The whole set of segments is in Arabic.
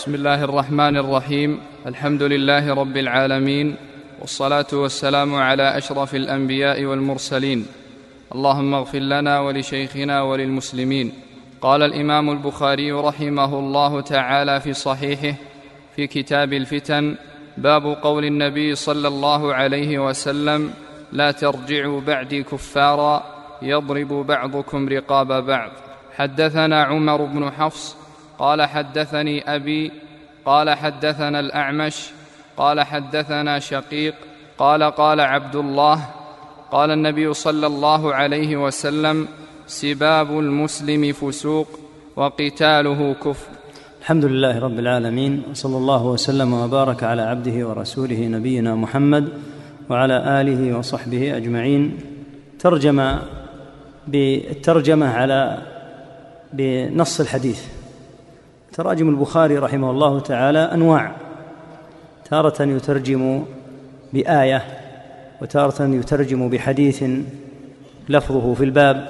بسم الله الرحمن الرحيم الحمد لله رب العالمين والصلاه والسلام على اشرف الانبياء والمرسلين اللهم اغفر لنا ولشيخنا وللمسلمين قال الامام البخاري رحمه الله تعالى في صحيحه في كتاب الفتن باب قول النبي صلى الله عليه وسلم لا ترجعوا بعدي كفارا يضرب بعضكم رقاب بعض حدثنا عمر بن حفص قال حدثني أبي قال حدثنا الأعمش قال حدثنا شقيق قال قال عبد الله قال النبي صلى الله عليه وسلم سباب المسلم فسوق وقتاله كفر. الحمد لله رب العالمين وصلى الله وسلم وبارك على عبده ورسوله نبينا محمد وعلى آله وصحبه أجمعين. ترجم بالترجمه على بنص الحديث. تراجم البخاري رحمه الله تعالى أنواع. تارة يترجم بآية وتارة يترجم بحديث لفظه في الباب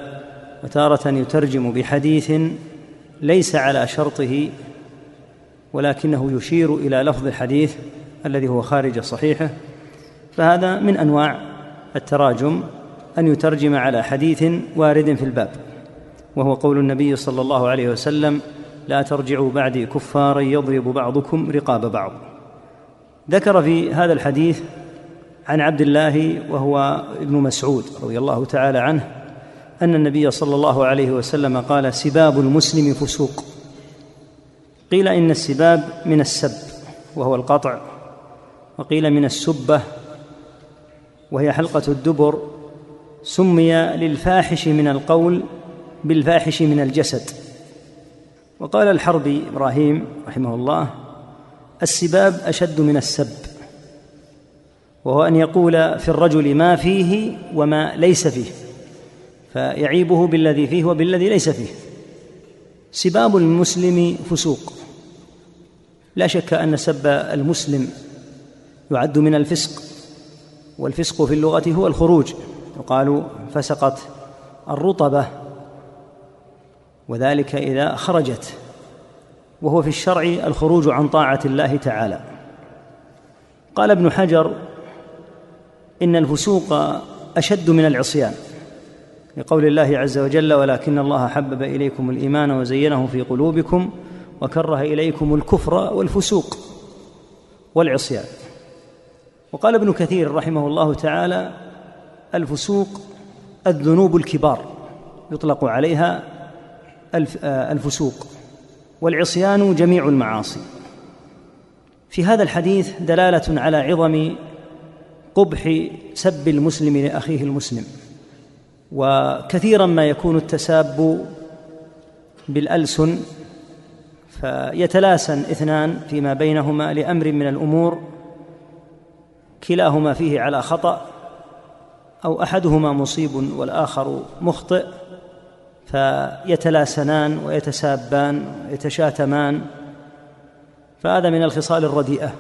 وتارة يترجم بحديث ليس على شرطه ولكنه يشير إلى لفظ الحديث الذي هو خارج صحيحه. فهذا من أنواع التراجم أن يترجم على حديث وارد في الباب وهو قول النبي صلى الله عليه وسلم لا ترجعوا بعدي كفارا يضرب بعضكم رقاب بعض. ذكر في هذا الحديث عن عبد الله وهو ابن مسعود رضي الله تعالى عنه أن النبي صلى الله عليه وسلم قال سباب المسلم فسوق. قيل إن السباب من السب وهو القطع. وقيل من السبة وهي حلقة الدبر سمي للفاحش من القول بالفاحش من الجسد. وقال الحربي إبراهيم رحمه الله السباب أشد من السب وهو أن يقول في الرجل ما فيه وما ليس فيه فيعيبه بالذي فيه وبالذي ليس فيه. سباب المسلم فسوق. لا شك أن سب المسلم يعد من الفسق والفسق في اللغة هو الخروج. يقال فسقت الرطبة. وذلك إذا خرجت وهو في الشرع الخروج عن طاعة الله تعالى. قال ابن حجر إن الفسوق أشد من العصيان لقول الله عز وجل ولكن الله حبب إليكم الإيمان وزينه في قلوبكم وكره إليكم الكفر والفسوق والعصيان. وقال ابن كثير رحمه الله تعالى الفسوق الذنوب الكبار يطلق عليها الفسوق والعصيان جميع المعاصي. في هذا الحديث دلالة على عظم قبح سب المسلم لأخيه المسلم. وكثيرا ما يكون التساب بالألسن فيتلاسن اثنان فيما بينهما لأمر من الأمور كلاهما فيه على خطأ أو أحدهما مصيب والآخر مخطئ. فيتلاسنان ويتسابان ويتشاتمان فهذا من الخصال الرديئة.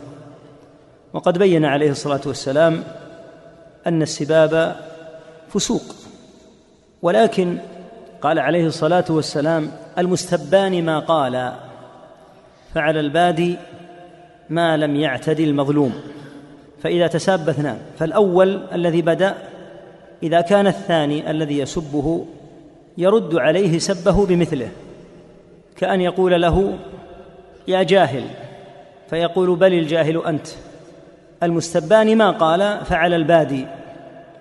وقد بين عليه الصلاة والسلام أن السباب فسوق ولكن قال عليه الصلاة والسلام المستبان ما قال فعلى البادي ما لم يعتدي المظلوم. فإذا تساب اثنان فالأول الذي بدأ إذا كان الثاني الذي يسبه يرد عليه سبه بمثله كأن يقول له يا جاهل. فيقول بل الجاهل أنت. المستبان ما قال فعل البادي.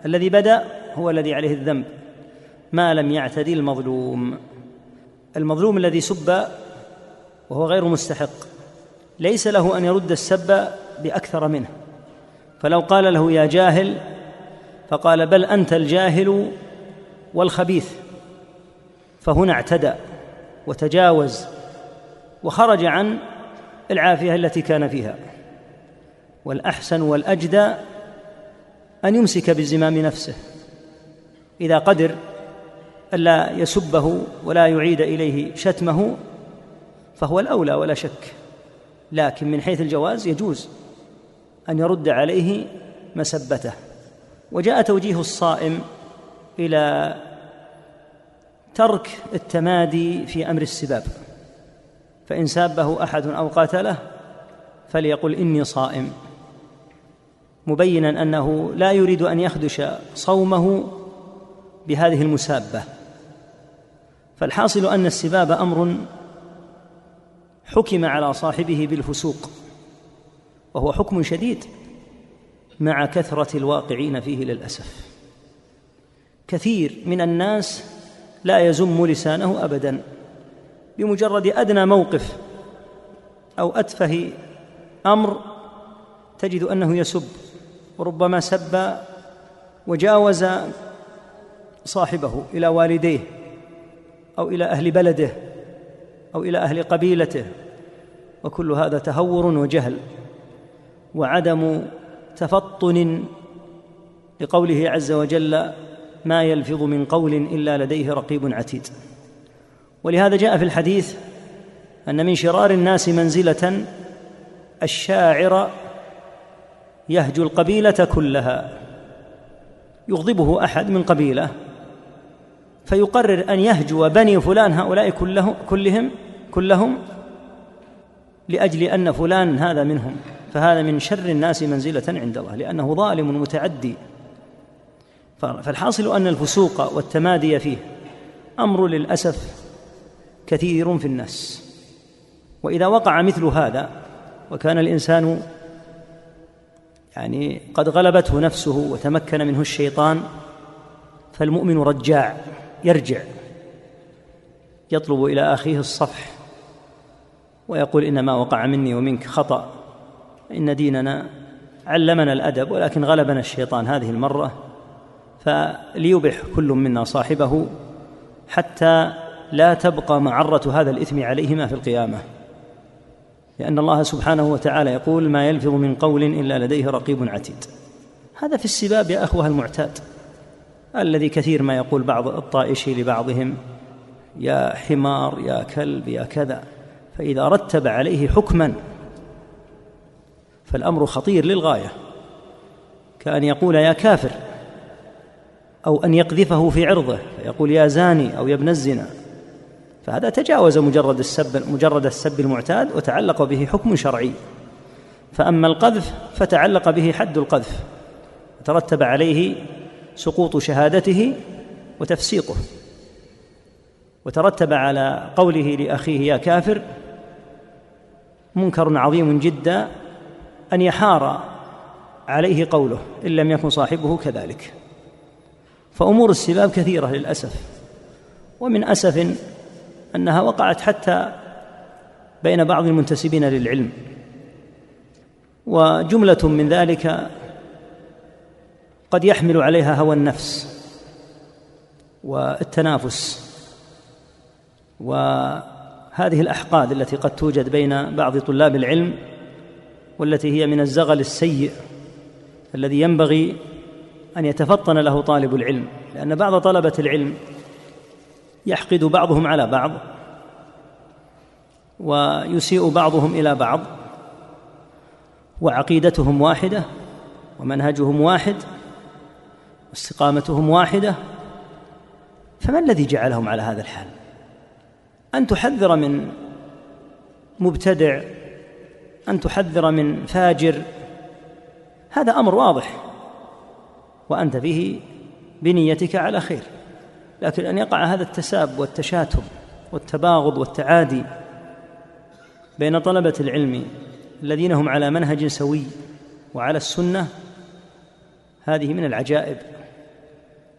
الذي بدأ هو الذي عليه الذنب. ما لم يعتدي المظلوم. المظلوم الذي سب وهو غير مستحق. ليس له أن يرد السب بأكثر منه. فلو قال له يا جاهل. فقال بل أنت الجاهل والخبيث. فهنا اعتدى وتجاوز وخرج عن العافية التي كان فيها. والأحسن والأجدى أن يمسك بزمام نفسه إذا قدر الا يسبه ولا يعيد إليه شتمه فهو الأولى ولا شك. لكن من حيث الجواز يجوز أن يرد عليه مسبته. وجاء توجيه الصائم إلى ترك التمادي في أمر السباب. فإن سابه أحد أو قاتله فليقل إني صائم. مبينا أنه لا يريد أن يخدش صومه بهذه المسابة. فالحاصل أن السباب أمر حكم على صاحبه بالفسوق وهو حكم شديد مع كثرة الواقعين فيه للأسف. كثير من الناس لا يزم لسانه أبدا. بمجرد أدنى موقف أو أتفه أمر تجد أنه يسب. وربما سب وجاوز صاحبه إلى والديه أو إلى أهل بلده أو إلى أهل قبيلته. وكل هذا تهور وجهل وعدم تفطن لقوله عز وجل ما يلفظ من قول إلا لديه رقيب عتيد. ولهذا جاء في الحديث أن من شرار الناس منزلة الشاعر يهجو القبيلة كلها يغضبه أحد من قبيلة فيقرر أن يهجو بني فلان هؤلاء كلهم كلهم كلهم لأجل أن فلان هذا منهم فهذا من شر الناس منزلة عند الله لأنه ظالم متعدي. فالحاصل أن الفسوق والتمادي فيه أمر للأسف كثير في الناس. وإذا وقع مثل هذا وكان الإنسان يعني قد غلبته نفسه وتمكن منه الشيطان فالمؤمن رجاع يرجع يطلب إلى أخيه الصفح ويقول إنما وقع مني ومنك خطأ إن ديننا علمنا الأدب ولكن غلبنا الشيطان هذه المرة فليبح كل منا صاحبه حتى لا تبقى معرة هذا الإثم عليهما في القيامة. لأن الله سبحانه وتعالى يقول ما يلفظ من قول إلا لديه رقيب عتيد. هذا في السباب يا أخوها المعتاد الذي كثير ما يقول بعض الطائش لبعضهم يا حمار يا كلب يا كذا. فإذا رتب عليه حكما فالأمر خطير للغاية كأن يقول يا كافر أو أن يقذفه في عرضه فيقول يا زاني أو يا ابن الزنا. فهذا تجاوز مجرد السب مجرد السب المعتاد وتعلق به حكم شرعي. فأما القذف فتعلق به حد القذف ترتب عليه سقوط شهادته وتفسيقه. وترتب على قوله لأخيه يا كافر منكر عظيم جدا أن يحار عليه قوله إن لم يكن صاحبه كذلك. فأمور السباب كثيرة للأسف. ومن أسف أنها وقعت حتى بين بعض المنتسبين للعلم. وجملة من ذلك قد يحمل عليها هوى النفس والتنافس. وهذه الأحقاد التي قد توجد بين بعض طلاب العلم والتي هي من الزغل السيء الذي ينبغي أن يتفطن له طالب العلم لأن بعض طلبة العلم يحقد بعضهم على بعض ويسيء بعضهم إلى بعض وعقيدتهم واحدة ومنهجهم واحد واستقامتهم واحدة فما الذي جعلهم على هذا الحال؟ أن تحذر من مبتدع أن تحذر من فاجر هذا أمر واضح. وأنت فيه بنيتك على خير. لكن أن يقع هذا التساب والتشاتم والتباغض والتعادي بين طلبة العلم الذين هم على منهج سوي وعلى السنة هذه من العجائب.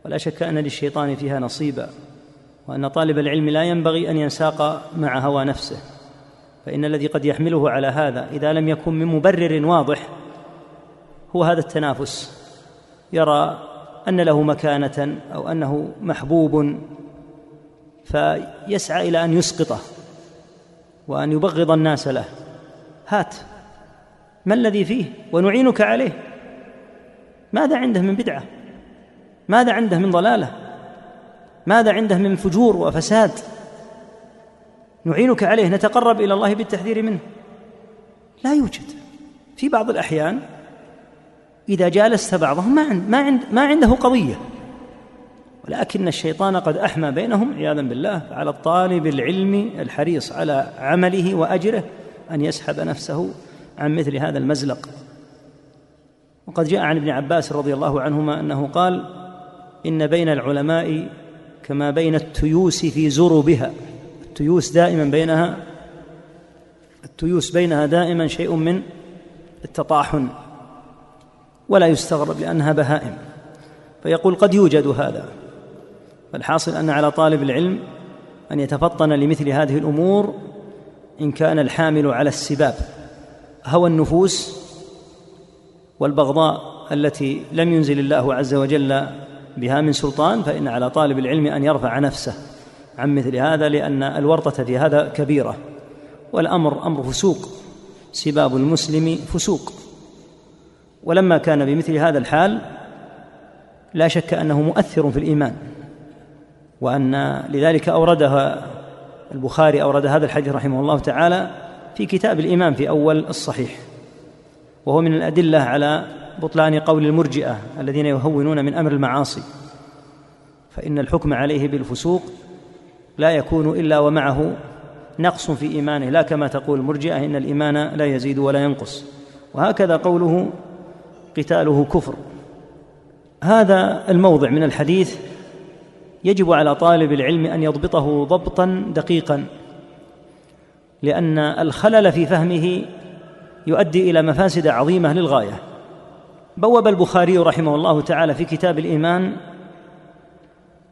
ولا شك أن للشيطان فيها نصيبا وأن طالب العلم لا ينبغي أن ينساق مع هوى نفسه. فإن الذي قد يحمله على هذا إذا لم يكن من مبرر واضح هو هذا التنافس. يرى أن له مكانة أو أنه محبوب فيسعى إلى أن يسقطه وأن يبغض الناس له. هات ما الذي فيه؟ ونعينك عليه. ماذا عنده من بدعة؟ ماذا عنده من ضلالة؟ ماذا عنده من فجور وفساد؟ نعينك عليه نتقرب إلى الله بالتحذير منه. لا يوجد. في بعض الأحيان إذا جالست بعضهم ما عند ما عند ما عنده قضية. ولكن الشيطان قد أحمى بينهم عياذا بالله فعلى الطالب العلم الحريص على عمله وأجره أن يسحب نفسه عن مثل هذا المزلق. وقد جاء عن ابن عباس رضي الله عنهما أنه قال إن بين العلماء كما بين التيوس في زربها. التيوس دائما بينها التيوس بينها دائما شيء من التطاحن. ولا يستغرب لأنها بهائم. فيقول قد يوجد هذا. فالحاصل أن على طالب العلم أن يتفطن لمثل هذه الأمور إن كان الحامل على السباب هوى النفوس والبغضاء التي لم ينزل الله عز وجل بها من سلطان فإن على طالب العلم أن يرفع نفسه عن مثل هذا لأن الورطة في هذا كبيرة. والأمر أمر فسوق. سباب المسلم فسوق. ولما كان بمثل هذا الحال لا شك أنه مؤثر في الإيمان وأن لذلك أوردها البخاري أورد هذا الحديث رحمه الله تعالى في كتاب الإيمان في أول الصحيح وهو من الأدلة على بطلان قول المرجئة الذين يهونون من أمر المعاصي فإن الحكم عليه بالفسوق لا يكون إلا ومعه نقص في إيمانه لا كما تقول المرجئة إن الإيمان لا يزيد ولا ينقص وهكذا قوله قتاله كفر. هذا الموضع من الحديث يجب على طالب العلم أن يضبطه ضبطا دقيقا لأن الخلل في فهمه يؤدي إلى مفاسد عظيمة للغاية. بوب البخاري رحمه الله تعالى في كتاب الإيمان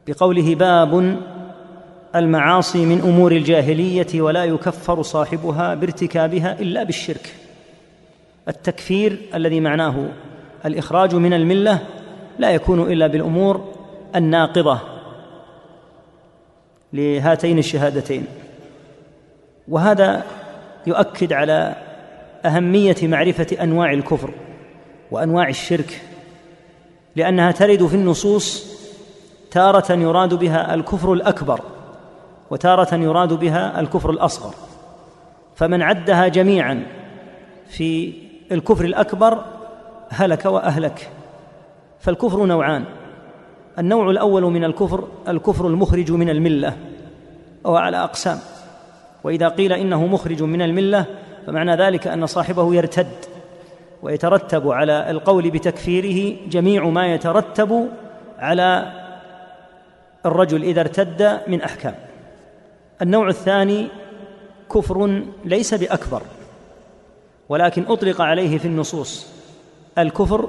بقوله باب المعاصي من أمور الجاهلية ولا يكفر صاحبها بارتكابها إلا بالشرك. التكفير الذي معناه الإخراج من الملة لا يكون إلا بالأمور الناقضة لهاتين الشهادتين. وهذا يؤكد على أهمية معرفة أنواع الكفر وأنواع الشرك لأنها ترد في النصوص تارة يراد بها الكفر الأكبر وتارة يراد بها الكفر الأصغر. فمن عدها جميعا في الكفر الأكبر هلك وأهلك. فالكفر نوعان. النوع الأول من الكفر الكفر المخرج من الملة وهو على أقسام. وإذا قيل إنه مخرج من الملة فمعنى ذلك أن صاحبه يرتد ويترتب على القول بتكفيره جميع ما يترتب على الرجل إذا ارتد من أحكام. النوع الثاني كفر ليس بأكبر ولكن أطلق عليه في النصوص. الكفر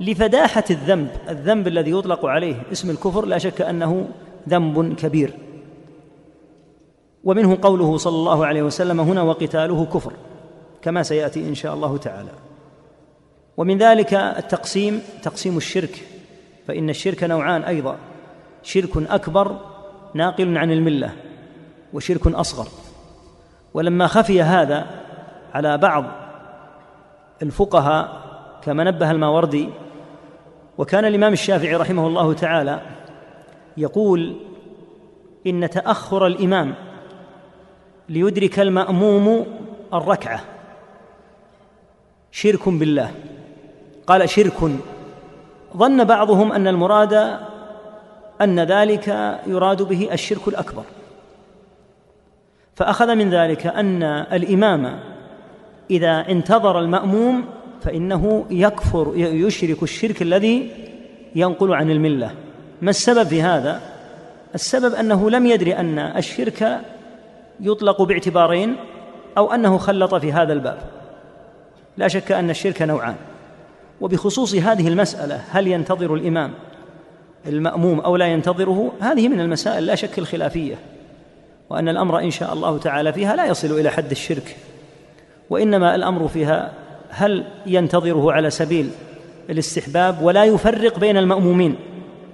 لفداحة الذنب الذنب الذي يطلق عليه اسم الكفر لا شك أنه ذنب كبير. ومنه قوله صلى الله عليه وسلم هنا وقتاله كفر كما سيأتي إن شاء الله تعالى. ومن ذلك التقسيم تقسيم الشرك فإن الشرك نوعان أيضا شرك أكبر ناقل عن الملة وشرك أصغر. ولما خفي هذا على بعض الفقهاء كما نبه الماوردي وكان الإمام الشافعي رحمه الله تعالى يقول إن تأخر الإمام ليدرك المأموم الركعة شرك بالله. قال شرك. ظن بعضهم أن المراد أن ذلك يراد به الشرك الأكبر. فأخذ من ذلك أن الإمام إذا انتظر المأموم فإنه يكفر يشرك الشرك الذي ينقل عن الملة. ما السبب في هذا؟ السبب أنه لم يدري أن الشرك يطلق باعتبارين أو أنه خلط في هذا الباب. لا شك أن الشرك نوعان. وبخصوص هذه المسألة هل ينتظر الإمام المأموم أو لا ينتظره؟ هذه من المسائل لا شك الخلافية. وأن الأمر إن شاء الله تعالى فيها لا يصل إلى حد الشرك. وإنما الأمر فيها هل ينتظره على سبيل الاستحباب ولا يفرق بين المأمومين؟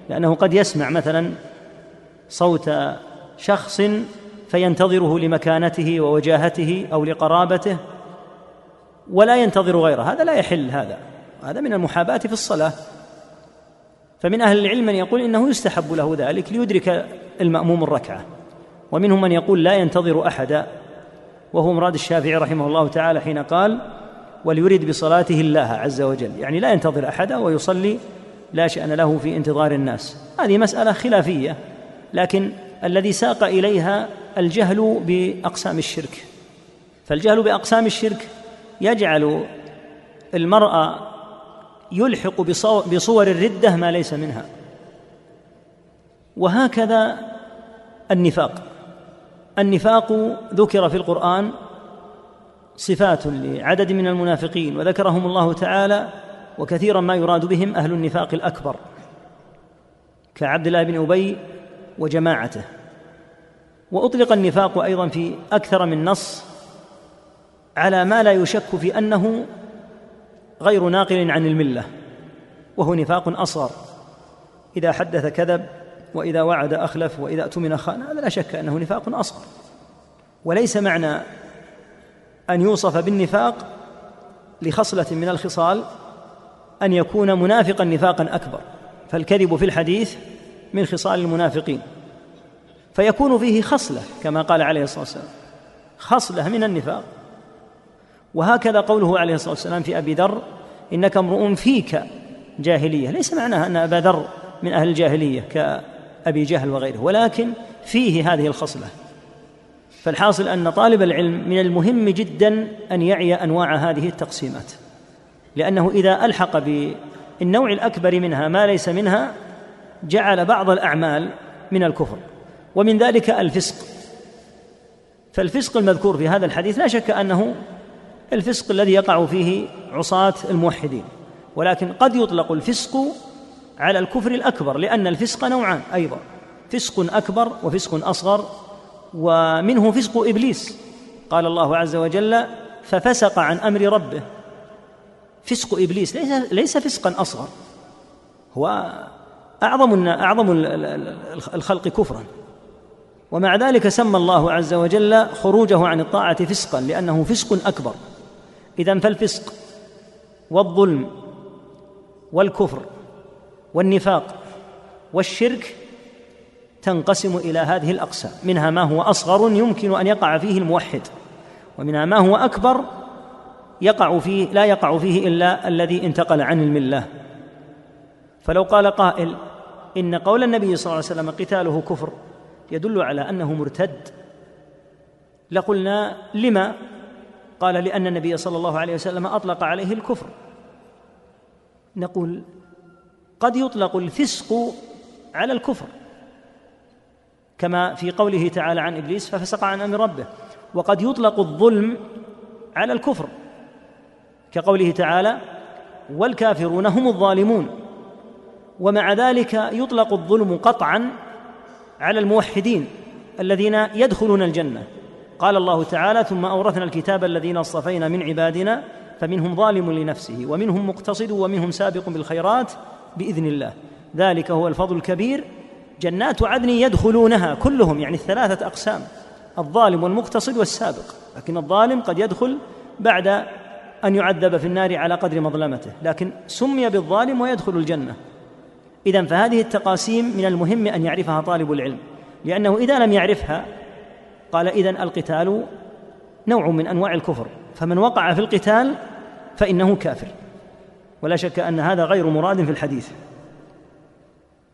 لأنه قد يسمع مثلا صوت شخص فينتظره لمكانته ووجاهته أو لقرابته ولا ينتظر غيره. هذا لا يحل هذا هذا من المحاباة في الصلاة. فمن أهل العلم من يقول إنه يستحب له ذلك ليدرك المأموم الركعة. ومنهم من يقول لا ينتظر احدا وهو مراد الشافعي رحمه الله تعالى حين قال وليرد بصلاته الله عز وجل. يعني لا ينتظر أحدا ويصلي لا شأن له في انتظار الناس. هذه مسألة خلافية لكن الذي ساق إليها الجهل بأقسام الشرك. فالجهل بأقسام الشرك يجعل المرأة يلحق بصور الردة ما ليس منها. وهكذا النفاق. النفاق ذكر في القرآن صفات لعدد من المنافقين وذكرهم الله تعالى وكثيرا ما يراد بهم أهل النفاق الأكبر كعبد الله بن أبي وجماعته. وأطلق النفاق أيضا في أكثر من نص على ما لا يشك في أنه غير ناقل عن الملة وهو نفاق أصغر. إذا حدث كذب وإذا وعد أخلف وإذا أؤتمن خان هذا لا شك أنه نفاق أصغر. وليس معنى أن يوصف بالنفاق لخصلة من الخصال أن يكون منافقا نفاقا أكبر فالكذب في الحديث من خصال المنافقين. فيكون فيه خصلة كما قال عليه الصلاة والسلام خصلة من النفاق. وهكذا قوله عليه الصلاة والسلام في أبي ذر إنك امرؤ فيك جاهلية. ليس معناها أن أبا ذر من أهل الجاهلية كأبي جهل وغيره ولكن فيه هذه الخصلة. فالحاصل أن طالب العلم من المهم جدا أن يعي أنواع هذه التقسيمات لأنه إذا ألحق بالنوع الأكبر منها ما ليس منها جعل بعض الأعمال من الكفر ومن ذلك الفسق. فالفسق المذكور في هذا الحديث لا شك أنه الفسق الذي يقع فيه عصاة الموحدين ولكن قد يطلق الفسق على الكفر الأكبر لأن الفسق نوعان أيضا فسق أكبر وفسق أصغر ومنه فسق إبليس. قال الله عز وجل ففسق عن أمر ربه. فسق إبليس ليس ليس فسقا أصغر. هو أعظم أعظم الخلق كفرا. ومع ذلك سمى الله عز وجل خروجه عن الطاعة فسقا لأنه فسق أكبر. اذا فالفسق والظلم والكفر والنفاق والشرك تنقسم إلى هذه الأقسام. منها ما هو أصغر يمكن أن يقع فيه الموحد. ومنها ما هو أكبر يقع فيه لا يقع فيه إلا الذي انتقل عن الملة. فلو قال قائل إن قول النبي صلى الله عليه وسلم قتاله كفر يدل على أنه مرتد لقلنا لما قال لأن النبي صلى الله عليه وسلم أطلق عليه الكفر. نقول قد يطلق الفسق على الكفر. كما في قوله تعالى عن إبليس ففسق عن أمر ربه. وقد يطلق الظلم على الكفر. كقوله تعالى والكافرون هم الظالمون. ومع ذلك يطلق الظلم قطعا على الموحدين الذين يدخلون الجنة. قال الله تعالى ثم أورثنا الكتاب الذين اصطفينا من عبادنا فمنهم ظالم لنفسه ومنهم مقتصد ومنهم سابق بالخيرات بإذن الله. ذلك هو الفضل الكبير جنات عدن يدخلونها كلهم يعني الثلاثة أقسام الظالم والمقتصد والسابق. لكن الظالم قد يدخل بعد أن يعذب في النار على قدر مظلمته. لكن سمي بالظالم ويدخل الجنة. إذا فهذه التقاسيم من المهم أن يعرفها طالب العلم. لأنه إذا لم يعرفها قال اذا القتال نوع من أنواع الكفر. فمن وقع في القتال فإنه كافر. ولا شك أن هذا غير مراد في الحديث.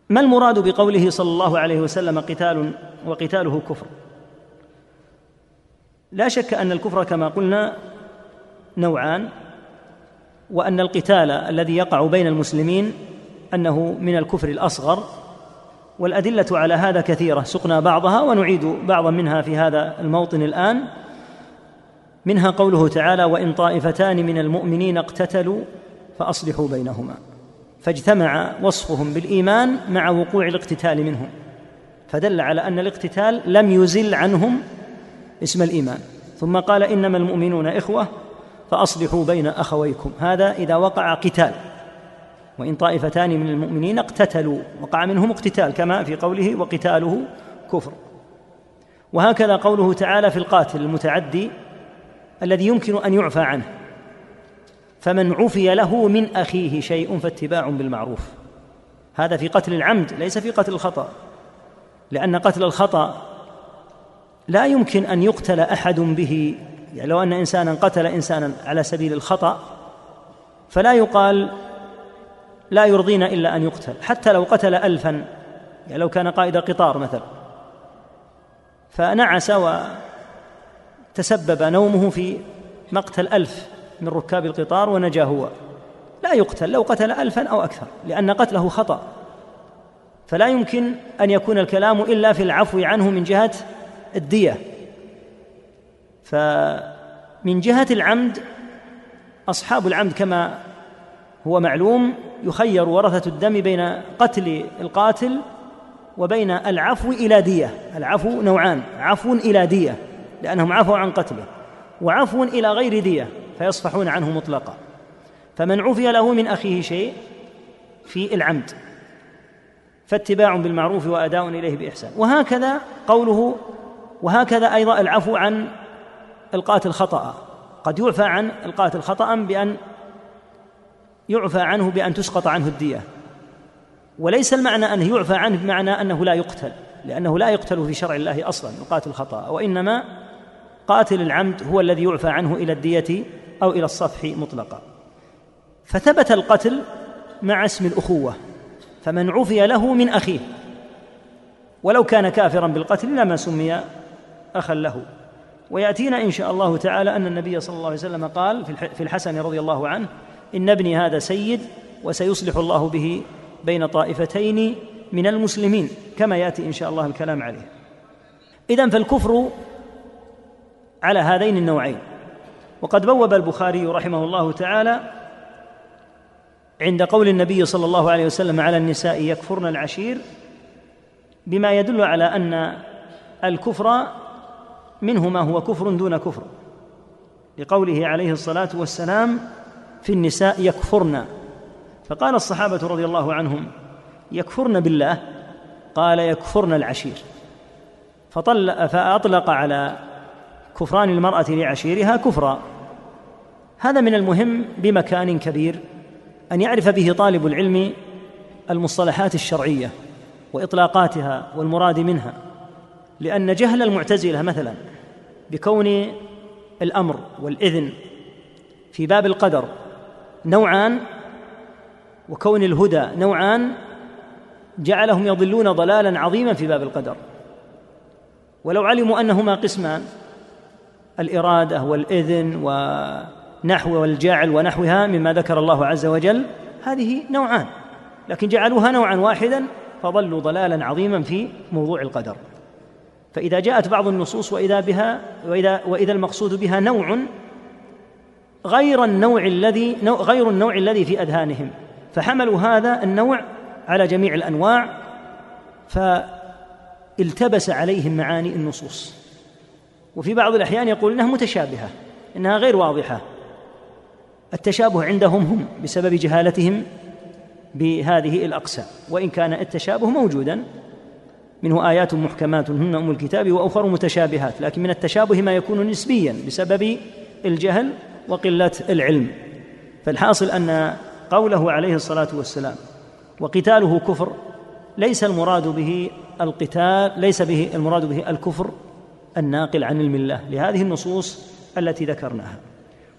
ما المراد بقوله صلى الله عليه وسلم قتال وقتاله كفر؟ لا شك أن الكفر كما قلنا نوعان وأن القتال الذي يقع بين المسلمين أنه من الكفر الأصغر والأدلة على هذا كثيرة. سقنا بعضها ونعيد بعضا منها في هذا الموطن الآن. منها قوله تعالى وإن طائفتان من المؤمنين اقتتلوا فأصلحوا بينهما. فاجتمع وصفهم بالإيمان مع وقوع الاقتتال منهم فدل على أن الاقتتال لم يزل عنهم اسم الإيمان. ثم قال إنما المؤمنون إخوة فأصلحوا بين أخويكم. هذا إذا وقع قتال وإن طائفتان من المؤمنين اقتتلوا وقع منهم اقتتال كما في قوله وقتاله كفر. وهكذا قوله تعالى في القاتل المتعدي الذي يمكن أن يعفى عنه. فمن عفي له من أخيه شيء فاتباع بالمعروف. هذا في قتل العمد ليس في قتل الخطأ. لأن قتل الخطأ لا يمكن أن يقتل أحد به. يعني لو أن إنسانا قتل إنسانا على سبيل الخطأ فلا يقال لا يرضينا إلا أن يقتل. حتى لو قتل ألفا يعني لو كان قائد قطار مثلا فنعس وتسبب نومه في مقتل ألف. من ركاب القطار ونجا هو. لا يقتل لو قتل ألفا أو أكثر لأن قتله خطأ. فلا يمكن أن يكون الكلام إلا في العفو عنه من جهة الدية. فمن جهة العمد أصحاب العمد كما هو معلوم يخير ورثة الدم بين قتل القاتل وبين العفو إلى دية. العفو نوعان عفو إلى دية لأنهم عفوا عن قتله وعفو إلى غير دية. فيصفحون عنه مطلقا. فمن عفي له من أخيه شيء في العمد. فاتباع بالمعروف وأداء إليه بإحسان. وهكذا قوله وهكذا أيضا العفو عن القاتل خطأ قد يعفى عن القاتل خطأ بأن يعفى عنه بأن تسقط عنه الدية. وليس المعنى أنه يعفى عنه بمعنى أنه لا يقتل لأنه لا يقتل في شرع الله أصلا القاتل خطأ وإنما قاتل العمد هو الذي يعفى عنه إلى الدية أو إلى الصفح مطلقا. فثبت القتل مع اسم الأخوة فمن عفي له من أخيه. ولو كان كافرا بالقتل لما سمي أخا له. ويأتينا إن شاء الله تعالى أن النبي صلى الله عليه وسلم قال في الحسن رضي الله عنه إن ابني هذا سيد وسيصلح الله به بين طائفتين من المسلمين كما يأتي إن شاء الله الكلام عليه. اذا فالكفر على هذين النوعين. وقد بوب البخاري رحمه الله تعالى عند قول النبي صلى الله عليه وسلم على النساء يكفرن العشير بما يدل على أن الكفر منه ما هو كفر دون كفر. لقوله عليه الصلاة والسلام في النساء يكفرن. فقال الصحابة رضي الله عنهم يكفرن بالله؟ قال يكفرن العشير. فطل فأطلق على كفران المرأة لعشيرها كفرا. هذا من المهم بمكان كبير أن يعرف به طالب العلم المصطلحات الشرعية وإطلاقاتها والمراد منها. لأن جهل المعتزلة مثلا بكون الأمر والإذن في باب القدر نوعان وكون الهدى نوعان جعلهم يضلون ضلالا عظيما في باب القدر. ولو علموا أنهما قسمان الإرادة والإذن ونحو والجاعل ونحوها مما ذكر الله عز وجل هذه نوعان. لكن جعلوها نوعا واحدا فضلوا ضلالا عظيما في موضوع القدر. فإذا جاءت بعض النصوص وإذا بها وإذا وإذا المقصود بها نوع غير النوع الذي غير النوع الذي في أذهانهم. فحملوا هذا النوع على جميع الأنواع فالتبس عليهم معاني النصوص. وفي بعض الأحيان يقول إنها متشابهة إنها غير واضحة. التشابه عندهم هم بسبب جهالتهم بهذه الأقسام. وإن كان التشابه موجودا منه آيات محكمات هن أم الكتاب وأخر متشابهات لكن من التشابه ما يكون نسبيا بسبب الجهل وقلة العلم. فالحاصل أن قوله عليه الصلاة والسلام وقتاله كفر ليس المراد به القتال ليس به المراد به الكفر الناقل عن الملة لهذه النصوص التي ذكرناها.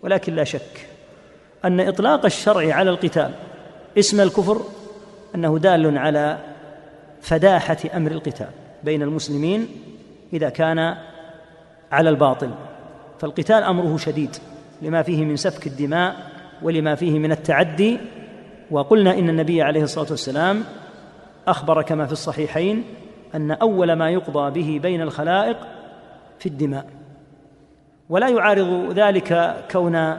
ولكن لا شك أن إطلاق الشرع على القتال اسم الكفر أنه دال على فداحة أمر القتال بين المسلمين إذا كان على الباطل. فالقتال أمره شديد لما فيه من سفك الدماء ولما فيه من التعدي. وقلنا إن النبي عليه الصلاة والسلام أخبر كما في الصحيحين أن أول ما يقضى به بين الخلائق في الدماء. ولا يعارض ذلك كون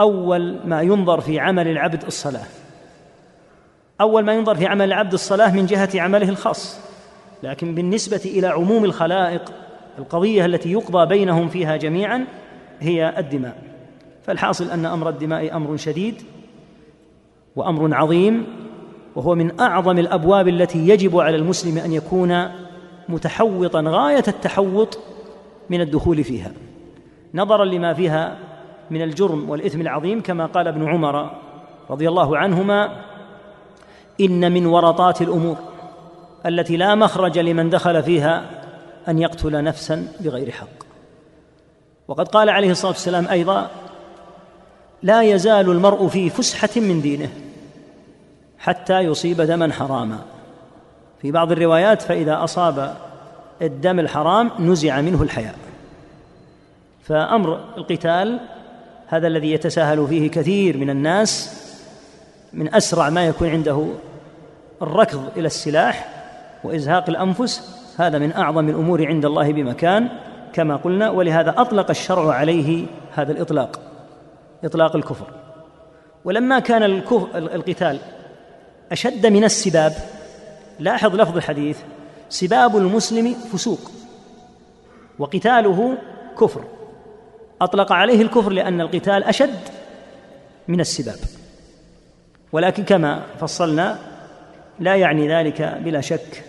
أول ما ينظر في عمل العبد الصلاة. أول ما ينظر في عمل العبد الصلاة من جهة عمله الخاص. لكن بالنسبة إلى عموم الخلائق القضية التي يقضى بينهم فيها جميعا هي الدماء. فالحاصل أن أمر الدماء أمر شديد وأمر عظيم وهو من أعظم الأبواب التي يجب على المسلم أن يكون متحوطا غاية التحوط من الدخول فيها. نظرا لما فيها من الجرم والإثم العظيم كما قال ابن عمر رضي الله عنهما إن من ورطات الأمور التي لا مخرج لمن دخل فيها أن يقتل نفسا بغير حق. وقد قال عليه الصلاة والسلام أيضا لا يزال المرء في فسحة من دينه حتى يصيب دما حراما. في بعض الروايات فإذا أصاب الدم الحرام نزع منه الحياء. فأمر القتال هذا الذي يتساهل فيه كثير من الناس من أسرع ما يكون عنده الركض إلى السلاح وإزهاق الأنفس هذا من أعظم الأمور عند الله بمكان كما قلنا ولهذا أطلق الشرع عليه هذا الإطلاق إطلاق الكفر. ولما كان القتال أشد من السباب لاحظ لفظ الحديث سباب المسلم فسوق وقتاله كفر. أطلق عليه الكفر لأن القتال أشد من السباب. ولكن كما فصلنا لا يعني ذلك بلا شك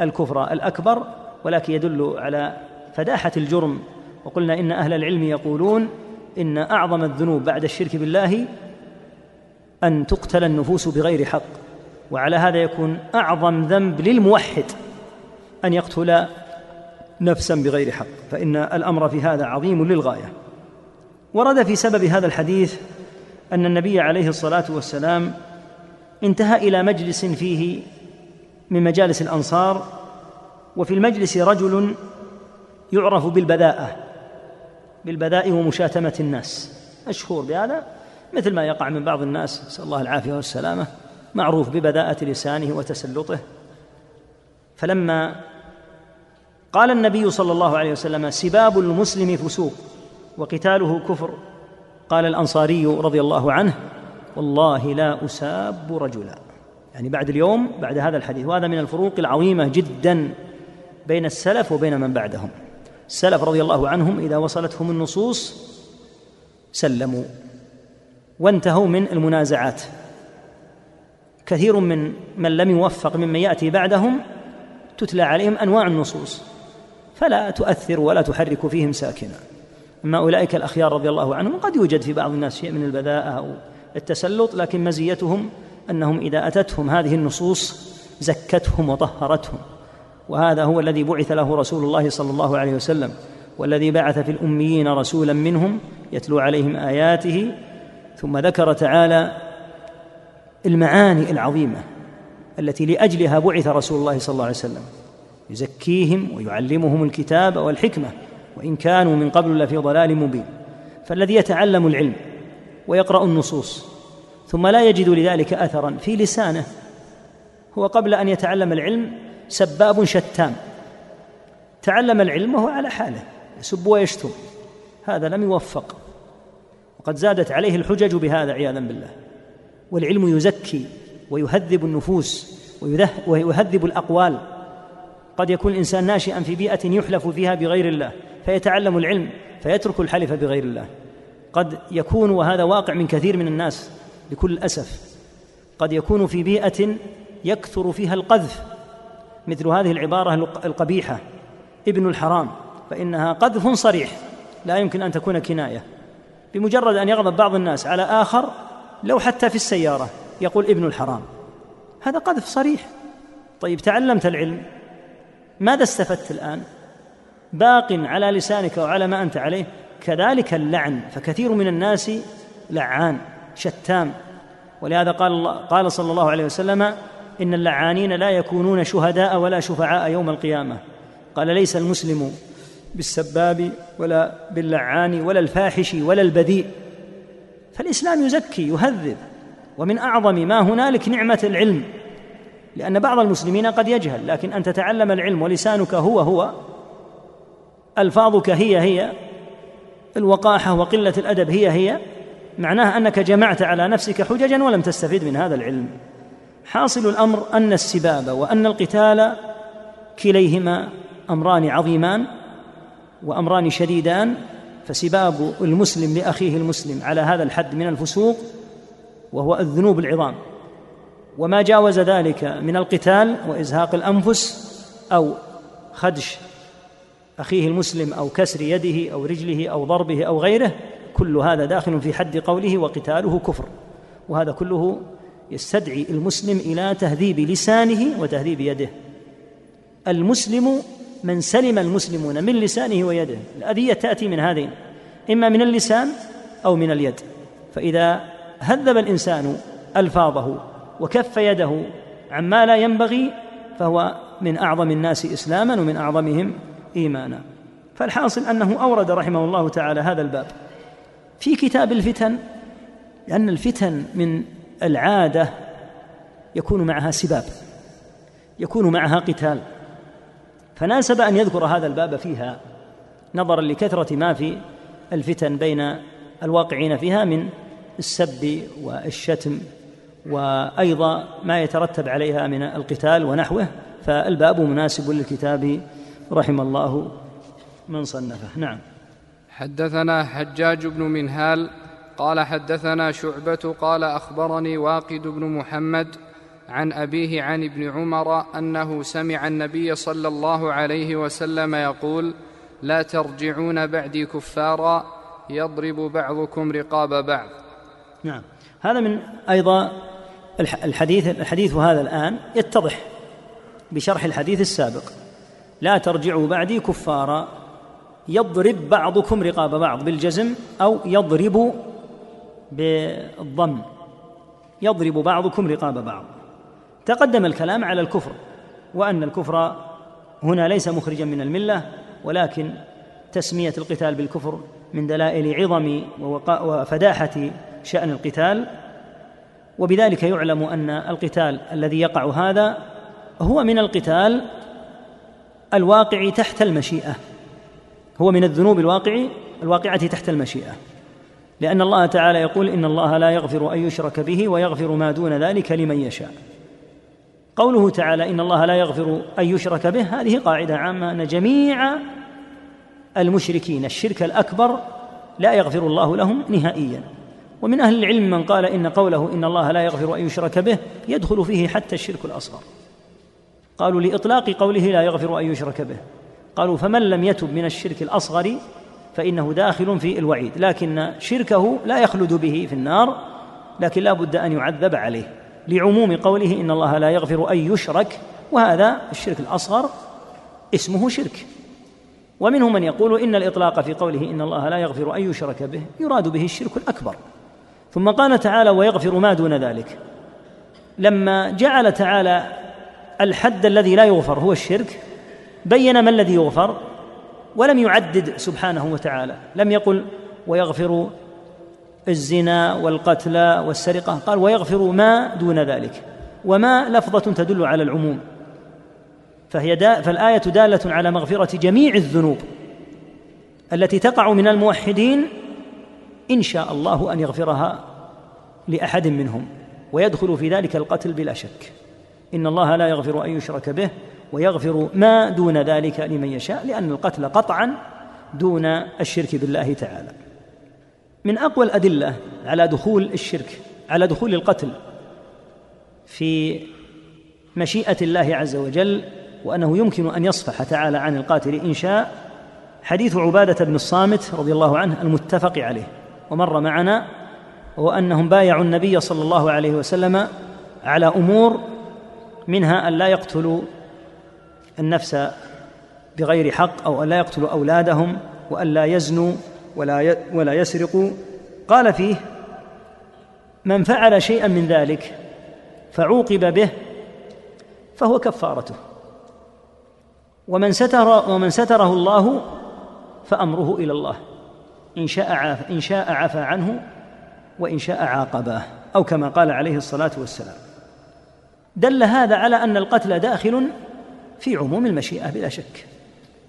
الكفر الأكبر ولكن يدل على فداحة الجرم. وقلنا إن أهل العلم يقولون إن أعظم الذنوب بعد الشرك بالله أن تقتل النفوس بغير حق وعلى هذا يكون أعظم ذنب للموحد. أن يقتل نفسا بغير حق فإن الأمر في هذا عظيم للغاية. ورد في سبب هذا الحديث أن النبي عليه الصلاة والسلام انتهى إلى مجلس فيه من مجالس الأنصار وفي المجلس رجل يعرف بالبذاءة بالبذاء ومشاتمة الناس. مشهور بهذا مثل ما يقع من بعض الناس نسأل الله العافية والسلامة معروف ببذاءة لسانه وتسلطه. فلما قال النبي صلى الله عليه وسلم سباب المسلم فسوق وقتاله كفر. قال الأنصاري رضي الله عنه والله لا أساب رجلا. يعني بعد اليوم بعد هذا الحديث وهذا من الفروق العظيمة جدا بين السلف وبين من بعدهم. السلف رضي الله عنهم إذا وصلتهم النصوص سلموا وانتهوا من المنازعات. كثير من من لم يوفق ممن يأتي بعدهم تتلى عليهم أنواع النصوص. فلا تؤثر ولا تحرك فيهم ساكنا. أما أولئك الأخيار رضي الله عنهم قد يوجد في بعض الناس شيء من البذاءه أو التسلط لكن مزيتهم أنهم إذا أتتهم هذه النصوص زكتهم وطهرتهم. وهذا هو الذي بعث له رسول الله صلى الله عليه وسلم والذي بعث في الأميين رسولا منهم يتلو عليهم آياته. ثم ذكر تعالى المعاني العظيمة التي لأجلها بعث رسول الله صلى الله عليه وسلم. يزكيهم ويعلمهم الكتاب والحكمة وإن كانوا من قبل لفي ضلال مبين. فالذي يتعلم العلم ويقرأ النصوص ثم لا يجد لذلك اثرا في لسانه هو قبل أن يتعلم العلم سباب شتام تعلم العلم وهو على حاله يسب ويشتم هذا لم يوفق. وقد زادت عليه الحجج بهذا عياذا بالله. والعلم يزكي ويهذب النفوس ويهذب الأقوال. قد يكون الإنسان ناشئا في بيئة يحلف فيها بغير الله فيتعلم العلم فيترك الحلف بغير الله. قد يكون وهذا واقع من كثير من الناس بكل الاسف قد يكون في بيئة يكثر فيها القذف مثل هذه العبارة القبيحة ابن الحرام فإنها قذف صريح لا يمكن أن تكون كناية. بمجرد أن يغضب بعض الناس على آخر لو حتى في السيارة يقول ابن الحرام هذا قذف صريح. طيب تعلمت العلم ماذا استفدت الآن؟ باق على لسانك وعلى ما أنت عليه؟ كذلك اللعن فكثير من الناس لعان شتام. ولهذا قال الله قال صلى الله عليه وسلم إن اللعانين لا يكونون شهداء ولا شفعاء يوم القيامة. قال ليس المسلم بالسباب ولا باللعان ولا الفاحش ولا البذيء فالإسلام يزكي يهذب. ومن أعظم ما هنالك نعمة العلم. لأن بعض المسلمين قد يجهل لكن أن تتعلم العلم ولسانك هو هو ألفاظك هي هي الوقاحة وقلة الأدب هي هي معناه أنك جمعت على نفسك حججا ولم تستفيد من هذا العلم. حاصل الأمر أن السباب وأن القتال كليهما أمران عظيمان وأمران شديدان فسباب المسلم لأخيه المسلم على هذا الحد من الفسوق وهو الذنوب العظام. وما جاوز ذلك من القتال وإزهاق الأنفس أو خدش أخيه المسلم أو كسر يده أو رجله أو ضربه أو غيره كل هذا داخل في حد قوله وقتاله كفر. وهذا كله يستدعي المسلم إلى تهذيب لسانه وتهذيب يده. المسلم من سلم المسلمون من لسانه ويده الأذية تأتي من هذين إما من اللسان أو من اليد. فإذا هذب الإنسان ألفاظه وكف يده عما لا ينبغي فهو من أعظم الناس إسلاما ومن أعظمهم إيمانا. فالحاصل أنه أورد رحمه الله تعالى هذا الباب. في كتاب الفتن لأن الفتن من العادة يكون معها سباب يكون معها قتال. فناسب أن يذكر هذا الباب فيها نظرا لكثرة ما في الفتن بين الواقعين فيها من السب والشتم. وأيضا ما يترتب عليها من القتال ونحوه فالباب مناسب للكتاب رحم الله من صنفه. نعم. حدثنا حجاج بن منهال قال حدثنا شعبة قال أخبرني واقد بن محمد عن أبيه عن ابن عمر أنه سمع النبي صلى الله عليه وسلم يقول لا ترجعون بعدي كفارا يضرب بعضكم رقاب بعض. نعم. هذا من أيضا الحديث الحديث هذا الآن يتضح بشرح الحديث السابق. لا ترجعوا بعدي كفارا. يضرب بعضكم رقاب بعض بالجزم أو يضرب بالضم. يضرب بعضكم رقاب بعض. تقدم الكلام على الكفر وأن الكفر هنا ليس مخرجا من الملة ولكن تسمية القتال بالكفر من دلائل عظم وفداحة شأن القتال وبذلك يعلم أن القتال الذي يقع هذا هو من القتال الواقع تحت المشيئة. هو من الذنوب الواقع الواقعة تحت المشيئة. لأن الله تعالى يقول إن الله لا يغفر أن يشرك به ويغفر ما دون ذلك لمن يشاء. قوله تعالى إن الله لا يغفر أن يشرك به هذه قاعدة عامة أن جميع المشركين الشرك الأكبر لا يغفر الله لهم نهائيا. ومن أهل العلم من قال إن قوله إن الله لا يغفر أن يشرك به يدخل فيه حتى الشرك الأصغر. قالوا لإطلاق قوله لا يغفر أن يشرك به. قالوا فمن لم يتب من الشرك الأصغر فإنه داخل في الوعيد لكن شركه لا يخلد به في النار لكن لا بد أن يعذب عليه. لعموم قوله إن الله لا يغفر أن يشرك وهذا الشرك الأصغر اسمه شرك. ومنهم من يقول إن الإطلاق في قوله إن الله لا يغفر أن يشرك به يراد به الشرك الأكبر. ثم قال تعالى ويغفر ما دون ذلك. لما جعل تعالى الحد الذي لا يغفر هو الشرك بين ما الذي يغفر ولم يعدد سبحانه وتعالى. لم يقل ويغفر الزنا والقتل والسرقة قال ويغفر ما دون ذلك. وما لفظة تدل على العموم. فهي دا فالآية دالة على مغفرة جميع الذنوب التي تقع من الموحدين إن شاء الله أن يغفرها لأحد منهم ويدخل في ذلك القتل بلا شك. إن الله لا يغفر أن يشرك به ويغفر ما دون ذلك لمن يشاء لأن القتل قطعا دون الشرك بالله تعالى. من أقوى الأدلة على دخول الشرك على دخول القتل في مشيئة الله عز وجل وأنه يمكن أن يصفح تعالى عن القاتل إن شاء حديث عبادة بن الصامت رضي الله عنه المتفق عليه. ومر معنا وانهم بايعوا النبي صلى الله عليه وسلم على أمور منها أن لا يقتلوا النفس بغير حق أو أن لا يقتلوا أولادهم وأن لا يزنوا ولا ولا يسرقوا. قال فيه من فعل شيئا من ذلك فعوقب به فهو كفارته. ومن ستر ومن ستره الله فأمره إلى الله. إن شاء عاف إن شاء عفى عنه وإن شاء عاقبه أو كما قال عليه الصلاة والسلام. دل هذا على أن القتل داخل في عموم المشيئة بلا شك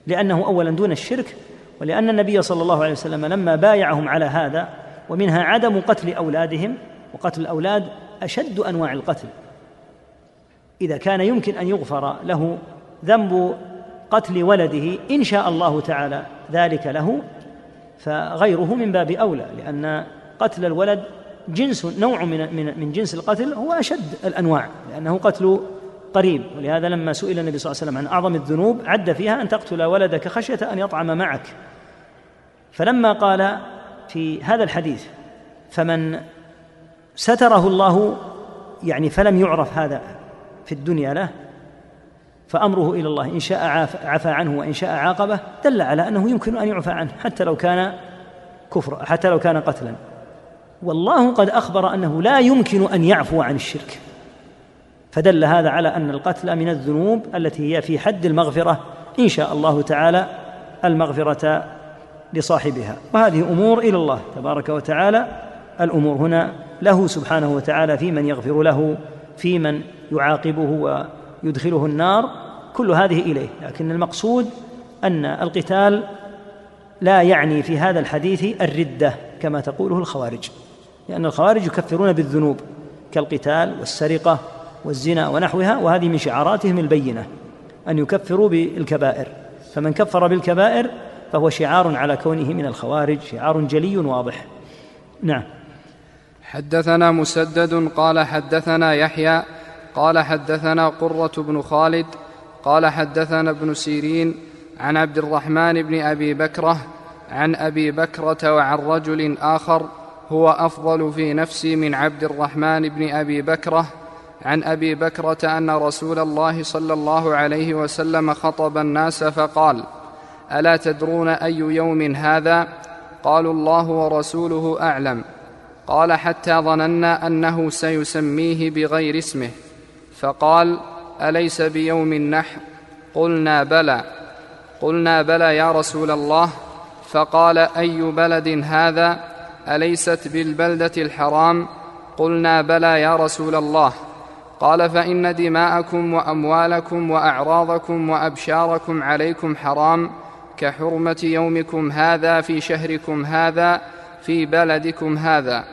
لأنه اولا دون الشرك ولأن النبي صلى الله عليه وسلم لما بايعهم على هذا ومنها عدم قتل أولادهم وقتل الأولاد أشد أنواع القتل. إذا كان يمكن أن يغفر له ذنب قتل ولده إن شاء الله تعالى ذلك له فغيره من باب أولى لأن قتل الولد جنس نوع من من من جنس القتل هو أشد الأنواع لأنه قتل قريب. ولهذا لما سئل النبي صلى الله عليه وسلم عن أعظم الذنوب عد فيها أن تقتل ولدك خشية أن يطعم معك. فلما قال في هذا الحديث فمن ستره الله يعني فلم يعرف هذا في الدنيا له فأمره إلى الله. إن شاء عفى عنه وإن شاء عاقبه دل على أنه يمكن أن يعفى عنه حتى لو كان كفر حتى لو كان قتلا. والله قد أخبر أنه لا يمكن أن يعفو عن الشرك. فدل هذا على أن القتل من الذنوب التي هي في حد المغفرة إن شاء الله تعالى المغفرة لصاحبها. وهذه أمور إلى الله تبارك وتعالى. الأمور هنا له سبحانه وتعالى في من يغفر له في من يعاقبه ويدخله النار كل هذه إليه. لكن المقصود أن القتال لا يعني في هذا الحديث الردة كما تقوله الخوارج. لأن الخوارج يكفرون بالذنوب كالقتال والسرقة والزنا ونحوها وهذه من شعاراتهم البينة أن يكفروا بالكبائر. فمن كفر بالكبائر فهو شعار على كونه من الخوارج شعار جلي واضح. نعم. حدثنا مسدد قال حدثنا يحيى قال حدثنا قرة بن خالد قال حدثنا ابن سيرين عن عبد الرحمن بن أبي بكرة عن أبي بكرة وعن رجل آخر هو أفضل في نفسي من عبد الرحمن بن أبي بكرة عن أبي بكرة أن رسول الله صلى الله عليه وسلم خطب الناس فقال ألا تدرون أي يوم هذا؟ قالوا الله ورسوله أعلم قال حتى ظننا أنه سيسميه بغير اسمه فقال أليس بيوم النحر؟ قلنا بلى. قلنا بلى يا رسول الله. فقال أي بلد هذا؟ أليست بالبلدة الحرام؟ قلنا بلى يا رسول الله. قال فإن دماءكم وأموالكم وأعراضكم وأبشاركم عليكم حرام كحرمة يومكم هذا في شهركم هذا في بلدكم هذا.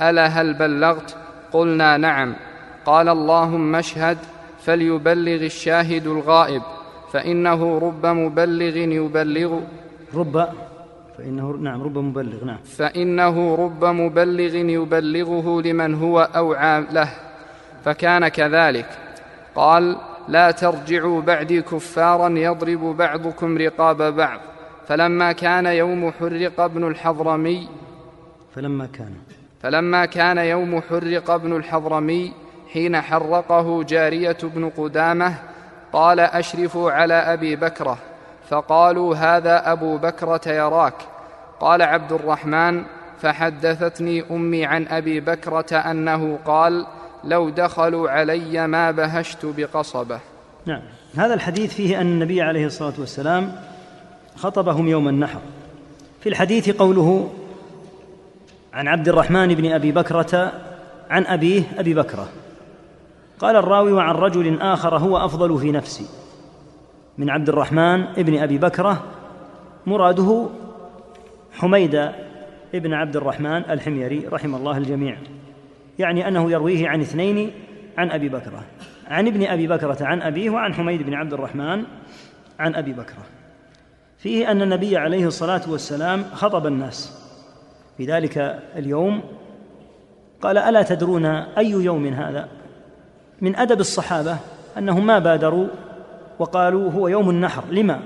ألا هل بلغت؟ قلنا نعم. قال اللهم اشهد فليبلغ الشاهد الغائب فإنه رب مبلغ يبلغ. رب فإنه نعم رب مبلغ نعم. فإنه رب مبلغ يبلغه لمن هو أوعى له فكان كذلك. قال لا ترجعوا بعدي كفارا يضرب بعضكم رقاب بعض. فلما كان يوم حرق ابن الحضرمي فلما كان. فلما كان يوم حرق ابن الحضرمي حين حرقه جارية بن قدامة قال أشرفوا على أبي بكرة. فقالوا هذا أبو بكرة يراك. قال عبد الرحمن فحدثتني أمي عن أبي بكرة أنه قال لو دخلوا علي ما بهشت بقصبة. نعم. هذا الحديث فيه أن النبي عليه الصلاة والسلام خطبهم يوم النحر. في الحديث قوله عن عبد الرحمن بن أبي بكرة عن أبيه أبي بكرة. قال الراوي وعن رجل آخر هو أفضل في نفسي من عبد الرحمن ابن أبي بكرة مراده حميد ابن عبد الرحمن الحميري رحم الله الجميع يعني أنه يرويه عن اثنين عن أبي بكرة عن ابن أبي بكرة عن أبيه وعن حميد بن عبد الرحمن عن أبي بكرة. فيه أن النبي عليه الصلاة والسلام خطب الناس. في ذلك اليوم قال ألا تدرون أي يوم هذا؟ من أدب الصحابة أنهم ما بادروا وقالوا هو يوم النحر. لما؟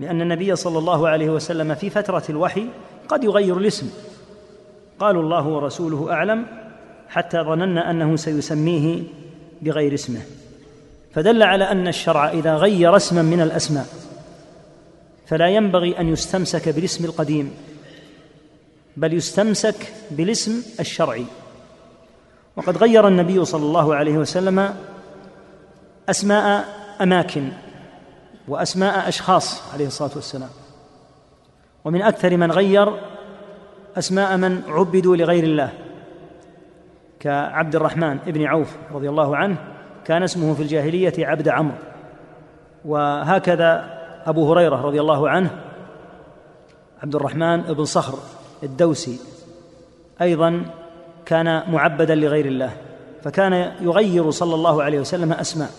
لأن النبي صلى الله عليه وسلم في فترة الوحي قد يغير الاسم. قالوا الله ورسوله أعلم حتى ظننا أنه سيسميه بغير اسمه. فدل على أن الشرع إذا غير اسما من الأسماء فلا ينبغي أن يستمسك بالاسم القديم بل يستمسك بالاسم الشرعي. وقد غير النبي صلى الله عليه وسلم أسماء أماكن وأسماء أشخاص عليه الصلاة والسلام. ومن أكثر من غير أسماء من عبدوا لغير الله كعبد الرحمن بن عوف رضي الله عنه كان اسمه في الجاهلية عبد عمرو. وهكذا أبو هريرة رضي الله عنه عبد الرحمن بن صخر الدوسي. أيضا كان معبدا لغير الله فكان يغير صلى الله عليه وسلم أسماء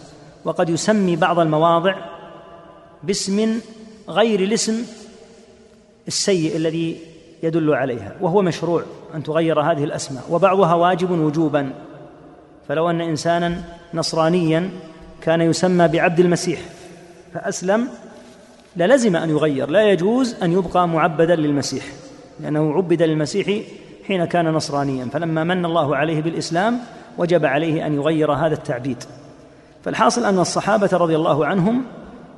وقد يسمي بعض المواضع باسم غير الاسم السيء الذي يدل عليها وهو مشروع أن تغير هذه الأسماء وبعضها واجب وجوبا فلو أن انسانا نصرانيا كان يسمى بعبد المسيح فأسلم للزم أن يغير لا يجوز أن يبقى معبدا للمسيح لأنه عبد للمسيح حين كان نصرانيا. فلما من الله عليه بالإسلام وجب عليه أن يغير هذا التعبيد. فالحاصل أن الصحابة رضي الله عنهم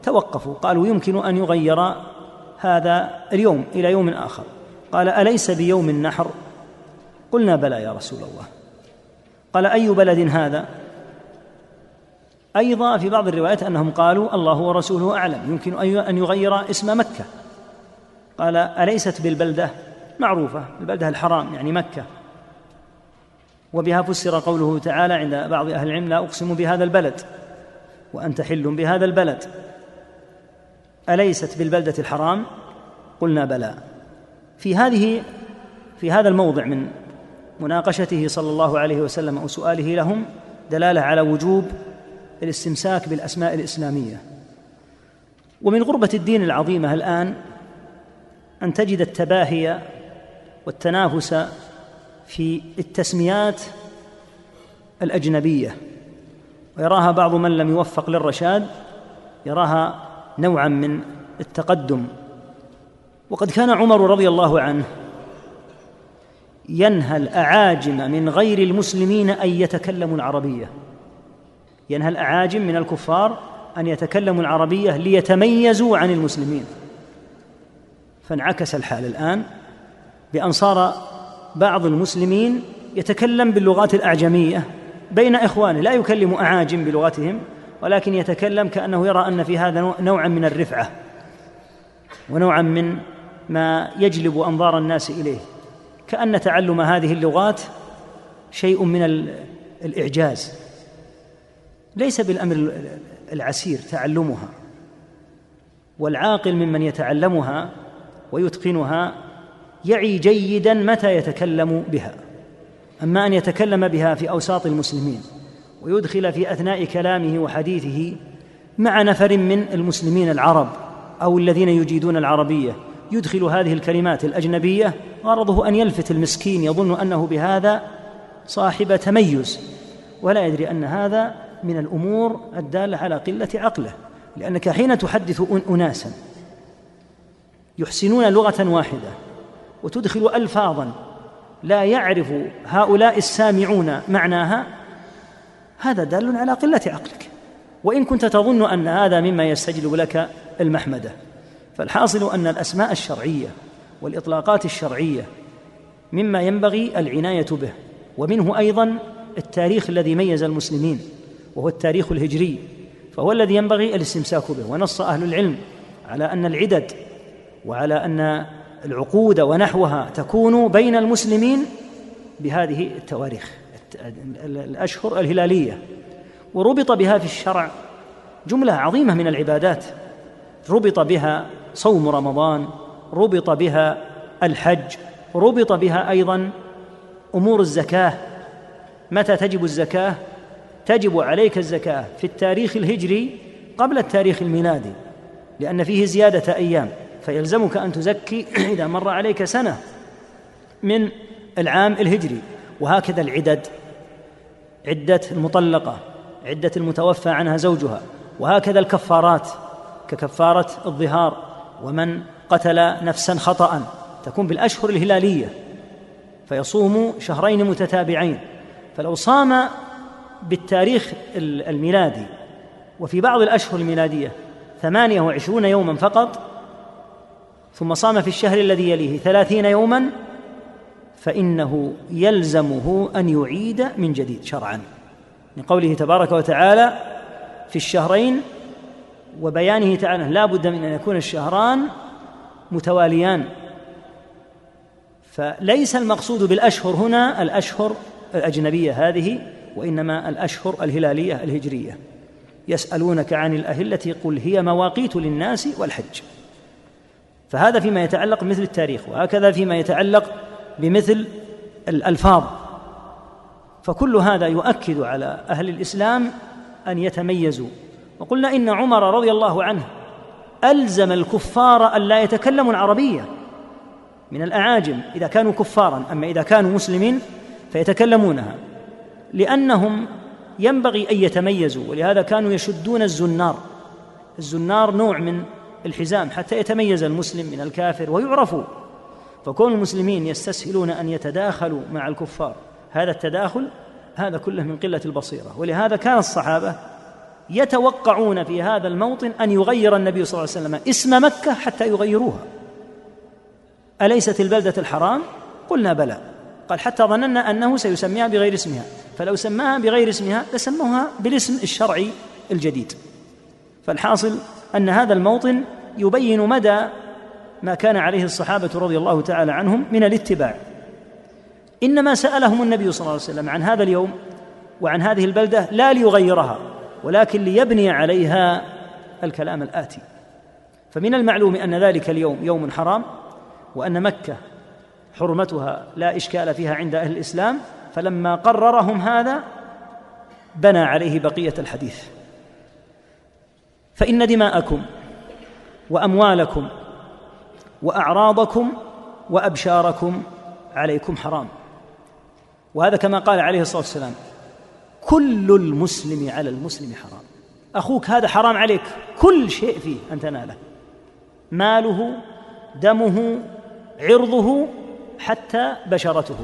توقفوا. قالوا يمكن أن يغير هذا اليوم إلى يوم آخر. قال أليس بيوم النحر؟ قلنا بلى يا رسول الله. قال أي بلد هذا؟ أيضا في بعض الروايات أنهم قالوا الله ورسوله أعلم. يمكن أن يغير اسم مكة. قال أليست بالبلدة؟ معروفة البلدة الحرام يعني مكة. وبها فسر قوله تعالى عند بعض أهل العلم لا أقسم بهذا البلد وأنت حل بهذا البلد. أليست بالبلدة الحرام؟ قلنا بلى. في هذه في هذا الموضع من مناقشته صلى الله عليه وسلم أو سؤاله لهم دلالة على وجوب الاستمساك بالأسماء الإسلامية. ومن غربة الدين العظيمة الآن أن تجد التباهي والتنافس في التسميات الأجنبية. ويراها بعض من لم يوفق للرشاد يراها نوعا من التقدم. وقد كان عمر رضي الله عنه ينهى الأعاجم من غير المسلمين أن يتكلموا العربية. ينهى الأعاجم من الكفار أن يتكلموا العربية ليتميزوا عن المسلمين. فانعكس الحال الآن. بأن صار بعض المسلمين يتكلم باللغات الأعجمية بين إخوانه لا يكلم أعاجم بلغتهم ولكن يتكلم كأنه يرى أن في هذا نوعا من الرفعة ونوعا من ما يجلب أنظار الناس إليه. كأن تعلم هذه اللغات شيء من الإعجاز. ليس بالأمر العسير تعلمها والعاقل ممن يتعلمها ويتقنها يعي جيدا متى يتكلم بها. أما أن يتكلم بها في أوساط المسلمين ويدخل في أثناء كلامه وحديثه مع نفر من المسلمين العرب أو الذين يجيدون العربية يدخل هذه الكلمات الأجنبية غرضه أن يلفت المسكين يظن أنه بهذا صاحب تميز ولا يدري أن هذا من الأمور الدالة على قلة عقله لأنك حين تحدث اناسا يحسنون لغة واحدة وتدخل الفاظا. لا يعرف هؤلاء السامعون معناها. هذا دال على قلة عقلك. وإن كنت تظن أن هذا مما يستجلب لك المحمدة فالحاصل أن الأسماء الشرعية والإطلاقات الشرعية مما ينبغي العناية به ومنه أيضا التاريخ الذي ميز المسلمين وهو التاريخ الهجري فهو الذي ينبغي الاستمساك به. ونص أهل العلم على أن العدد وعلى أن العقود ونحوها تكون بين المسلمين بهذه التواريخ الأشهر الهلالية. وربط بها في الشرع جملة عظيمة من العبادات. ربط بها صوم رمضان ربط بها الحج ربط بها أيضا أمور الزكاة. متى تجب الزكاة؟ تجب عليك الزكاة في التاريخ الهجري قبل التاريخ الميلادي لأن فيه زيادة أيام. فيلزمك أن تزكي إذا مر عليك سنة من العام الهجري وهكذا العدد عدة المطلقة عدة المتوفى عنها زوجها وهكذا الكفارات ككفارة الظهار ومن قتل نفسا خطأ تكون بالأشهر الهلالية فيصوم شهرين متتابعين. فلو صام بالتاريخ الميلادي وفي بعض الأشهر الميلادية ثمانية وعشرون يوما فقط ثم صام في الشهر الذي يليه ثلاثين يوما فإنه يلزمه أن يعيد من جديد شرعا. من قوله تبارك وتعالى في الشهرين وبيانه تعالى لا بد من أن يكون الشهران متواليان. فليس المقصود بالأشهر هنا الأشهر الأجنبية هذه وإنما الأشهر الهلالية الهجرية. يسألونك عن الأهلة قل هي مواقيت للناس والحج. فهذا فيما يتعلق بمثل التاريخ وهكذا فيما يتعلق بمثل الألفاظ. فكل هذا يؤكد على أهل الإسلام أن يتميزوا. وقلنا إن عمر رضي الله عنه ألزم الكفار أن لا يتكلموا العربية من الأعاجم إذا كانوا كفارا. أما إذا كانوا مسلمين فيتكلمونها لأنهم ينبغي أن يتميزوا ولهذا كانوا يشدون الزنار. الزنار نوع من الحزام حتى يتميز المسلم من الكافر ويعرفوا فكون المسلمين يستسهلون أن يتداخلوا مع الكفار هذا التداخل هذا كله من قلة البصيرة. ولهذا كان الصحابة يتوقعون في هذا الموطن أن يغير النبي صلى الله عليه وسلم اسم مكة حتى يغيروها. أليست البلدة الحرام؟ قلنا بلى. قال حتى ظننا أنه سيسميها بغير اسمها. فلو سماها بغير اسمها لسموها بالاسم الشرعي الجديد. فالحاصل أن هذا الموطن يبين مدى ما كان عليه الصحابة رضي الله تعالى عنهم من الاتباع. إنما سألهم النبي صلى الله عليه وسلم عن هذا اليوم وعن هذه البلدة لا ليغيرها ولكن ليبني عليها الكلام الآتي. فمن المعلوم أن ذلك اليوم يوم حرام وأن مكة حرمتها لا إشكال فيها عند أهل الإسلام فلما قررهم هذا بنى عليه بقية الحديث. فإن دماءكم وأموالكم وأعراضكم وأبشاركم عليكم حرام. وهذا كما قال عليه الصلاة والسلام كل المسلم على المسلم حرام. أخوك هذا حرام عليك كل شيء فيه أن تناله. ماله دمه عرضه حتى بشرته.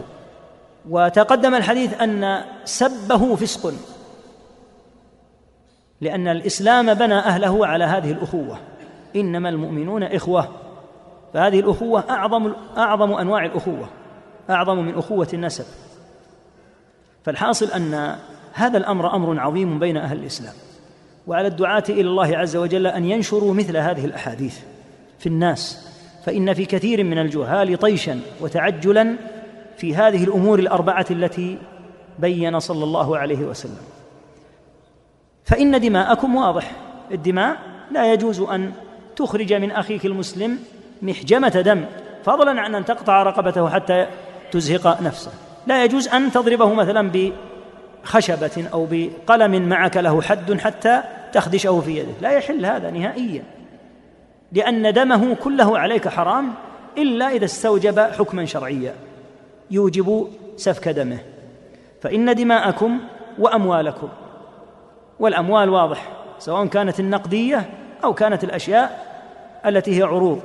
وتقدم الحديث أن سبه فسق لأن الإسلام بنى أهله على هذه الأخوة. إنما المؤمنون إخوة. فهذه الأخوة أعظم أعظم أنواع الأخوة أعظم من أخوة النسب. فالحاصل أن هذا الأمر أمر عظيم بين أهل الإسلام. وعلى الدعاة إلى الله عز وجل أن ينشروا مثل هذه الأحاديث في الناس. فإن في كثير من الجهال طيشا وتعجلا في هذه الأمور الأربعة التي بين صلى الله عليه وسلم. فإن دماءكم واضح. الدماء لا يجوز أن تخرج من أخيك المسلم محجمة دم فضلا عن أن تقطع رقبته حتى تزهق نفسه. لا يجوز أن تضربه مثلا بخشبة أو بقلم معك له حد حتى تخدشه في يده. لا يحل هذا نهائيا لأن دمه كله عليك حرام إلا إذا استوجب حكما شرعيا. يوجب سفك دمه. فإن دماءكم وأموالكم والأموال واضح سواء كانت النقدية أو كانت الأشياء التي هي عروض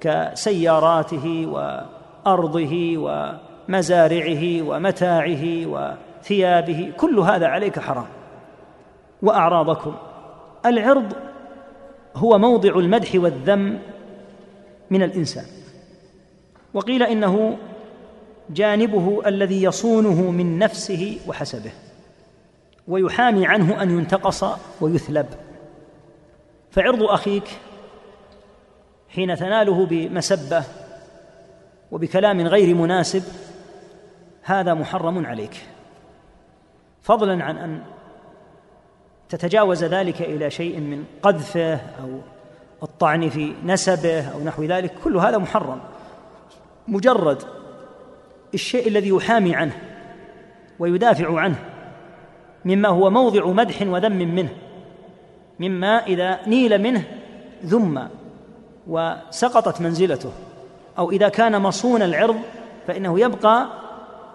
كسياراته وأرضه ومزارعه ومتاعه وثيابه كل هذا عليك حرام. وأعراضكم. العرض هو موضع المدح والذم من الإنسان. وقيل إنه جانبه الذي يصونه من نفسه وحسبه ويحامي عنه أن ينتقص ويثلب. فعرض أخيك حين تناله بمسبة وبكلام غير مناسب هذا محرم عليك. فضلا عن أن تتجاوز ذلك إلى شيء من قذفه أو الطعن في نسبه أو نحو ذلك كل هذا محرم. مجرد الشيء الذي يحامي عنه ويدافع عنه مما هو موضع مدح وذم منه. مما إذا نيل منه ذم وسقطت منزلته أو إذا كان مصون العرض فإنه يبقى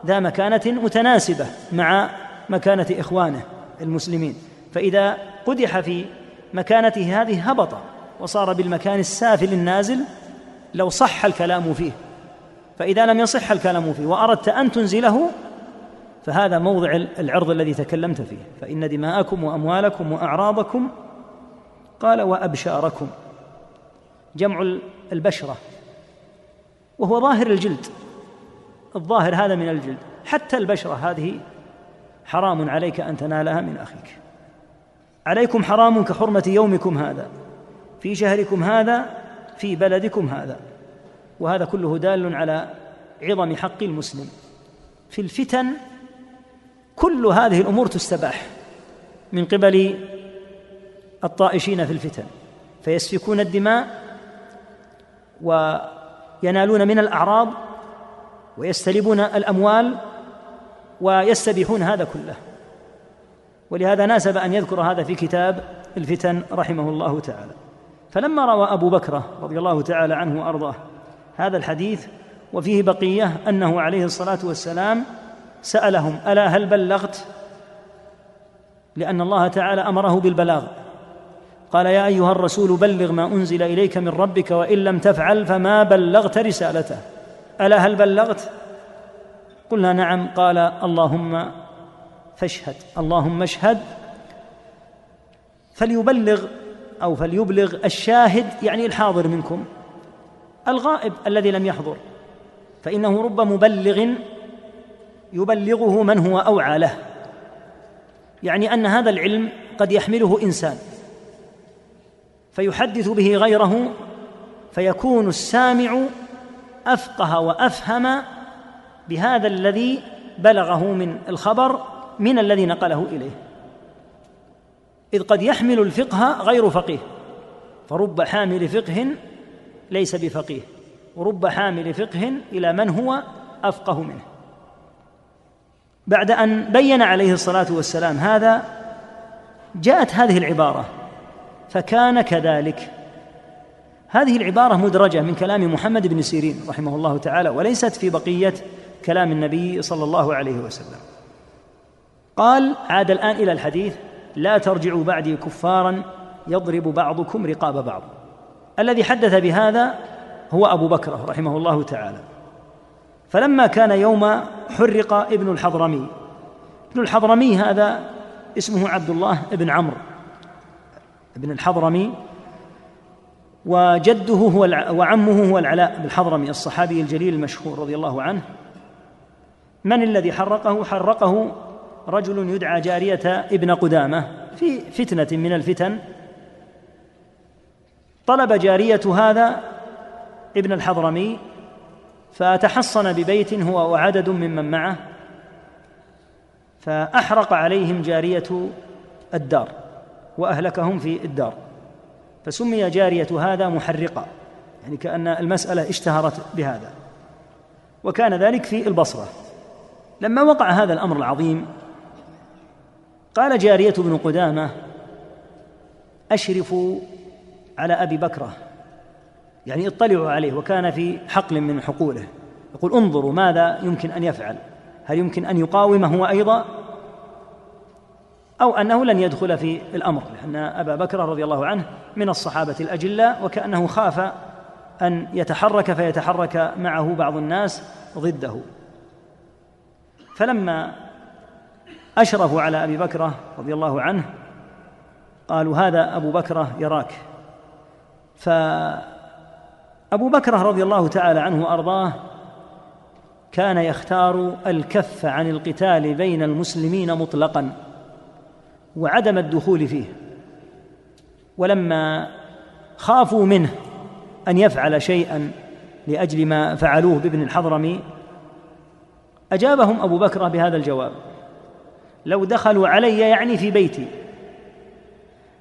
ذا مكانة متناسبة مع مكانة إخوانه المسلمين. فإذا قدح في مكانته هذه هبط وصار بالمكان السافل النازل لو صح الكلام فيه. فإذا لم يصح الكلام فيه وأردت أن تنزله فهذا موضع العرض الذي تكلمت فيه. فإن دماءكم وأموالكم وأعراضكم قال وأبشاركم. جمع البشرة. وهو ظاهر الجلد. الظاهر هذا من الجلد. حتى البشرة هذه حرام عليك أن تنالها من أخيك. عليكم حرام كحرمة يومكم هذا. في شهركم هذا في بلدكم هذا. وهذا كله دال على عظم حق المسلم. في الفتن كل هذه الأمور تستباح. من قبل الطائشين في الفتن فيسفكون الدماء وينالون من الأعراض ويستلبون الأموال ويستبيحون هذا كله. ولهذا ناسب أن يذكر هذا في كتاب الفتن رحمه الله تعالى. فلما روى أبو بكر رضي الله تعالى عنه وأرضاه هذا الحديث وفيه بقية أنه عليه الصلاة والسلام سألهم ألا هل بلغت؟ لأن الله تعالى أمره بالبلاغ. قال يا أيها الرسول بلغ ما أنزل إليك من ربك وإن لم تفعل فما بلغت رسالته. ألا هل بلغت؟ قلنا نعم. قال اللهم فاشهد اللهم اشهد. فليبلغ أو فليبلغ الشاهد يعني الحاضر منكم. الغائب الذي لم يحضر. فإنه رب مبلغ يبلغه من هو أوعى له. يعني أن هذا العلم قد يحمله إنسان. فيحدث به غيره فيكون السامع أفقه وأفهم بهذا الذي بلغه من الخبر من الذي نقله إليه. إذ قد يحمل الفقه غير فقيه فرب حامل فقه ليس بفقيه ورب حامل فقه إلى من هو أفقه منه. بعد أن بين عليه الصلاة والسلام هذا جاءت هذه العبارة فكان كذلك. هذه العبارة مدرجة من كلام محمد بن سيرين رحمه الله تعالى وليست في بقية كلام النبي صلى الله عليه وسلم. قال عاد الآن إلى الحديث لا ترجعوا بعدي كفارا يضرب بعضكم رقاب بعض. الذي حدث بهذا هو أبو بكر رحمه الله تعالى. فلما كان يوم حرق ابن الحضرمي ابن الحضرمي هذا اسمه عبد الله بن عمرو. ابن الحضرمي وجده هو وعمه هو العلاء بن الحضرمي الصحابي الجليل المشهور رضي الله عنه. من الذي حرقه؟ حرقه رجل يدعى جارية ابن قدامة في فتنة من الفتن. طلب جارية هذا ابن الحضرمي فتحصن ببيت هو وعدد ممن معه فأحرق عليهم جارية الدار. وأهلكهم في الدار. فسمي جارية هذا محرقة يعني كأن المسألة اشتهرت بهذا. وكان ذلك في البصرة. لما وقع هذا الأمر العظيم قال جارية بن قدامة أشرفوا على أبي بكرة. يعني اطلعوا عليه وكان في حقل من حقوله. يقول انظروا ماذا يمكن أن يفعل. هل يمكن أن يقاومه هو أيضا؟ أو أنه لن يدخل في الأمر لأن أبا بكر رضي الله عنه من الصحابة الأجلاء وكأنه خاف أن يتحرك فيتحرك معه بعض الناس ضده. فلما أشرفوا على أبي بكرة رضي الله عنه قالوا هذا أبو بكرة يراك. فأبو بكرة رضي الله تعالى عنه وأرضاه كان يختار الكف عن القتال بين المسلمين مطلقا. وعدم الدخول فيه. ولما خافوا منه أن يفعل شيئا لأجل ما فعلوه بابن الحضرمي أجابهم أبو بكر بهذا الجواب لو دخلوا علي يعني في بيتي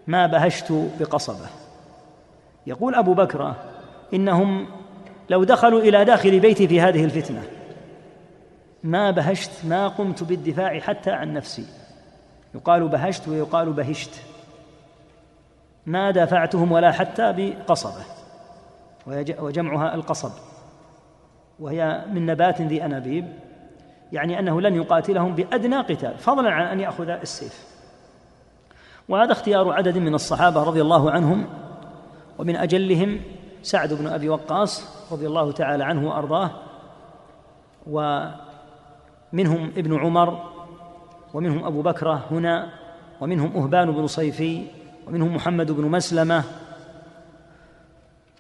ما بهشت بقصبه. يقول أبو بكر إنهم لو دخلوا إلى داخل بيتي في هذه الفتنة ما بهشت ما قمت بالدفاع حتى عن نفسي. يقال بهشت ويقال بهشت. ما دافعتهم ولا حتى بقصبة. وجمعها القصب. وهي من نبات ذي أنابيب. يعني أنه لن يقاتلهم بأدنى قتال فضلا عن أن يأخذ السيف. وهذا اختيار عدد من الصحابة رضي الله عنهم. ومن أجلهم سعد بن أبي وقاص رضي الله تعالى عنه وأرضاه. ومنهم ابن عمر ومنهم أبو بكرة هنا ومنهم أهبان بن صيفي ومنهم محمد بن مسلمة.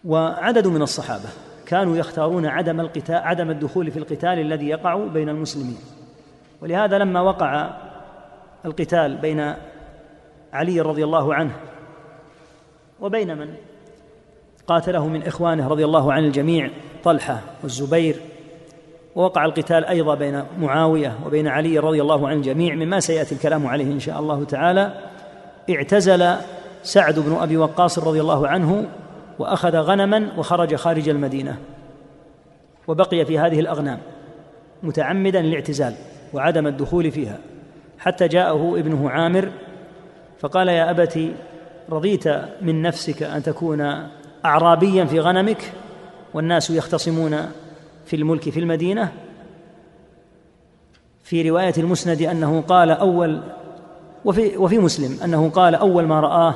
وعدد من الصحابة كانوا يختارون عدم القتال عدم الدخول في القتال الذي يقع بين المسلمين. ولهذا لما وقع القتال بين علي رضي الله عنه وبين من قاتله من إخوانه رضي الله عن الجميع طلحة والزبير ووقع القتال أيضا بين معاوية وبين علي رضي الله عن الجميع مما سيأتي الكلام عليه إن شاء الله تعالى. اعتزل سعد بن أبي وقاص رضي الله عنه وأخذ غنما وخرج خارج المدينة وبقي في هذه الأغنام متعمدا الاعتزال وعدم الدخول فيها حتى جاءه ابنه عامر فقال يا ابت رضيت من نفسك أن تكون اعرابيا في غنمك والناس يختصمون في الملك في المدينة في رواية المسند أنه قال أول وفي وفي مسلم أنه قال أول ما رآه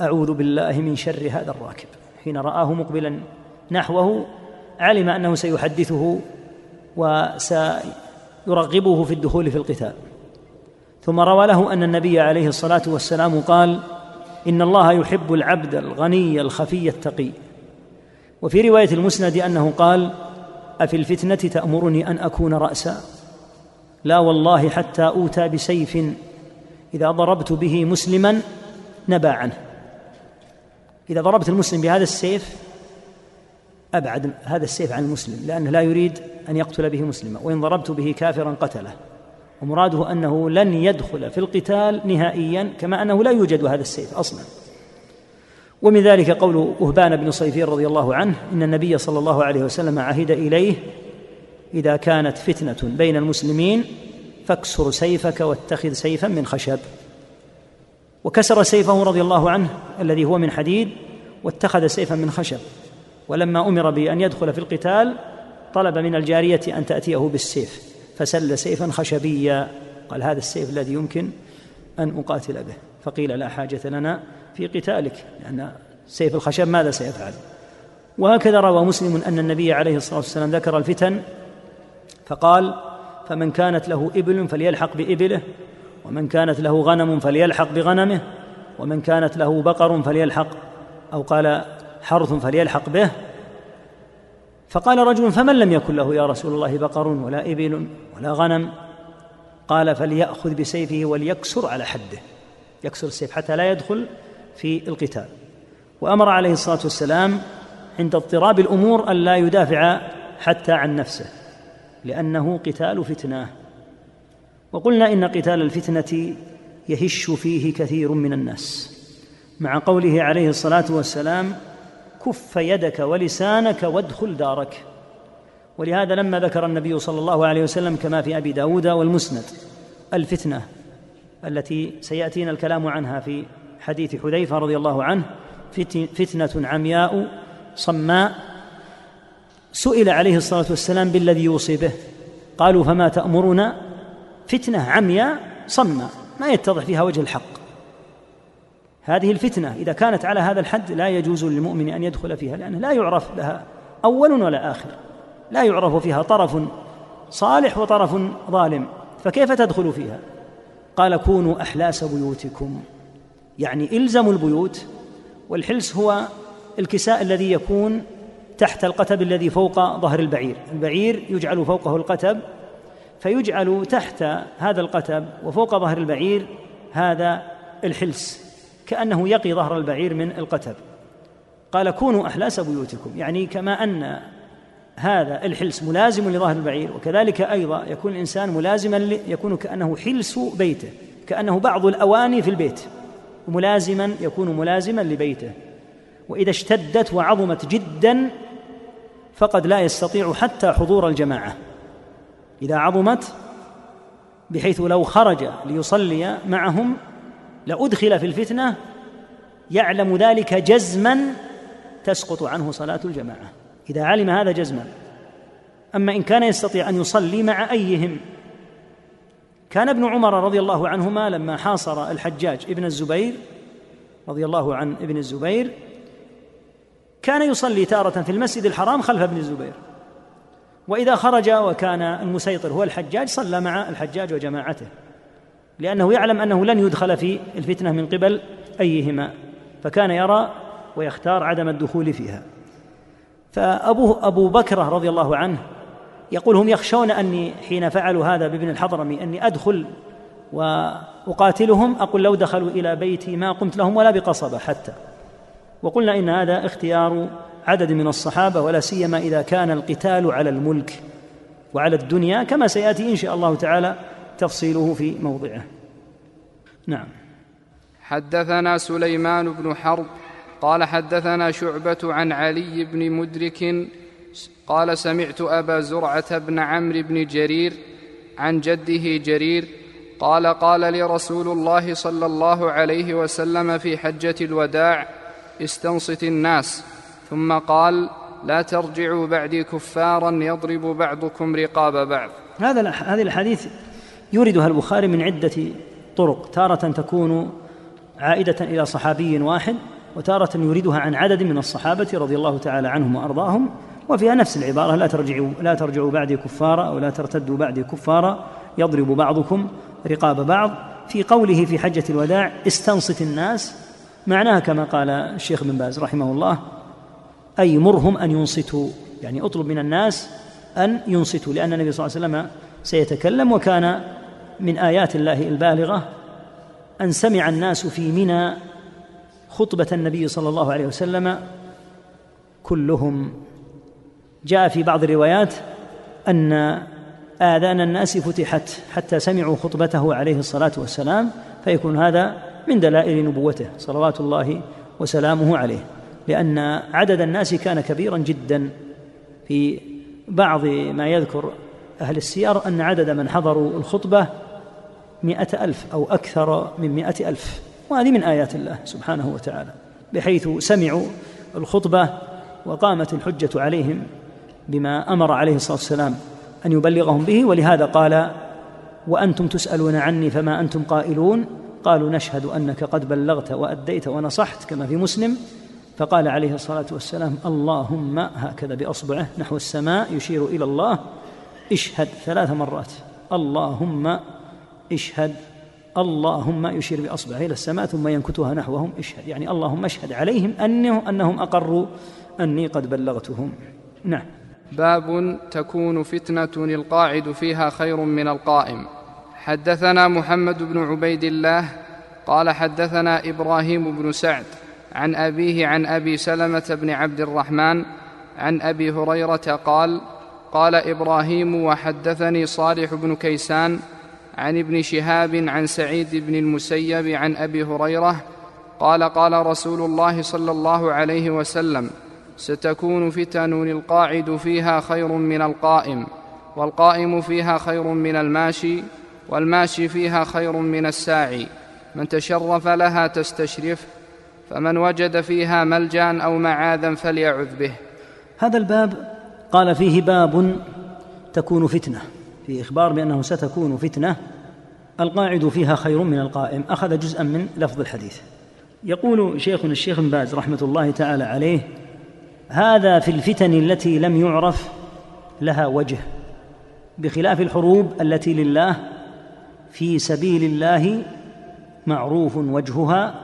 أعوذ بالله من شر هذا الراكب حين رآه مقبلا نحوه علم أنه سيحدثه وسيرغبه في الدخول في القتال. ثم روى له أن النبي عليه الصلاة والسلام قال إن الله يحب العبد الغني الخفي التقي. وفي رواية المسند أنه قال أفي الفتنة تأمرني أن أكون رأسا؟ لا والله حتى أوتى بسيف. إذا ضربت به مسلما نبى عنه. إذا ضربت المسلم بهذا السيف أبعد هذا السيف عن المسلم لأنه لا يريد أن يقتل به مسلما وإن ضربت به كافرا قتله. ومراده أنه لن يدخل في القتال نهائيا كما أنه لا يوجد هذا السيف أصلا. ومن ذلك قول وهبان بن صيفي رضي الله عنه إن النبي صلى الله عليه وسلم عهد إليه إذا كانت فتنة بين المسلمين فاكسر سيفك واتخذ سيفا من خشب. وكسر سيفه رضي الله عنه الذي هو من حديد واتخذ سيفا من خشب. ولما أمر بأن يدخل في القتال طلب من الجارية أن تأتيه بالسيف فسل سيفا خشبيا. قال هذا السيف الذي يمكن أن أقاتل به. فقيل لا حاجة لنا في قتالك لأن سيف الخشب ماذا سيفعل؟ وهكذا روى مسلم أن النبي عليه الصلاة والسلام ذكر الفتن فقال فمن كانت له إبل فليلحق بإبله ومن كانت له غنم فليلحق بغنمه ومن كانت له بقر فليلحق أو قال حرث فليلحق به. فقال رجل فمن لم يكن له يا رسول الله بقر ولا إبل ولا غنم؟ قال فليأخذ بسيفه وليكسر على حده. يكسر السيف حتى لا يدخل في القتال. وأمر عليه الصلاة والسلام عند اضطراب الأمور أن لا يدافع حتى عن نفسه لأنه قتال فتنة. وقلنا إن قتال الفتنة يهش فيه كثير من الناس. مع قوله عليه الصلاة والسلام كف يدك ولسانك وادخل دارك. ولهذا لما ذكر النبي صلى الله عليه وسلم كما في أبي داود والمسند الفتنة التي سيأتينا الكلام عنها في حديث حذيفة رضي الله عنه فتنة عمياء صماء. سئل عليه الصلاة والسلام بالذي يوصي به. قالوا فما تأمرنا فتنة عمياء صماء. ما يتضح فيها وجه الحق. هذه الفتنة إذا كانت على هذا الحد لا يجوز للمؤمن أن يدخل فيها لأنه لا يعرف لها أول ولا آخر. لا يعرف فيها طرف صالح وطرف ظالم. فكيف تدخل فيها؟ قال كونوا أحلاس بيوتكم. يعني إلزموا البيوت والحلس هو الكساء الذي يكون تحت القتب الذي فوق ظهر البعير. البعير يجعل فوقه القتب فيجعل تحت هذا القتب وفوق ظهر البعير هذا الحلس كأنه يقي ظهر البعير من القتب. قال كونوا أحلاس بيوتكم. يعني كما أن هذا الحلس ملازم لظهر البعير وكذلك أيضا يكون الإنسان ملازما يكون كأنه حلس بيته كأنه بعض الأواني في البيت. ملازما يكون ملازما لبيته. وإذا اشتدت وعظمت جدا فقد لا يستطيع حتى حضور الجماعة. إذا عظمت بحيث لو خرج ليصلي معهم لأدخل في الفتنة يعلم ذلك جزما تسقط عنه صلاة الجماعة. إذا علم هذا جزما. أما إن كان يستطيع أن يصلي مع أيهم كان ابن عمر رضي الله عنهما لما حاصر الحجاج ابن الزبير رضي الله عن ابن الزبير كان يصلي تارة في المسجد الحرام خلف ابن الزبير. وإذا خرج وكان المسيطر هو الحجاج صلى مع الحجاج وجماعته لأنه يعلم أنه لن يدخل في الفتنة من قبل أيهما فكان يرى ويختار عدم الدخول فيها. فأبوه أبو بكر رضي الله عنه يقول هم يخشون أني حين فعلوا هذا بابن الحضرمي أني أدخل وأقاتلهم أقول لو دخلوا إلى بيتي ما قمت لهم ولا بقصبة حتى. وقلنا إن هذا اختيار عدد من الصحابة ولا سيما إذا كان القتال على الملك وعلى الدنيا كما سيأتي إن شاء الله تعالى تفصيله في موضعه. نعم. حدثنا سليمان بن حرب قال حدثنا شعبة عن علي بن مدرك قال سمعت أبا زرعة بن عمرو بن جرير عن جده جرير قال قال لي رسول الله صلى الله عليه وسلم في حجة الوداع استنصت الناس. ثم قال لا ترجعوا بعدي كفارا يضرب بعضكم رقاب بعض. هذا هذه الحديث يوردها البخاري من عدة طرق. تارة تكون عائدة إلى صحابي واحد وتارة يريدها عن عدد من الصحابة رضي الله تعالى عنهم وأرضاهم. وفيها نفس العبارة لا ترجعوا لا ترجعوا بعدي كفارا أو لا ترتدوا بعدي كفارا يضرب بعضكم رقاب بعض. في قوله في حجة الوداع استنصت الناس معناها كما قال الشيخ بن باز رحمه الله أي مرهم أن ينصتوا. يعني اطلب من الناس أن ينصتوا لأن النبي صلى الله عليه وسلم سيتكلم وكان من آيات الله البالغة أن سمع الناس في منى خطبة النبي صلى الله عليه وسلم كلهم جاء في بعض الروايات أن آذان الناس فتحت حتى سمعوا خطبته عليه الصلاة والسلام فيكون هذا من دلائل نبوته صلوات الله وسلامه عليه لأن عدد الناس كان كبيرا جدا. في بعض ما يذكر أهل السير أن عدد من حضروا الخطبة مئة ألف أو أكثر من مئة ألف وهذه من آيات الله سبحانه وتعالى بحيث سمعوا الخطبة وقامت الحجة عليهم. بما أمر عليه الصلاة والسلام أن يبلغهم به ولهذا قال وأنتم تسألون عني فما أنتم قائلون؟ قالوا نشهد أنك قد بلغت وأديت ونصحت كما في مسلم. فقال عليه الصلاة والسلام اللهم هكذا بأصبعه نحو السماء يشير إلى الله اشهد ثلاث مرات اللهم اشهد اللهم يشير بأصبعه إلى السماء ثم ينكتها نحوهم اشهد. يعني اللهم اشهد عليهم أنه أنهم أقروا أني قد بلغتهم. نعم. باب تكون فتنة القاعد فيها خير من القائم. حدثنا محمد بن عبيد الله قال حدثنا إبراهيم بن سعد عن أبيه عن أبي سلمة بن عبد الرحمن عن أبي هريرة قال قال إبراهيم وحدثني صالح بن كيسان عن ابن شهاب عن سعيد بن المسيب عن أبي هريرة قال قال رسول الله صلى الله عليه وسلم ستكون فتن القاعد فيها خير من القائم والقائم فيها خير من الماشي والماشي فيها خير من الساعي. من تشرف لها تستشرف فمن وجد فيها ملجأ أو معاذا فليعذ به. هذا الباب قال فيه باب تكون فتنة في إخبار بأنه ستكون فتنة. القاعد فيها خير من القائم. أخذ جزءا من لفظ الحديث. يقول شيخنا الشيخ بن باز رحمة الله تعالى عليه هذا في الفتن التي لم يعرف لها وجه بخلاف الحروب التي لله في سبيل الله معروف وجهها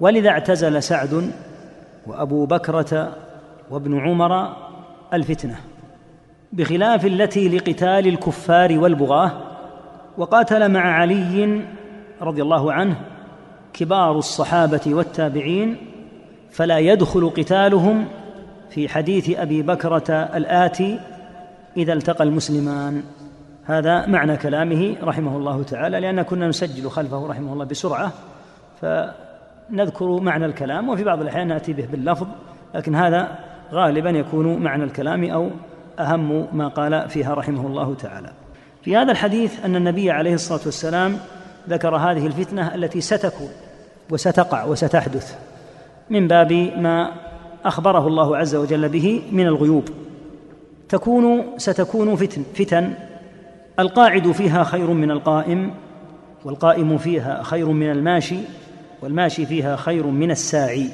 ولذا اعتزل سعد وأبو بكرة وابن عمر الفتنة بخلاف التي لقتال الكفار والبغاة وقاتل مع علي رضي الله عنه كبار الصحابة والتابعين فلا يدخل قتالهم في حديث أبي بكرة الآتي إذا التقى المسلمان. هذا معنى كلامه رحمه الله تعالى لأن كنا نسجل خلفه رحمه الله بسرعة فنذكر معنى الكلام وفي بعض الأحيان نأتي به باللفظ لكن هذا غالبا يكون معنى الكلام أو أهم ما قال فيها رحمه الله تعالى. في هذا الحديث أن النبي عليه الصلاة والسلام ذكر هذه الفتنة التي ستكون وستقع وستحدث من باب ما أخبره الله عز وجل به من الغيوب. تكون ستكون فتن فتن القاعد فيها خير من القائم والقائم فيها خير من الماشي والماشي فيها خير من الساعي.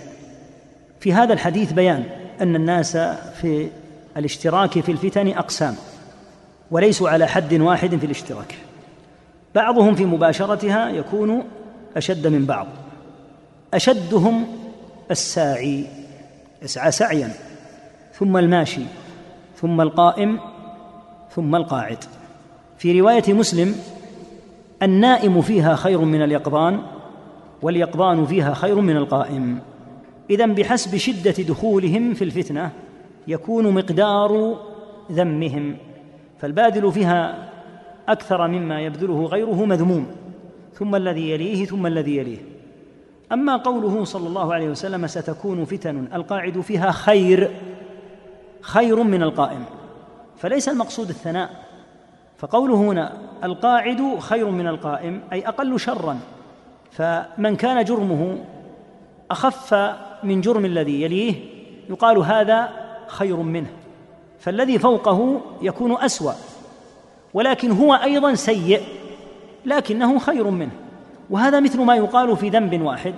في هذا الحديث بيان أن الناس في الاشتراك في الفتن أقسام وليسوا على حد واحد في الاشتراك. بعضهم في مباشرتها يكون أشد من بعض أشدهم الساعي. يسعى سعيا ثم الماشي ثم القائم ثم القاعد. في رواية مسلم النائم فيها خير من اليقظان واليقظان فيها خير من القائم. اذا بحسب شدة دخولهم في الفتنة يكون مقدار ذمهم فالباذل فيها أكثر مما يبذله غيره مذموم ثم الذي يليه ثم الذي يليه. أما قوله صلى الله عليه وسلم ستكون فتن القاعد فيها خير خير من القائم فليس المقصود الثناء فقوله هنا القاعد خير من القائم أي أقل شرا فمن كان جرمه أخف من جرم الذي يليه يقال هذا خير منه فالذي فوقه يكون أسوأ ولكن هو أيضا سيء لكنه خير منه. وهذا مثل ما يقال في ذنب واحد.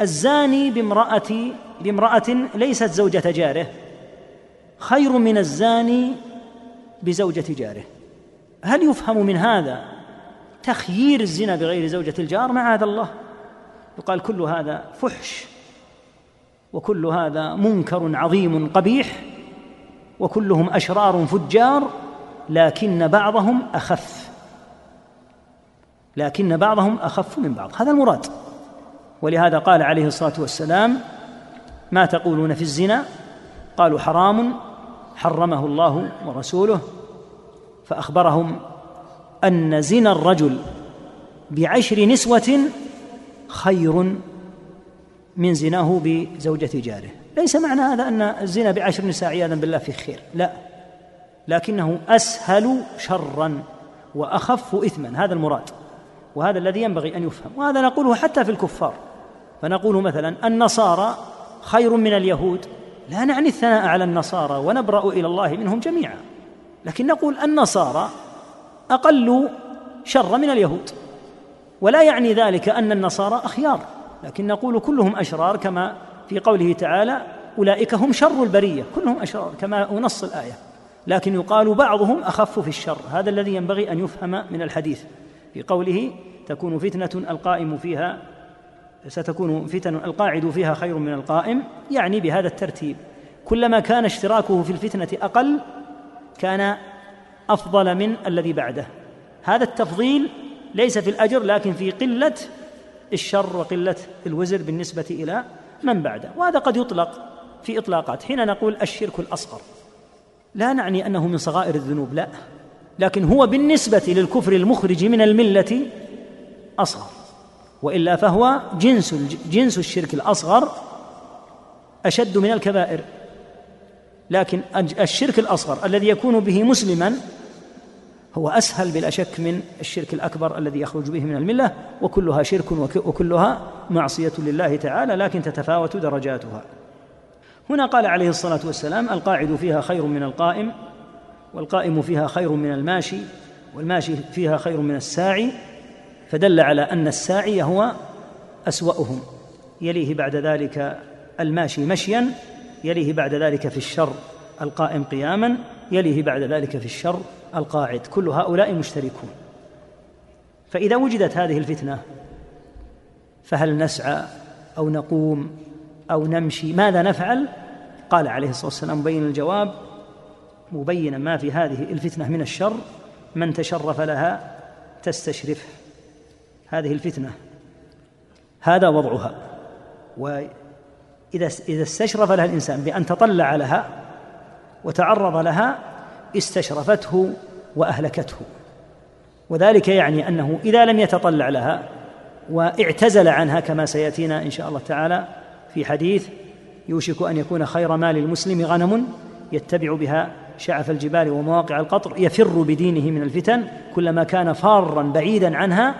الزاني بامرأة بامرأة ليست زوجة جاره. خير من الزاني بزوجة جاره. هل يفهم من هذا تخيير الزنا بغير زوجة الجار؟ معاذ الله. يقال كل هذا فحش وكل هذا منكر عظيم قبيح وكلهم أشرار فجار لكن بعضهم أخف. لكن بعضهم أخف من بعض. هذا المراد. ولهذا قال عليه الصلاة والسلام ما تقولون في الزنا؟ قالوا حرام حرمه الله ورسوله. فأخبرهم أن زنا الرجل بعشر نسوة خير من زناه بزوجة جاره. ليس معنى هذا أن الزنا بعشر نساء عياذا بالله في خير. لا. لكنه أسهل شرا وأخف إثما. هذا المراد. وهذا الذي ينبغي أن يفهم. وهذا نقوله حتى في الكفار. فنقول مثلا النصارى خير من اليهود. لا نعني الثناء على النصارى ونبرأ إلى الله منهم جميعا. لكن نقول النصارى أقل شر من اليهود. ولا يعني ذلك أن النصارى أخيار. لكن نقول كلهم أشرار كما في قوله تعالى أولئك هم شر البرية. كلهم أشرار كما نص الآية. لكن يقال بعضهم أخف في الشر. هذا الذي ينبغي أن يفهم من الحديث. في قوله تكون فتنة القائم فيها ستكون فتن القاعد فيها خير من القائم يعني بهذا الترتيب. كلما كان اشتراكه في الفتنة أقل كان أفضل من الذي بعده. هذا التفضيل ليس في الأجر لكن في قلة الشر وقلة الوزر بالنسبة إلى من بعده. وهذا قد يطلق في إطلاقات. حين نقول الشرك الأصغر. لا نعني أنه من صغائر الذنوب لا. لكن هو بالنسبة للكفر المخرج من الملة أصغر. وإلا فهو جنس جنس الشرك الأصغر أشد من الكبائر. لكن الشرك الأصغر الذي يكون به مسلما هو أسهل بلا شك من الشرك الأكبر الذي يخرج به من الملة وكلها شرك وكلها معصية لله تعالى لكن تتفاوت درجاتها. هنا قال عليه الصلاة والسلام القاعد فيها خير من القائم والقائم فيها خير من الماشي والماشي فيها خير من الساعي فدل على أن الساعي هو أسوأهم. يليه بعد ذلك الماشي مشيا يليه بعد ذلك في الشر القائم قياما يليه بعد ذلك في الشر القاعد. كل هؤلاء مشتركون. فإذا وجدت هذه الفتنة فهل نسعى أو نقوم أو نمشي؟ ماذا نفعل؟ قال عليه الصلاة والسلام مبين الجواب مبينا ما في هذه الفتنة من الشر من تشرف لها تستشرفه هذه الفتنة. هذا وضعها. وإذا إذا استشرف لها الإنسان بأن تطلع لها وتعرض لها استشرفته وأهلكته. وذلك يعني أنه إذا لم يتطلع لها واعتزل عنها كما سيأتينا إن شاء الله تعالى في حديث يوشك أن يكون خير مال المسلم غنم يتبع بها شعف الجبال ومواقع القطر يفر بدينه من الفتن كلما كان فارا بعيدا عنها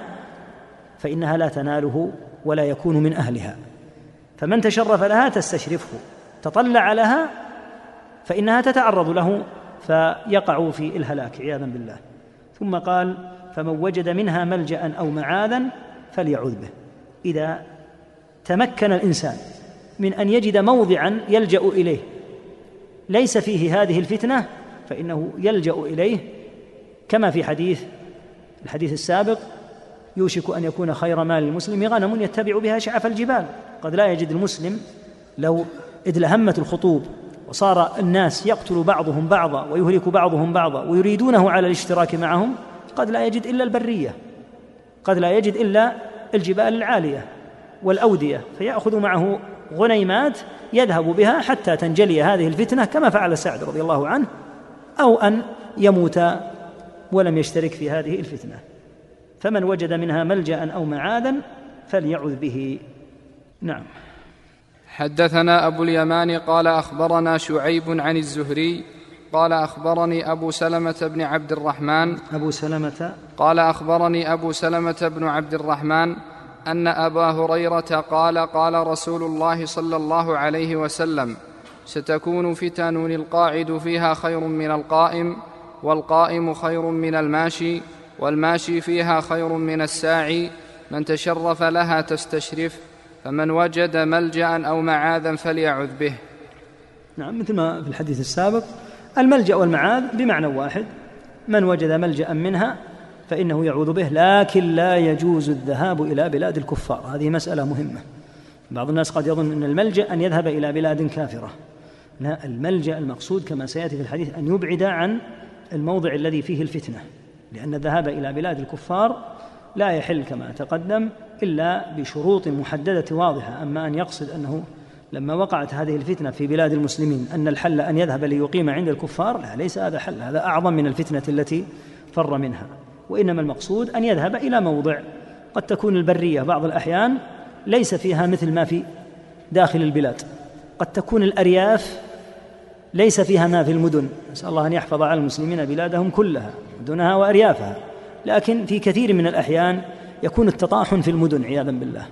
فإنها لا تناله ولا يكون من أهلها. فمن تشرف لها تستشرفه تطلع لها فإنها تتعرض له فيقع في الهلاك عياذا بالله. ثم قال فمن وجد منها ملجأ أو معاذا فليعوذ به. إذا تمكن الإنسان من أن يجد موضعا يلجأ إليه ليس فيه هذه الفتنة فإنه يلجأ إليه كما في حديث الحديث السابق يوشك أن يكون خير مال المسلم غنم يتبع بها شعف الجبال. قد لا يجد المسلم لو إذ لهمت الخطوب وصار الناس يقتل بعضهم بعضا ويهلك بعضهم بعضا ويريدونه على الاشتراك معهم قد لا يجد إلا البرية قد لا يجد إلا الجبال العالية والأودية فيأخذ معه غنيمات يذهب بها حتى تنجلي هذه الفتنة كما فعل سعد رضي الله عنه أو أن يموت ولم يشترك في هذه الفتنة. فمن وجد منها ملجأ أو معاذا فليعذ به. نعم. حدثنا أبو اليمان قال أخبرنا شعيب عن الزهري قال أخبرني أبو سلمة بن عبد الرحمن أبو سلمة. قال أخبرني أبو سلمة بن عبد الرحمن أن أبا هريرة قال قال رسول الله صلى الله عليه وسلم ستكون فتن القاعد فيها خير من القائم والقائم خير من الماشي والماشي فيها خير من الساعي. من تشرف لها تستشرف فمن وجد ملجأ أو معاذا فليعذ به. نعم مثل ما في الحديث السابق الملجأ والمعاذ بمعنى واحد من وجد ملجأ منها فإنه يعوذ به. لكن لا يجوز الذهاب إلى بلاد الكفار. هذه مسألة مهمة. بعض الناس قد يظن أن الملجأ أن يذهب إلى بلاد كافرة. لا الملجأ المقصود كما سيأتي في الحديث أن يبعد عن الموضع الذي فيه الفتنة. لأن الذهاب إلى بلاد الكفار لا يحل كما تقدم إلا بشروط محددة واضحة. أما أن يقصد أنه لما وقعت هذه الفتنة في بلاد المسلمين أن الحل أن يذهب ليقيم عند الكفار لا ليس هذا حل. هذا أعظم من الفتنة التي فر منها. وإنما المقصود أن يذهب إلى موضع قد تكون البرية بعض الأحيان ليس فيها مثل ما في داخل البلاد. قد تكون الأرياف ليس فيها ما في المدن. نسأل الله أن يحفظ على المسلمين بلادهم كلها مدنها وأريافها. لكن في كثير من الأحيان يكون التطاحن في المدن عياذا بالله.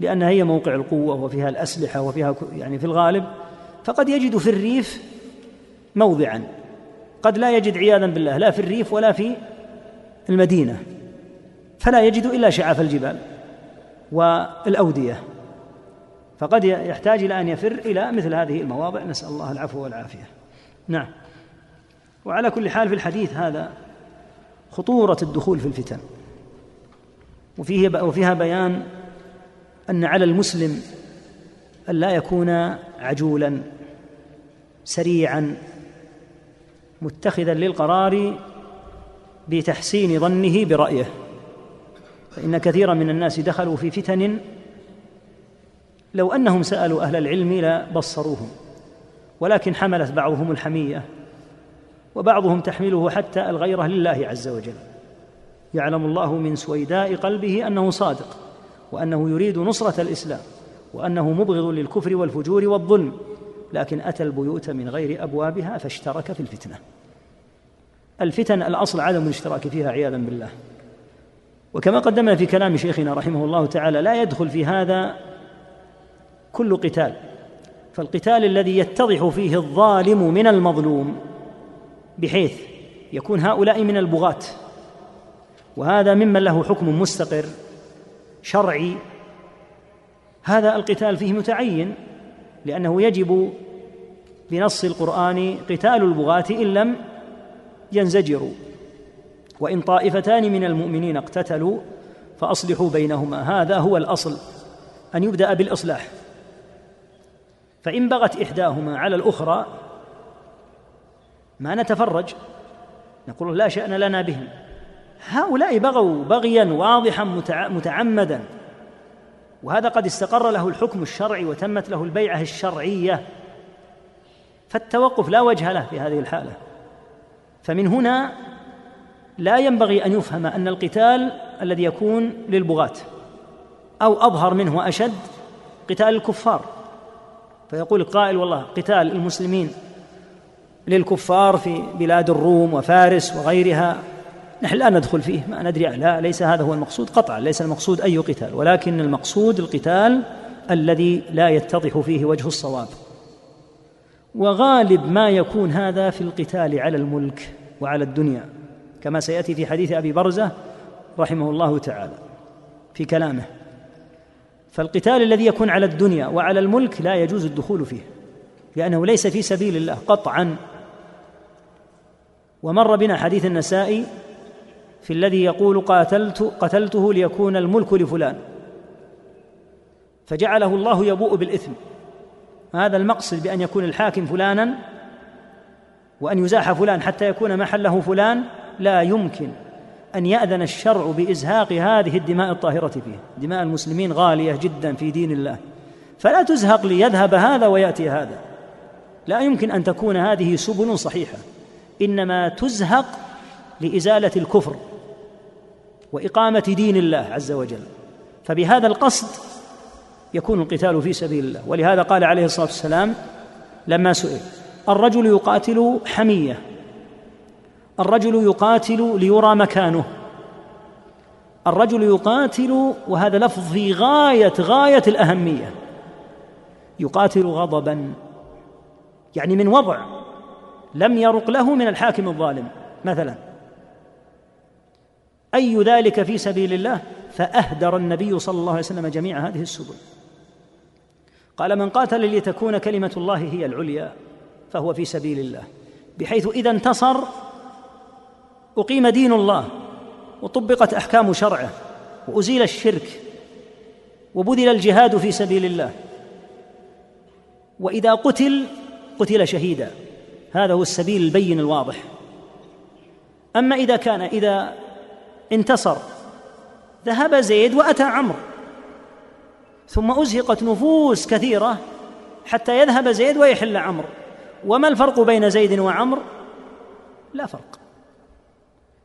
لأنها هي موقع القوة وفيها الأسلحة وفيها يعني في الغالب فقد يجد في الريف موضعا. قد لا يجد عياذا بالله لا في الريف ولا في المدينة فلا يجد إلا شعاف الجبال والأودية. فقد يحتاج إلى أن يفر إلى مثل هذه المواضع. نسأل الله العفو والعافية. نعم. وعلى كل حال في الحديث هذا خطورة الدخول في الفتن. وفيه وفيها بيان أن على المسلم أن لا يكون عجولا سريعا متخذا للقرار بتحسين ظنه برأيه. فإن كثيرا من الناس دخلوا في فتن لو أنهم سألوا أهل العلم لبصروهم ولكن حملت بعضهم الحمية وبعضهم تحمله حتى الغيرة لله عز وجل. يعلم الله من سويداء قلبه أنه صادق وأنه يريد نصرة الإسلام وأنه مبغض للكفر والفجور والظلم لكن أتى البيوت من غير أبوابها فاشترك في الفتنة. الفتن الأصل عدم الاشتراك فيها عياذا بالله. وكما قدمنا في كلام شيخنا رحمه الله تعالى لا يدخل في هذا كل قتال. فالقتال الذي يتضح فيه الظالم من المظلوم بحيث يكون هؤلاء من البغاة. وهذا ممن له حكم مستقر شرعي. هذا القتال فيه متعين لأنه يجب بنص القرآن قتال البغاة إن لم ينزجروا وإن طائفتان من المؤمنين اقتتلوا فأصلحوا بينهما. هذا هو الأصل أن يبدأ بالإصلاح. فإن بغت إحداهما على الأخرى ما نتفرج. نقول لا شأن لنا بهم هؤلاء بغوا بغيا واضحا متعمدا. وهذا قد استقر له الحكم الشرعي وتمت له البيعة الشرعية. فالتوقف لا وجه له في هذه الحالة. فمن هنا لا ينبغي أن يفهم أن القتال الذي يكون للبغاة أو أظهر منه واشد قتال الكفار. فيقول القائل والله قتال المسلمين للكفار في بلاد الروم وفارس وغيرها نحن لا ندخل فيه ما ندري لا ليس هذا هو المقصود. قطعا ليس المقصود أي قتال ولكن المقصود القتال الذي لا يتضح فيه وجه الصواب. وغالب ما يكون هذا في القتال على الملك وعلى الدنيا كما سيأتي في حديث أبي برزة رحمه الله تعالى في كلامه. فالقتال الذي يكون على الدنيا وعلى الملك لا يجوز الدخول فيه لأنه ليس في سبيل الله قطعا. ومر بنا حديث النسائي في الذي يقول قاتلت قتلته ليكون الملك لفلان فجعله الله يبوء بالإثم. هذا المقصد بأن يكون الحاكم فلانا وأن يزاح فلان حتى يكون محله فلان لا يمكن أن يأذن الشرع بإزهاق هذه الدماء الطاهرة فيه. دماء المسلمين غالية جدا في دين الله. فلا تزهق ليذهب هذا ويأتي هذا. لا يمكن أن تكون هذه سبل صحيحة. إنما تزهق لإزالة الكفر وإقامة دين الله عز وجل. فبهذا القصد يكون القتال في سبيل الله. ولهذا قال عليه الصلاة والسلام لما سئل الرجل يقاتل حمية الرجل يقاتل ليرى مكانه. الرجل يقاتل وهذا لفظ في غاية غاية الأهمية. يقاتل غضبا يعني من وضع لم يرق له من الحاكم الظالم. مثلا أي ذلك في سبيل الله؟ فأهدر النبي صلى الله عليه وسلم جميع هذه السبل. قال من قاتل لتكون كلمة الله هي العليا فهو في سبيل الله. بحيث إذا انتصر أقيم دين الله وطبقت أحكام شرعه وأزيل الشرك وبذل الجهاد في سبيل الله. وإذا قتل قتل شهيدا. هذا هو السبيل البين الواضح. أما إذا كان إذا انتصر ذهب زيد وأتى عمرو. ثم أزهقت نفوس كثيرة حتى يذهب زيد ويحل عمرو. وما الفرق بين زيد وعمرو؟ لا فرق.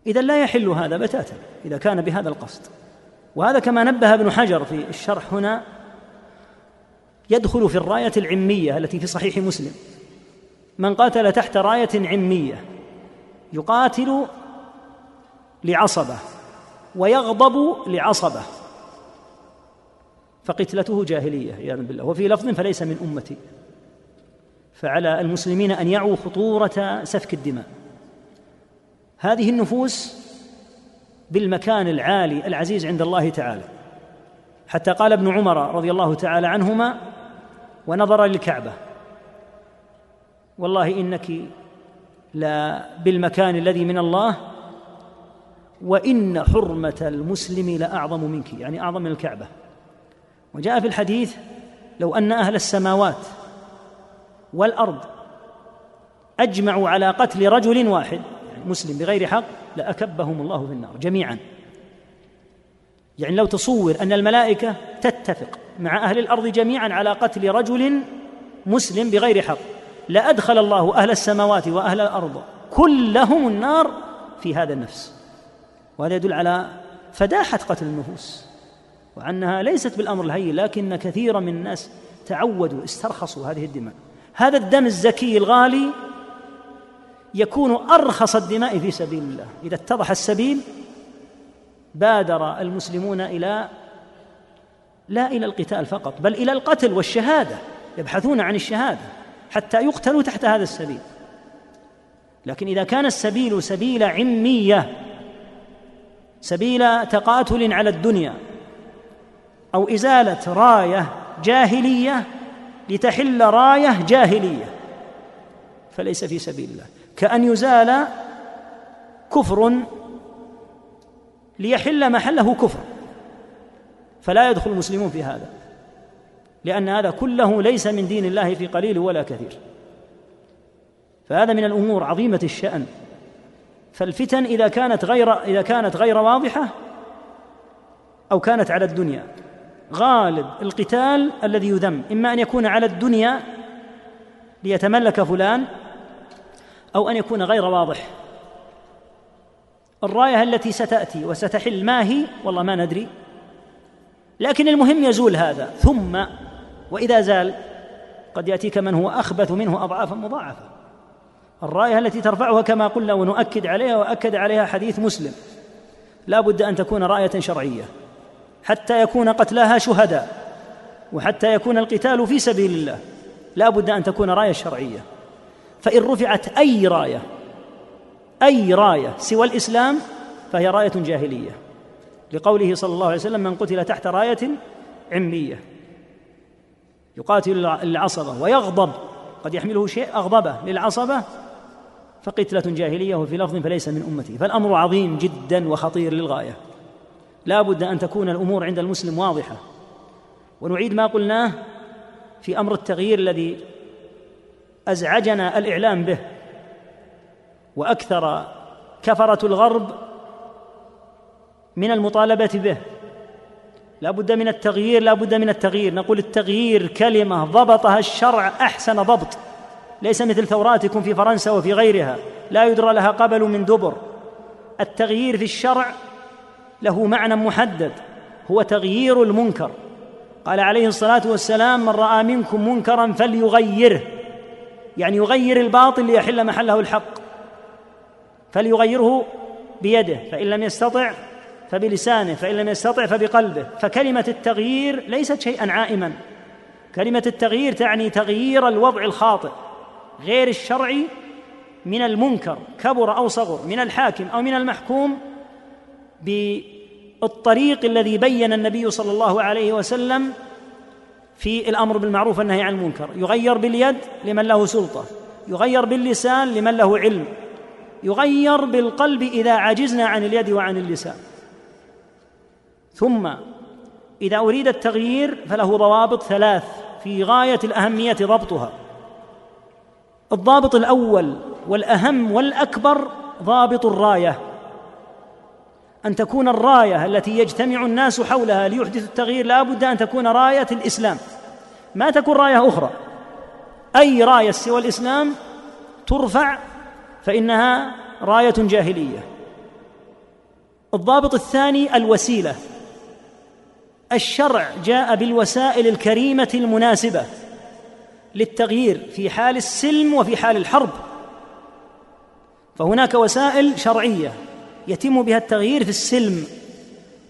إذا لا يحل هذا بتاتا إذا كان بهذا القصد. وهذا كما نبه ابن حجر في الشرح هنا. يدخل في الراية العمية التي في صحيح مسلم. من قاتل تحت راية عمية يقاتل لعصبة ويغضب لعصبة. فقتلته جاهلية عياذا بالله. وفي لفظ فليس من أمتي. فعلى المسلمين أن يعوا خطورة سفك الدماء. هذه النفوس بالمكان العالي العزيز عند الله تعالى. حتى قال ابن عمر رضي الله تعالى عنهما ونظر للكعبة. والله إنك لا بالمكان الذي من الله وإن حرمة المسلم لأعظم منك يعني أعظم من الكعبة. وجاء في الحديث لو أن أهل السماوات والأرض أجمعوا على قتل رجل واحد يعني مسلم بغير حق لأكبهم الله في النار جميعا. يعني لو تصور أن الملائكة تتفق مع أهل الأرض جميعا على قتل رجل مسلم بغير حق لأدخل الله أهل السماوات وأهل الأرض كلهم النار في هذا النفس. وهذا يدل على فداحة قتل النفوس. وأنها ليست بالأمر الهين لكن كثيرا من الناس تعودوا استرخصوا هذه الدماء. هذا الدم الزكي الغالي يكون أرخص الدماء في سبيل الله. إذا اتضح السبيل بادر المسلمون إلى لا إلى القتال فقط بل إلى القتل والشهادة يبحثون عن الشهادة حتى يقتلوا تحت هذا السبيل. لكن إذا كان السبيل سبيل عميه سبيل تقاتل على الدنيا أو إزالة راية جاهلية لتحل راية جاهلية. فليس في سبيل الله. كأن يزال كفر ليحل محله كفر. فلا يدخل المسلمون في هذا. لأن هذا كله ليس من دين الله في قليل ولا كثير. فهذا من الأمور عظيمة الشأن. فالفتن إذا كانت غير إذا كانت غير واضحة أو كانت على الدنيا. غالب القتال الذي يذم. إما أن يكون على الدنيا ليتملك فلان أو أن يكون غير واضح. الراية التي ستأتي وستحل ما هي والله ما ندري. لكن المهم يزول هذا. ثم وإذا زال قد يأتيك من هو أخبث منه أضعافا مضاعفة. الراية التي ترفعها كما قلنا ونؤكد عليها وأكد عليها حديث مسلم. لا بد أن تكون رأية شرعية. حتى يكون قتلاها شهداء وحتى يكون القتال في سبيل الله. لا بد أن تكون راية شرعية. فإن رفعت أي راية أي راية سوى الإسلام فهي راية جاهلية. لقوله صلى الله عليه وسلم من قتل تحت راية عمية يقاتل العصبة ويغضب. قد يحمله شيء أغضبه للعصبة فقتلة جاهلية وفي لفظ فليس من أمتي. فالأمر عظيم جدا وخطير للغاية. لا بد أن تكون الأمور عند المسلم واضحة. ونعيد ما قلناه في أمر التغيير الذي أزعجنا الإعلام به. وأكثر كفرة الغرب من المطالبة به. لا بد من التغيير لا بد من التغيير. نقول التغيير كلمة ضبطها الشرع أحسن ضبط. ليس مثل ثوراتكم في فرنسا وفي غيرها. لا يدرى لها قبل من دبر. التغيير في الشرع له معنى محدد هو تغيير المنكر. قال عليه الصلاة والسلام من رأى منكم منكرا فليغيره. يعني يغير الباطل ليحل محله الحق. فليغيره بيده فإن لم يستطع فبلسانه فإن لم يستطع فبقلبه. فكلمة التغيير ليست شيئا عائما. كلمة التغيير تعني تغيير الوضع الخاطئ غير الشرعي من المنكر كبر أو صغر من الحاكم أو من المحكوم. بالطريق الذي بين النبي صلى الله عليه وسلم في الأمر بالمعروف والنهي عن المنكر. يغير باليد لمن له سلطة. يغير باللسان لمن له علم. يغير بالقلب إذا عجزنا عن اليد وعن اللسان. ثم إذا أريد التغيير فله ضوابط ثلاث في غاية الأهمية ضبطها. الضابط الأول والأهم والأكبر ضابط الراية. أن تكون الراية التي يجتمع الناس حولها ليحدث التغيير لا بد أن تكون راية الإسلام. ما تكون راية أخرى. أي راية سوى الإسلام ترفع فإنها راية جاهلية. الضابط الثاني الوسيلة. الشرع جاء بالوسائل الكريمة المناسبة للتغيير في حال السلم وفي حال الحرب. فهناك وسائل شرعية يتم بها التغيير في السلم.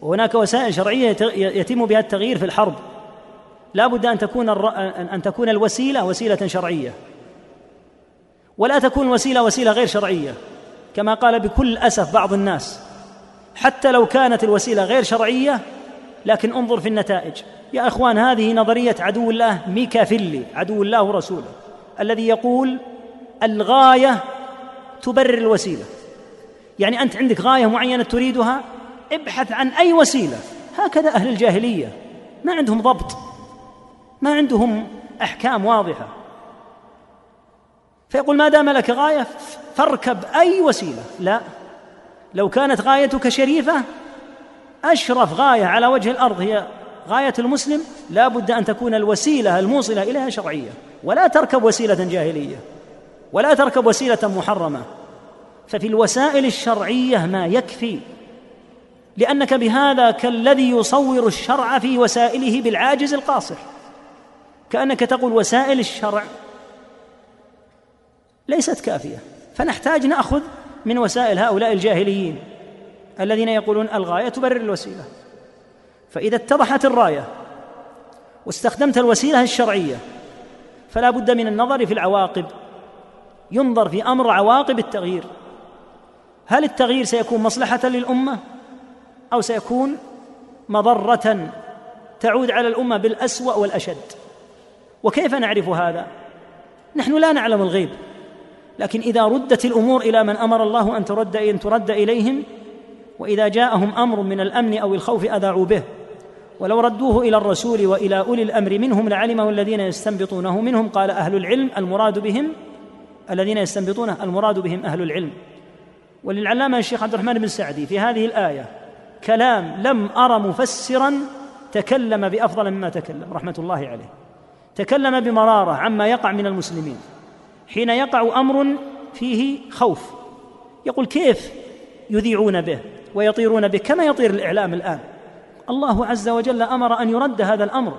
وهناك وسائل شرعية يتم بها التغيير في الحرب. لا بد أن تكون أن تكون الوسيلة وسيلة شرعية. ولا تكون الوسيله وسيلة غير شرعية. كما قال بكل أسف بعض الناس. حتى لو كانت الوسيلة غير شرعية لكن انظر في النتائج. يا إخوان هذه نظرية عدو الله ميكافيلي عدو الله ورسوله الذي يقول الغاية تبرر الوسيلة. يعني أنت عندك غاية معينة تريدها ابحث عن أي وسيلة. هكذا أهل الجاهلية. ما عندهم ضبط. ما عندهم أحكام واضحة. فيقول ما دام لك غاية فاركب أي وسيلة. لا. لو كانت غايتك شريفة أشرف غاية على وجه الأرض هي غاية المسلم لا بد أن تكون الوسيلة الموصلة إليها شرعية. ولا تركب وسيلة جاهلية ولا تركب وسيلة محرمة. ففي الوسائل الشرعية ما يكفي لأنك بهذا كالذي يصور الشرع في وسائله بالعاجز القاصر. كأنك تقول وسائل الشرع ليست كافية فنحتاج نأخذ من وسائل هؤلاء الجاهليين الذين يقولون الغاية تبرر الوسيلة. فإذا اتضحت الراية واستخدمت الوسيلة الشرعية فلا بد من النظر في العواقب ينظر في أمر عواقب التغيير. هل التغيير سيكون مصلحة للأمة؟ أو سيكون مضرة تعود على الأمة بالأسوأ والأشد؟ وكيف نعرف هذا؟ نحن لا نعلم الغيب لكن إذا ردت الأمور إلى من أمر الله أن ترد أن ترد إليهم وإذا جاءهم أمر من الأمن أو الخوف أذاعوا به. ولو ردوه إلى الرسول وإلى أولي الأمر منهم لعلمه الذين يستنبطونه. منهم قال أهل العلم المراد بهم الذين يستنبطونه المراد بهم أهل العلم. وللعلامة الشيخ عبد الرحمن بن سعدي في هذه الآية كلام لم ارى مفسرا تكلم بأفضل مما تكلم رحمة الله عليه. تكلم بمرارة عما يقع من المسلمين. حين يقع أمر فيه خوف. يقول كيف يذيعون به ويطيرون به؟ كما يطير الإعلام الآن. الله عز وجل أمر أن يرد هذا الأمر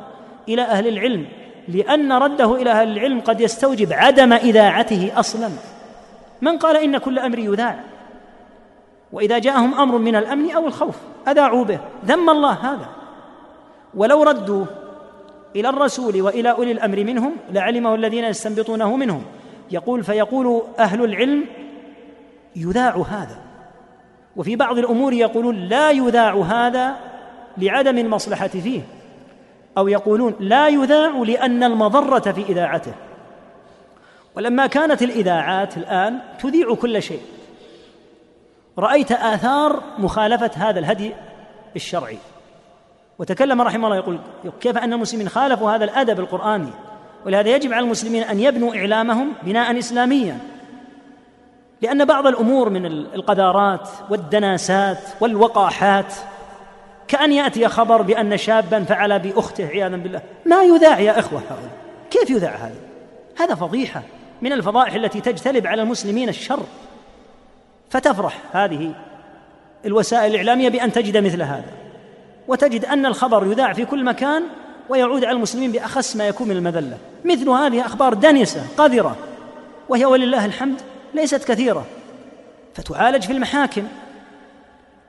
إلى أهل العلم لأن رده إلى أهل العلم قد يستوجب عدم إذاعته أصلا. من قال إن كل أمر يذاع؟ وإذا جاءهم أمر من الأمن أو الخوف أذاعوا به ذم الله هذا. ولو ردوا إلى الرسول وإلى أولي الأمر منهم لعلمه الذين يستنبطونه منهم. يقول فيقول أهل العلم يذاع هذا. وفي بعض الأمور يقولون لا يذاع هذا لعدم المصلحة فيه. أو يقولون لا يذاع لأن المضرة في إذاعته. ولما كانت الإذاعات الآن تذيع كل شيء. رأيت آثار مخالفة هذا الهدي الشرعي. وتكلم رحمه الله يقول كيف أن المسلمين خالفوا هذا الأدب القرآني؟ ولهذا يجب على المسلمين أن يبنوا إعلامهم بناء اسلاميا. لأن بعض الأمور من القذارات والدناسات والوقاحات كأن يأتي خبر بأن شابا فعل بأخته عياذا بالله. ما يذاع يا إخوة هؤلاء. كيف يذاع هذا؟ هذا فضيحة من الفضائح التي تجتلب على المسلمين الشر. فتفرح هذه الوسائل الإعلامية بأن تجد مثل هذا. وتجد أن الخبر يذاع في كل مكان ويعود على المسلمين بأخس ما يكون من المذلة. مثل هذه أخبار دنسة قذرة. وهي ولله الحمد ليست كثيرة. فتعالج في المحاكم.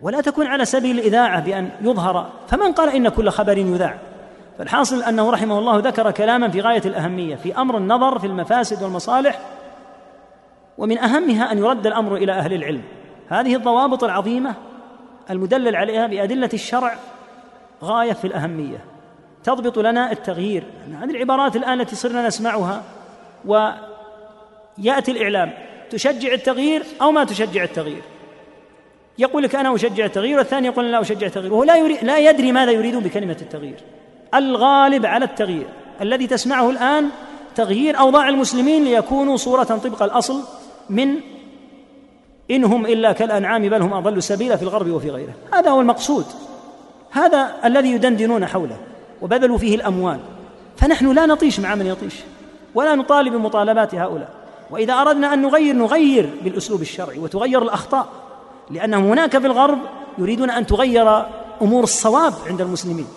ولا تكون على سبيل الإذاعة بأن يظهر. فمن قال إن كل خبر يذاع؟ فالحاصل أنه رحمه الله ذكر كلاما في غاية الأهمية في أمر النظر في المفاسد والمصالح ومن أهمها أن يرد الأمر إلى أهل العلم. هذه الضوابط العظيمة المدلل عليها بأدلة الشرع غاية في الأهمية. تضبط لنا التغيير. هذه العبارات الآن التي صرنا نسمعها ويأتي الإعلام. تشجع التغيير أو ما تشجع التغيير؟ يقول لك أنا أشجع التغيير والثاني يقول لا أشجع التغيير. وهو لا يريد لا يدري ماذا يريدون بكلمة التغيير. الغالب على التغيير الذي تسمعه الآن تغيير أوضاع المسلمين ليكونوا صورة طبق الأصل من إنهم إلا كالأنعام بل هم أضل سبيلا في الغرب وفي غيره. هذا هو المقصود. هذا الذي يدندنون حوله وبذلوا فيه الأموال. فنحن لا نطيش مع من يطيش ولا نطالب بمطالبات هؤلاء. وإذا أردنا أن نغير نغير بالأسلوب الشرعي وتغير الأخطاء لأنهم هناك في الغرب يريدون أن تغير أمور الصواب عند المسلمين.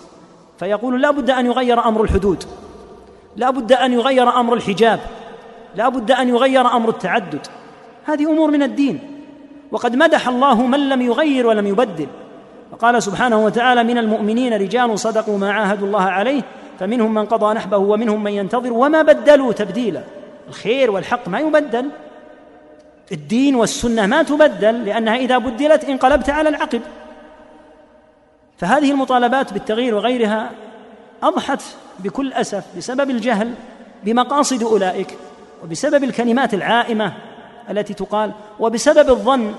فيقول لا بد أن يغير أمر الحدود. لا بد أن يغير أمر الحجاب. لا بد أن يغير أمر التعدد. هذه أمور من الدين. وقد مدح الله من لم يغير ولم يبدل. وقال سبحانه وتعالى من المؤمنين رجال صدقوا ما عاهدوا الله عليه فمنهم من قضى نحبه ومنهم من ينتظر وما بدلوا تبديلا. الخير والحق ما يبدل. الدين والسنة ما تبدل لأنها إذا بدلت انقلبت على العقب. فهذه المطالبات بالتغيير وغيرها أضحت بكل أسف بسبب الجهل بمقاصد أولئك وبسبب الكلمات العائمة التي تقال وبسبب الظن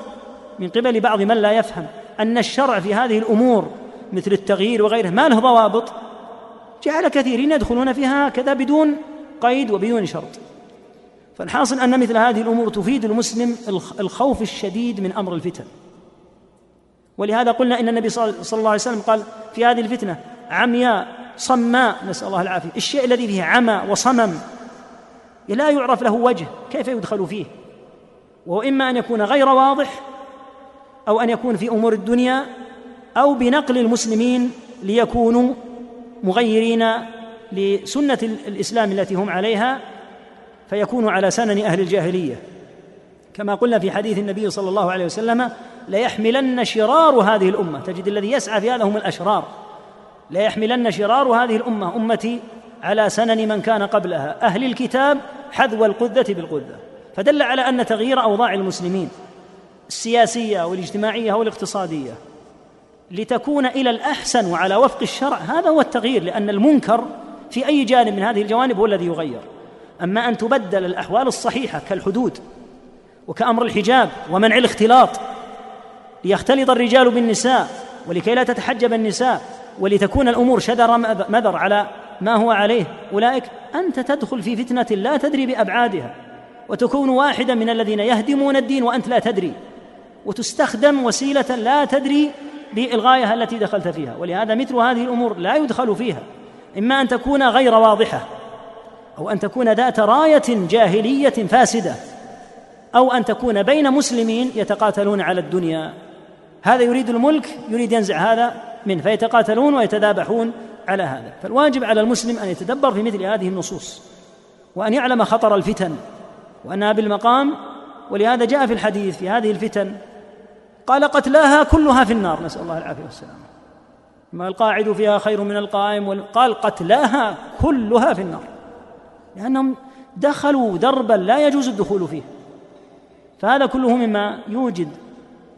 من قبل بعض من لا يفهم أن الشرع في هذه الأمور مثل التغيير وغيره ما له ضوابط جعل كثيرين يدخلون فيها هكذا بدون قيد وبدون شرط. فالحاصل أن مثل هذه الأمور تفيد المسلم الخوف الشديد من أمر الفتن. ولهذا قلنا إن النبي صلى الله عليه وسلم قال في هذه الفتنة عمياء صماء نسأل الله العافية. الشيء الذي فيه عمى وصمم لا يعرف له وجه كيف يدخل فيه؟ وهو اما أن يكون غير واضح أو أن يكون في أمور الدنيا أو بنقل المسلمين ليكونوا مغيرين لسنة الإسلام التي هم عليها فيكون على سنن أهل الجاهلية. كما قلنا في حديث النبي صلى الله عليه وسلم ليحملن شرار هذه الأمة. تجد الذي يسعى في هذا هم الأشرار. ليحملن شرار هذه الأمة أمتي على سنن من كان قبلها. أهل الكتاب حذو القذة بالقذة. فدل على أن تغيير أوضاع المسلمين السياسية والاجتماعية والاقتصادية لتكون إلى الأحسن وعلى وفق الشرع هذا هو التغيير لأن المنكر في أي جانب من هذه الجوانب هو الذي يغير. أما أن تبدل الأحوال الصحيحة كالحدود وكأمر الحجاب ومنع الاختلاط ليختلط الرجال بالنساء ولكي لا تتحجب النساء ولتكون الأمور شذر مذر على ما هو عليه أولئك أنت تدخل في فتنة لا تدري بأبعادها. وتكون واحدا من الذين يهدمون الدين وأنت لا تدري. وتستخدم وسيلة لا تدري بالغايه التي دخلت فيها. ولهذا مثل هذه الأمور لا يدخل فيها. إما أن تكون غير واضحة أو أن تكون ذات راية جاهلية فاسدة أو أن تكون بين مسلمين يتقاتلون على الدنيا. هذا يريد الملك يريد ينزع هذا منه فيتقاتلون ويتذابحون على هذا. فالواجب على المسلم أن يتدبر في مثل هذه النصوص وأن يعلم خطر الفتن. وانها بالمقام ولهذا جاء في الحديث في هذه الفتن قال قتلاها كلها في النار. نسأل الله العافية والسلامه ما القاعد فيها خير من القائم؟ قال قتلاها كلها في النار. لأنهم دخلوا دربا لا يجوز الدخول فيه. فهذا كله مما يوجد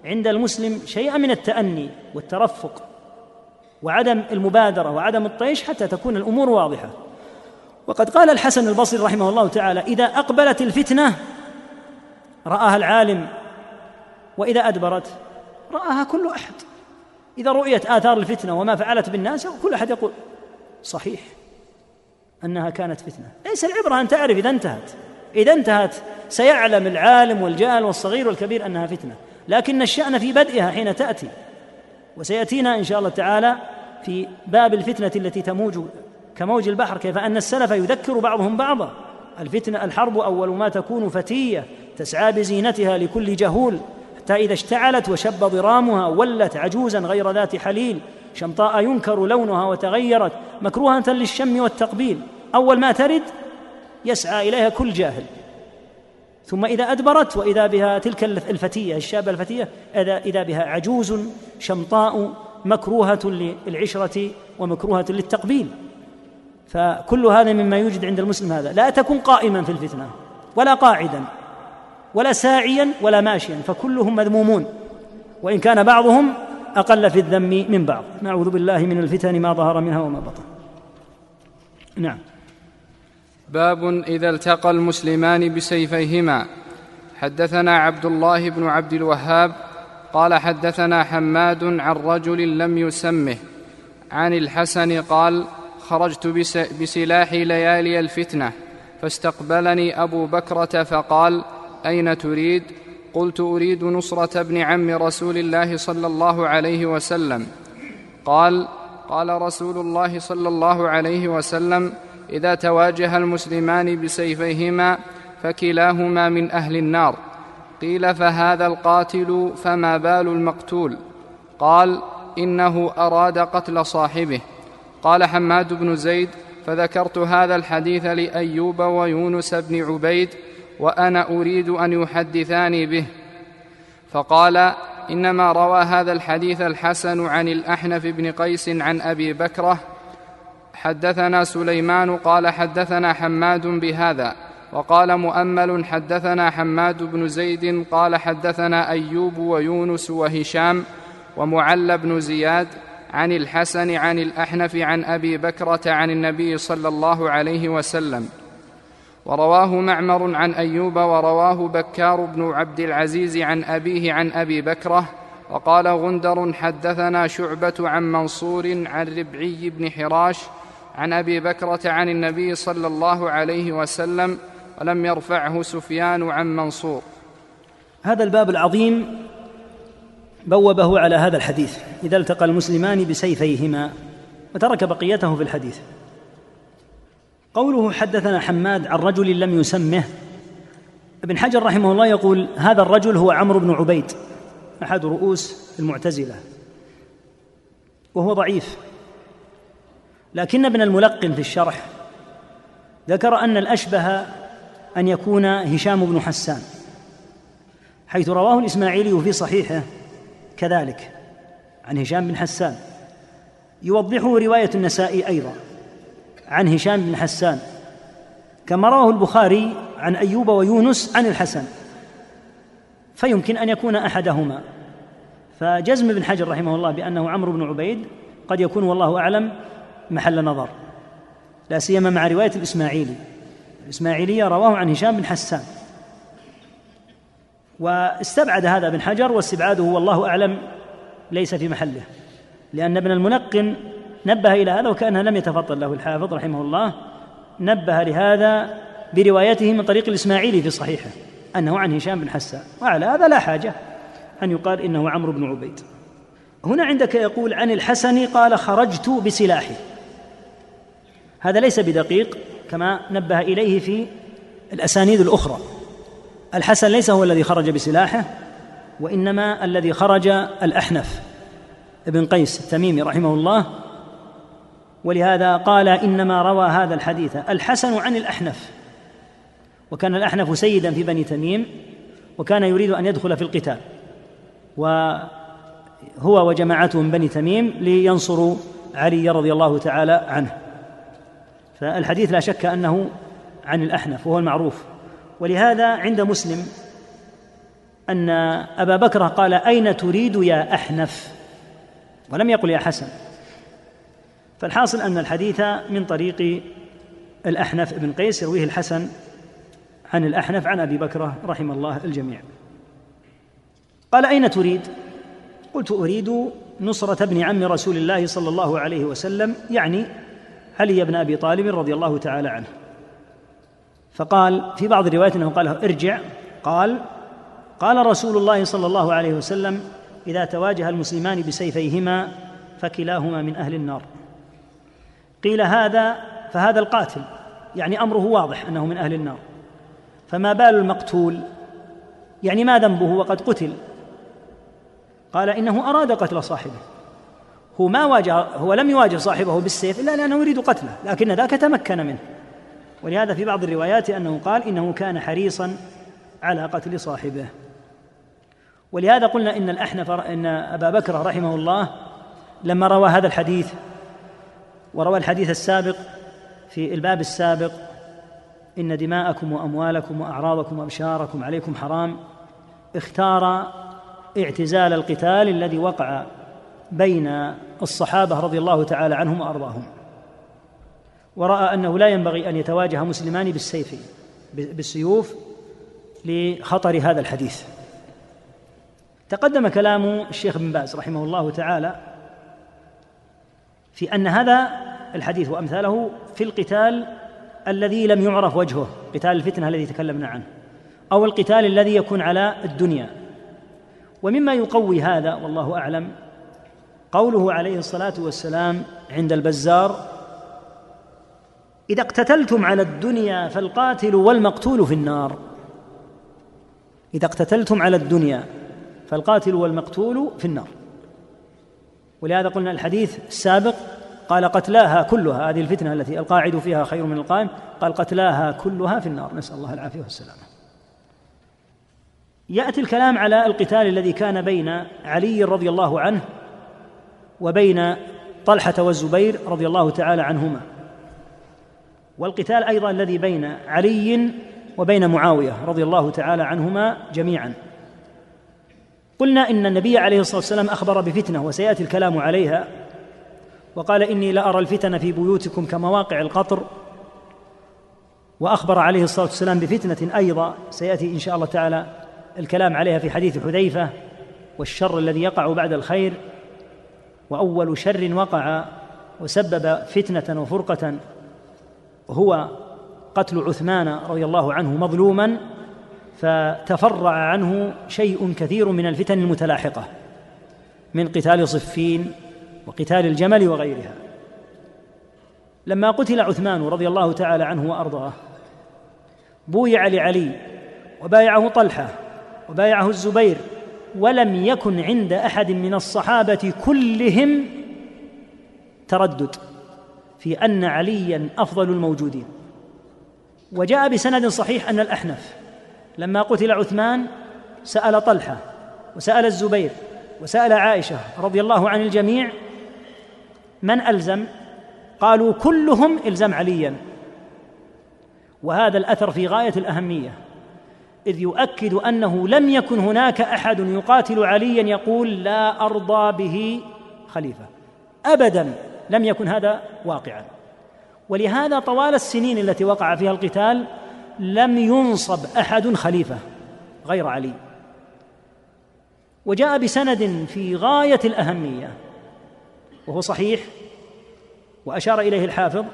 عند المسلم شيئا من التأني والترفق وعدم المبادرة وعدم الطيش حتى تكون الأمور واضحة. وقد قال الحسن البصري رحمه الله تعالى إذا أقبلت الفتنة رآها العالم وإذا أدبرت رآها كل أحد. إذا رؤيت آثار الفتنة وما فعلت بالناس كل أحد يقول صحيح أنها كانت فتنة. ليس العبرة أن تعرف إذا انتهت. إذا انتهت سيعلم العالم والجاهل والصغير والكبير أنها فتنة. لكن الشأن في بدئها حين تأتي وسيأتينا إن شاء الله تعالى في باب الفتنة التي تموج كموج البحر كيف أن السلف يذكر بعضهم بعضا. الفتنة الحرب أول ما تكون فتية تسعى بزينتها لكل جهول حتى إذا اشتعلت وشب ضرامها ولت عجوزا غير ذات حليل شمطاء ينكر لونها وتغيرت مكروهة للشم والتقبيل. أول ما ترد يسعى إليها كل جاهل. ثم إذا أدبرت وإذا بها تلك الفتية الشابة الفتية إذا بها عجوز شمطاء مكروهة للعشرة ومكروهة للتقبيل. فكل هذا مما يوجد عند المسلم هذا. لا تكن قائما في الفتنة ولا قاعدا ولا ساعيا ولا ماشيا فكلهم مذمومون. وإن كان بعضهم أقل في الذم من بعض. نعوذ بالله من الفتن ما ظهر منها وما بطن. نعم. باب إذا التقى المسلمان بسيفيهما. حدثنا عبد الله بن عبد الوهاب قال حدثنا حماد عن رجل لم يسمه. عن الحسن قال خرجت بسلاحي ليالي الفتنة فاستقبلني أبو بكرة فقال أين تريد؟ قلت أريد نصرة ابن عم رسول الله صلى الله عليه وسلم. قال قال رسول الله صلى الله عليه وسلم إذا تواجه المسلمان بسيفيهما فكلاهما من أهل النار. قيل فهذا القاتل فما بال المقتول؟ قال إنه أراد قتل صاحبه. قال حماد بن زيد فذكرت هذا الحديث لأيوب ويونس بن عبيد وأنا أريد أن يحدثاني به. فقال إنما روى هذا الحديث الحسن عن الأحنف بن قيس عن أبي بكرة حدثنا سليمان قال حدثنا حماد بهذا وقال مؤمل حدثنا حماد بن زيد قال حدثنا أيوب ويونس وهشام ومعل بن زياد عن الحسن عن الأحنف عن أبي بكرة عن النبي صلى الله عليه وسلم. ورواه معمر عن أيوب ورواه بكار بن عبد العزيز عن أبيه عن أبي بكرة. وقال غندر حدثنا شعبة عن منصور عن ربعي بن حراش عن أبي بكرة عن النبي صلى الله عليه وسلم ولم يرفعه سفيان عن منصور. هذا الباب العظيم بوبه على هذا الحديث إذا التقى المسلمان بسيفيهما وترك بقيته في الحديث. قوله حدثنا حماد عن رجل لم يسمه ابن حجر رحمه الله يقول هذا الرجل هو عمرو بن عبيد أحد رؤوس المعتزلة وهو ضعيف. لكن ابن الملقن في الشرح ذكر أن الأشبه أن يكون هشام بن حسان حيث رواه الإسماعيلي في صحيحه كذلك عن هشام بن حسان. يوضحه رواية النسائي أيضا عن هشام بن حسان. كما رواه البخاري عن أيوب ويونس عن الحسن. فيمكن أن يكون أحدهما. فجزم ابن حجر رحمه الله بأنه عمرو بن عبيد قد يكون والله أعلم محل نظر. لا سيما مع رواية الإسماعيلي. الإسماعيلية رواه عن هشام بن حسان. واستبعد هذا ابن حجر واستبعاده والله أعلم ليس في محله لأن ابن المنقن نبه إلى هذا وكانها لم يتفضل له الحافظ رحمه الله نبه لهذا بروايته من طريق الإسماعيلي في صحيحه أنه عن هشام بن حسان وعلى هذا لا حاجة أن يقال إنه عمرو بن عبيد. هنا عندك يقول عن الحسن قال خرجت بسلاحي. هذا ليس بدقيق كما نبه إليه في الأسانيد الأخرى. الحسن ليس هو الذي خرج بسلاحه وإنما الذي خرج الأحنف. ابن قيس التميمي رحمه الله ولهذا قال إنما روى هذا الحديث الحسن عن الأحنف. وكان الأحنف سيدا في بني تميم وكان يريد أن يدخل في القتال. وهو وجماعته من بني تميم لينصروا علي رضي الله تعالى عنه. فالحديث لا شك أنه عن الأحنف وهو المعروف. ولهذا عند مسلم أن أبا بكر قال أين تريد يا أحنف؟ ولم يقل يا حسن. فالحاصل أن الحديث من طريق الأحنف بن قيس يرويه الحسن عن الأحنف عن أبي بكره رحم الله الجميع. قال أين تريد؟ قلت أريد نصرة ابن عم رسول الله صلى الله عليه وسلم يعني علي بن أبي طالب رضي الله تعالى عنه. فقال في بعض الروايات أنه قال ارجع. قال قال رسول الله صلى الله عليه وسلم إذا تواجه المسلمان بسيفيهما فكلاهما من أهل النار. قيل هذا فهذا القاتل يعني أمره واضح أنه من أهل النار. فما بال المقتول؟ يعني ما ذنبه؟ وقد قتل. قال إنه أراد قتل صاحبه. هو ما واجه هو لم يواجه صاحبه بالسيف إلا لأنه يريد قتله لكن ذاك تمكن منه. ولهذا في بعض الروايات أنه قال إنه كان حريصا على قتل صاحبه. ولهذا قلنا إن الأحنف إن أبا بكر رحمه الله لما روى هذا الحديث وروى الحديث السابق في الباب السابق إن دماءكم وأموالكم وأعراضكم وأبشاركم عليكم حرام اختار اعتزال القتال الذي وقع بين الصحابة رضي الله تعالى عنهم وأرضاهم. ورأى أنه لا ينبغي أن يتواجه مسلمان بالسيف بالسيوف لخطر هذا الحديث. تقدم كلام الشيخ ابن باز رحمه الله تعالى في أن هذا الحديث وأمثاله في القتال الذي لم يعرف وجهه قتال الفتنة الذي تكلمنا عنه أو القتال الذي يكون على الدنيا. ومما يقوي هذا والله أعلم قوله عليه الصلاة والسلام عند البزار إذا اقتتلتم على الدنيا فالقاتل والمقتول في النار. إذا اقتتلتم على الدنيا فالقاتل والمقتول في النار. ولهذا قلنا الحديث السابق قال قتلاها كلها هذه الفتنة التي القاعد فيها خير من القائم قال قتلاها كلها في النار. نسأل الله العافية والسلامة. يأتي الكلام على القتال الذي كان بين علي رضي الله عنه وبين طلحة والزبير رضي الله تعالى عنهما. والقتال أيضا الذي بين علي وبين معاوية رضي الله تعالى عنهما جميعا. قلنا إن النبي عليه الصلاة والسلام أخبر بفتنة وسيأتي الكلام عليها وقال إني لارى الفتن في بيوتكم كمواقع القطر وأخبر عليه الصلاة والسلام بفتنة أيضا سيأتي إن شاء الله تعالى الكلام عليها في حديث حذيفة والشر الذي يقع بعد الخير وأول شر وقع وسبب فتنة وفرقة هو قتل عثمان رضي الله عنه مظلوما فتفرع عنه شيء كثير من الفتن المتلاحقة من قتال صفين وقتال الجمل وغيرها. لما قتل عثمان رضي الله تعالى عنه وأرضاه بويع لعلي وبايعه طلحة وبايعه الزبير ولم يكن عند أحد من الصحابة كلهم تردد. في أن عليا أفضل الموجودين. وجاء بسند صحيح أن الأحنف لما قتل عثمان سأل طلحة وسأل الزبير وسأل عائشة رضي الله عن الجميع من ألزم؟ قالوا كلهم إلزم عليا. وهذا الأثر في غاية الأهمية إذ يؤكد أنه لم يكن هناك أحد يقاتل عليا يقول لا أرضى به خليفة. ابدا. لم يكن هذا واقعا. ولهذا طوال السنين التي وقع فيها القتال لم ينصب أحد خليفة غير علي. وجاء بسند في غاية الأهمية وهو صحيح وأشار إليه الحافظ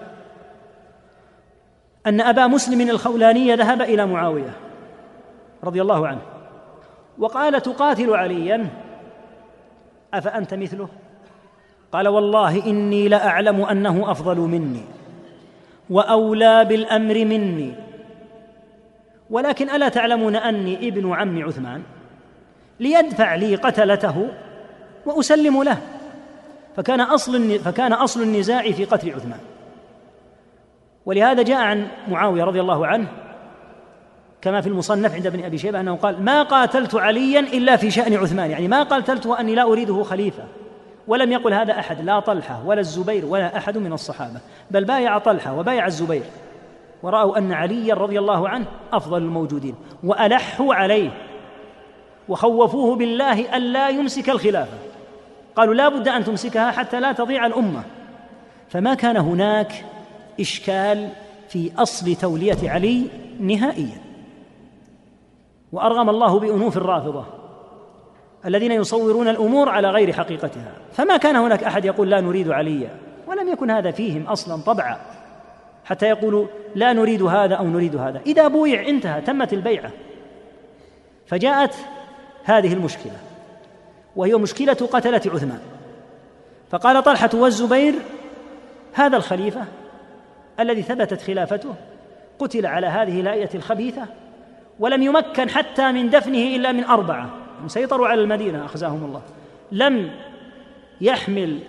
أن أبا مسلم الخولاني ذهب إلى معاوية رضي الله عنه وقال تقاتل عليا؟ أفأنت مثله؟ قال والله إني لأعلم أنه أفضل مني وأولى بالأمر مني. ولكن ألا تعلمون أني ابن عم عثمان ليدفع لي قتلته وأسلم له. فكان أصل فكان أصل النزاع في قتل عثمان. ولهذا جاء عن معاوية رضي الله عنه كما في المصنف عند ابن أبي شيبة أنه قال ما قاتلت عليا إلا في شأن عثمان. يعني ما قاتلته اني لا أريده خليفة. ولم يقل هذا أحد لا طلحة ولا الزبير ولا أحد من الصحابة بل بايع طلحة وبايع الزبير. ورأوا أن عليا رضي الله عنه أفضل الموجودين وألحوا عليه وخوفوه بالله الا يمسك الخلافة. قالوا لا بد أن تمسكها حتى لا تضيع الأمة. فما كان هناك إشكال في أصل تولية علي نهائيا. وأرغم الله بأنوف الرافضة. الذين يصورون الأمور على غير حقيقتها. فما كان هناك أحد يقول لا نريد عليا ولم يكن هذا فيهم أصلا طبعا. حتى يقولوا لا نريد هذا أو نريد هذا. إذا بويع انتهى تمت البيعة. فجاءت هذه المشكلة. وهي مشكلة قتلة عثمان. فقال طلحة والزبير هذا الخليفة الذي ثبتت خلافته قتل على هذه الايه الخبيثة ولم يمكن حتى من دفنه إلا من أربعة. سيطروا على المدينة أخزاهم الله. لم يحمل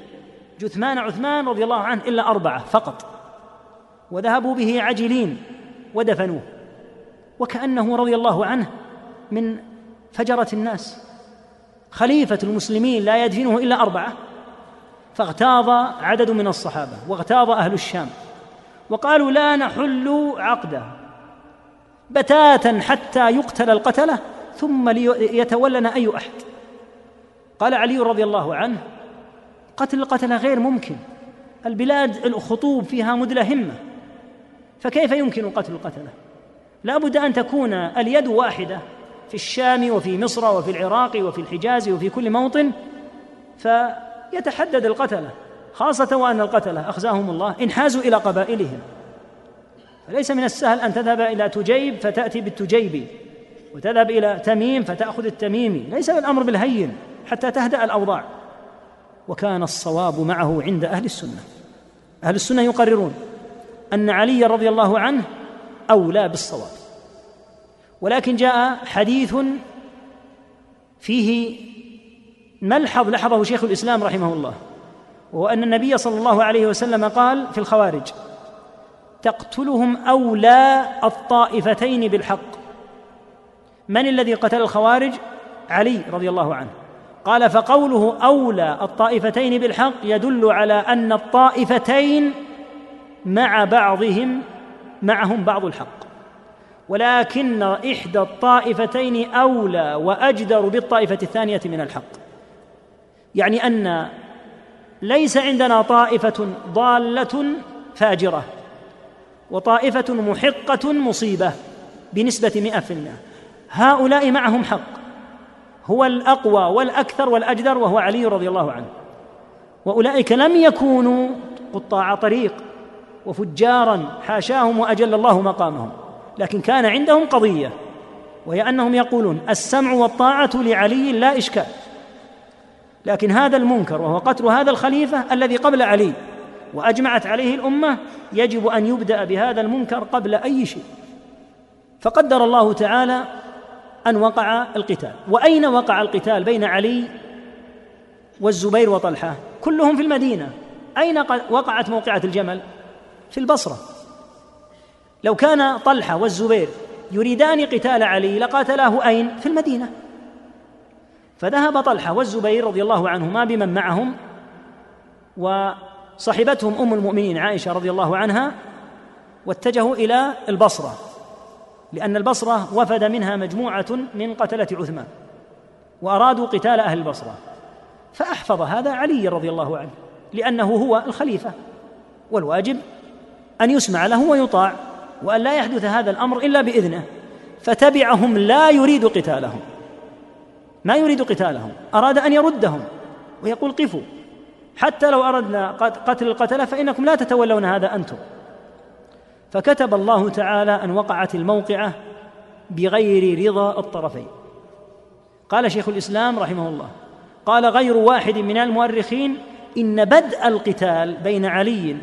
جثمان عثمان رضي الله عنه إلا أربعة فقط. وذهبوا به عجلين ودفنوه. وكأنه رضي الله عنه من فجرة الناس. خليفة المسلمين لا يدفنه إلا أربعة. فاغتاظ عدد من الصحابة واغتاظ أهل الشام. وقالوا لا نحل عقده. بتاتا حتى يقتل القتلة ثم ليتولنا أي أحد. قال علي رضي الله عنه قتل القتله غير ممكن. البلاد الخطوب فيها مدلهمه فكيف يمكن قتل القتلة؟ لا بد أن تكون اليد واحدة في الشام وفي مصر وفي العراق وفي الحجاز وفي كل موطن فيتحدد القتلة خاصة وأن القتلة أخزاهم الله انحازوا إلى قبائلهم. فليس من السهل أن تذهب إلى تجيب فتأتي بالتجيبي وتذهب إلى تميم فتأخذ التميمي ليس الأمر بالهين حتى تهدأ الأوضاع. وكان الصواب معه عند أهل السنة. أهل السنة يقررون أن علي رضي الله عنه أولى بالصواب. ولكن جاء حديث فيه ملحظ لحظه شيخ الإسلام رحمه الله وهو أن النبي صلى الله عليه وسلم قال في الخوارج تقتلهم أولى الطائفتين بالحق. من الذي قتل الخوارج؟ علي رضي الله عنه. قال فقوله أولى الطائفتين بالحق يدل على أن الطائفتين مع بعضهم معهم بعض الحق. ولكن إحدى الطائفتين أولى وأجدر بالطائفة الثانية من الحق. يعني أن ليس عندنا طائفة ضالة فاجرة وطائفة محقة مصيبة بنسبة مئة في المئة. هؤلاء معهم حق. هو الأقوى والأكثر والأجدر وهو علي رضي الله عنه. وأولئك لم يكونوا قطاع طريق وفجارا حاشاهم وأجل الله مقامهم. لكن كان عندهم قضية وهي أنهم يقولون السمع والطاعة لعلي لا إشكال. لكن هذا المنكر وهو قتل هذا الخليفة الذي قبل علي وأجمعت عليه الأمة يجب أن يبدأ بهذا المنكر قبل أي شيء. فقدر الله تعالى أن وقع القتال. وأين وقع القتال بين علي والزبير وطلحة؟ كلهم في المدينة. أين وقعت موقعة الجمل؟ في البصرة. لو كان طلحة والزبير يريدان قتال علي لقاتلاه أين؟ في المدينة. فذهب طلحة والزبير رضي الله عنهما بمن معهم وصحبتهم أم المؤمنين عائشة رضي الله عنها واتجهوا إلى البصرة. لأن البصرة وفد منها مجموعة من قتلة عثمان وأرادوا قتال أهل البصرة. فأحفظ هذا علي رضي الله عنه لأنه هو الخليفة والواجب أن يسمع له ويطاع وأن لا يحدث هذا الأمر إلا بإذنه. فتبعهم لا يريد قتالهم. ما يريد قتالهم أراد أن يردهم ويقول قفوا. حتى لو أردنا قتل القتلة فإنكم لا تتولون هذا أنتم. فكتب الله تعالى أن وقعت الموقعة بغير رضا الطرفين. قال شيخ الإسلام رحمه الله قال غير واحد من المؤرخين إن بدء القتال بين علي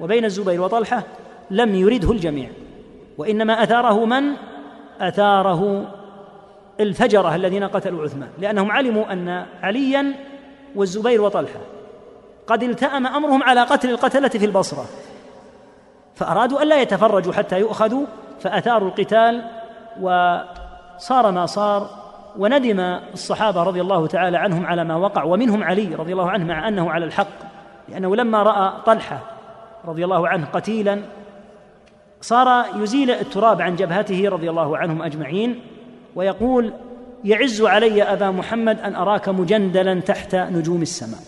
وبين الزبير وطلحة لم يرده الجميع وإنما أثاره من؟ أثاره الفجرة الذين قتلوا عثمان لأنهم علموا أن عليا والزبير وطلحة. قد التأم أمرهم على قتل القتلة في البصرة. فأرادوا ألا يتفرجوا حتى يؤخذوا فأثاروا القتال وصار ما صار وندم الصحابة رضي الله تعالى عنهم على ما وقع ومنهم علي رضي الله عنه مع أنه على الحق لأنه لما رأى طلحة رضي الله عنه قتيلا صار يزيل التراب عن جبهته رضي الله عنهم أجمعين ويقول يعز علي أبا محمد أن أراك مجندلا تحت نجوم السماء.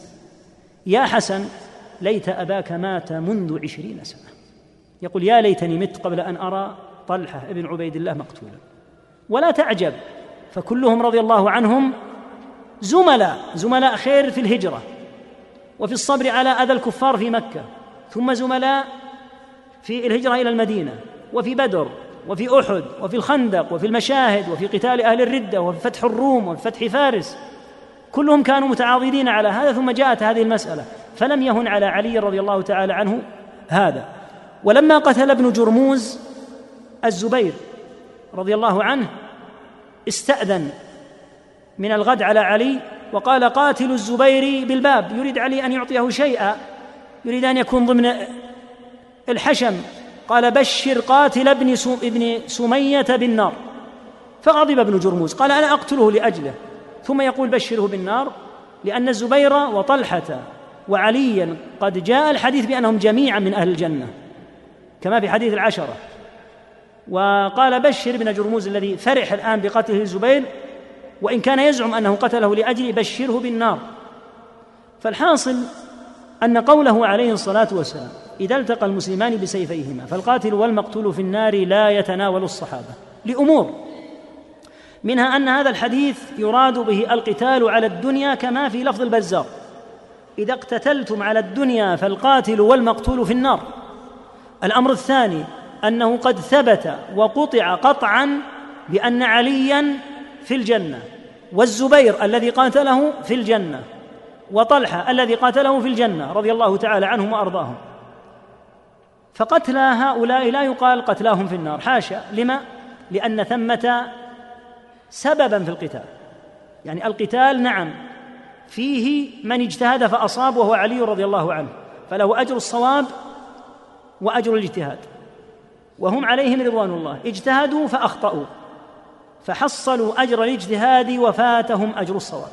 يا حسن ليت أباك مات منذ عشرين سنة. يقول يا ليتني مت قبل أن أرى طلحة ابن عبيد الله مقتولا. ولا تعجب فكلهم رضي الله عنهم زملاء زملاء خير في الهجرة وفي الصبر على أذى الكفار في مكة ثم زملاء في الهجرة إلى المدينة وفي بدر وفي أحد وفي الخندق وفي المشاهد وفي قتال أهل الردة وفي فتح الروم وفي فتح فارس. كلهم كانوا متعاضدين على هذا ثم جاءت هذه المسألة. فلم يهن على علي رضي الله تعالى عنه هذا. ولما قتل ابن جرموز الزبير رضي الله عنه استأذن من الغد على علي وقال قاتل الزبير بالباب يريد علي أن يعطيه شيئا يريد أن يكون ضمن الحشم. قال بشر قاتل ابن ابن سمية بالنار. فغضب ابن جرموز قال أنا أقتله لأجله. ثم يقول بشره بالنار لأن الزبير وطلحة وعليا قد جاء الحديث بأنهم جميعا من أهل الجنة. كما في حديث العشرة. وقال بشر بن جرموز الذي فرح الآن بقتله الزبير وإن كان يزعم أنه قتله لأجل بشره بالنار. فالحاصل أن قوله عليه الصلاة والسلام إذا التقى المسلمان بسيفيهما فالقاتل والمقتول في النار لا يتناول الصحابة لأمور. منها أن هذا الحديث يراد به القتال على الدنيا كما في لفظ البزار. إذا اقتتلتم على الدنيا فالقاتل والمقتول في النار. الأمر الثاني أنه قد ثبت وقطع قطعا بأن عليا في الجنة والزبير الذي قاتله في الجنة وطلحة الذي قاتله في الجنة رضي الله تعالى عنهم وأرضاهم. فقتلى هؤلاء لا يقال قتلاهم في النار حاشا. لما؟ لأن ثمة سببا في القتال. يعني القتال نعم فيه من اجتهد فأصاب وهو علي رضي الله عنه فله أجر الصواب وأجر الاجتهاد. وهم عليهم رضوان الله. اجتهدوا فأخطأوا. فحصلوا أجر الاجتهاد وفاتهم أجر الصواب.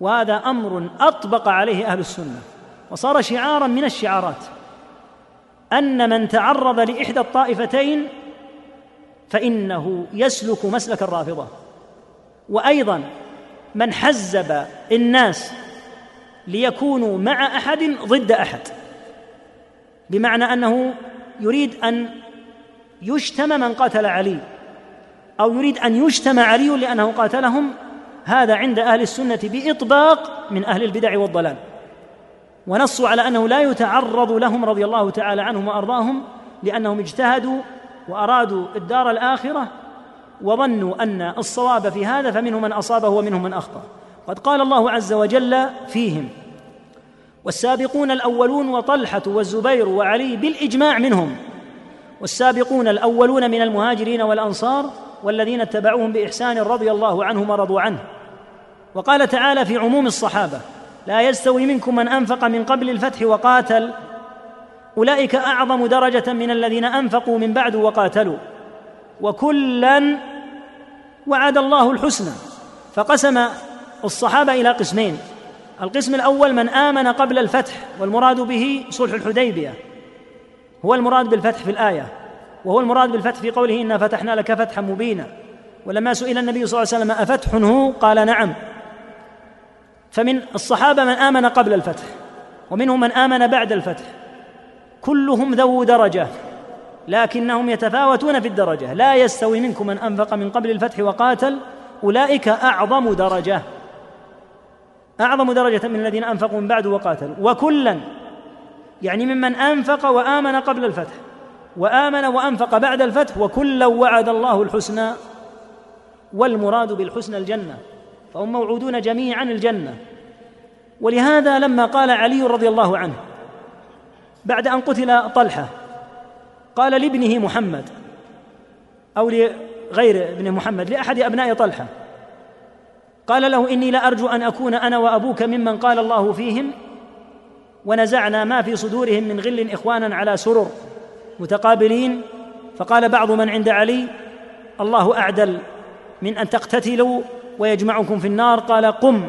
وهذا أمر أطبق عليه أهل السنة. وصار شعارا من الشعارات. أن من تعرض لإحدى الطائفتين فإنه يسلك مسلك الرافضة. وأيضا من حزب الناس ليكونوا مع أحد ضد أحد. بمعنى أنه يريد أن يشتم من قاتل علي أو يريد أن يشتم علي لأنه قاتلهم هذا عند أهل السنة بإطباق من أهل البدع والضلال. ونصوا على أنه لا يتعرض لهم رضي الله تعالى عنهم وأرضاهم لأنهم اجتهدوا وأرادوا الدار الآخرة وظنوا أن الصواب في هذا فمنهم من اصابه ومنهم من أخطأ. قد قال الله عز وجل فيهم والسابقون الأولون وطلحة والزبير وعلي بالإجماع منهم. والسابقون الأولون من المهاجرين والأنصار والذين اتبعوهم بإحسان رضي الله عنهم ورضوا عنه. وقال تعالى في عموم الصحابة لا يستوي منكم من أنفق من قبل الفتح وقاتل. أولئك أعظم درجة من الذين أنفقوا من بعد وقاتلوا. وكلا وعد الله الحسنى. فقسم الصحابة إلى قسمين القسم الأول من آمن قبل الفتح والمراد به صلح الحديبية. هو المراد بالفتح في الآية وهو المراد بالفتح في قوله إنا فتحنا لك فتحا مبينا. ولما سئل النبي صلى الله عليه وسلم أفتح هو؟ قال نعم. فمن الصحابة من آمن قبل الفتح ومنهم من آمن بعد الفتح. كلهم ذو درجة لكنهم يتفاوتون في الدرجة. لا يستوي منكم من أنفق من قبل الفتح وقاتل أولئك أعظم درجة. أعظم درجة من الذين أنفقوا من بعد وقاتلوا. وكلا يعني ممن أنفق وآمن قبل الفتح وآمن وأنفق بعد الفتح وكلا وعد الله الحسنى والمراد بالحسنى الجنة فهم موعودون جميعا الجنة. ولهذا لما قال علي رضي الله عنه بعد أن قتل طلحة قال لابنه محمد أو لغير ابن محمد لأحد أبناء طلحة قال له إني لارجو أن أكون أنا وأبوك ممن قال الله فيهم ونزعنا ما في صدورهم من غل إخوانا على سرر متقابلين. فقال بعض من عند علي الله أعدل من أن تقتتلوا ويجمعكم في النار. قال قم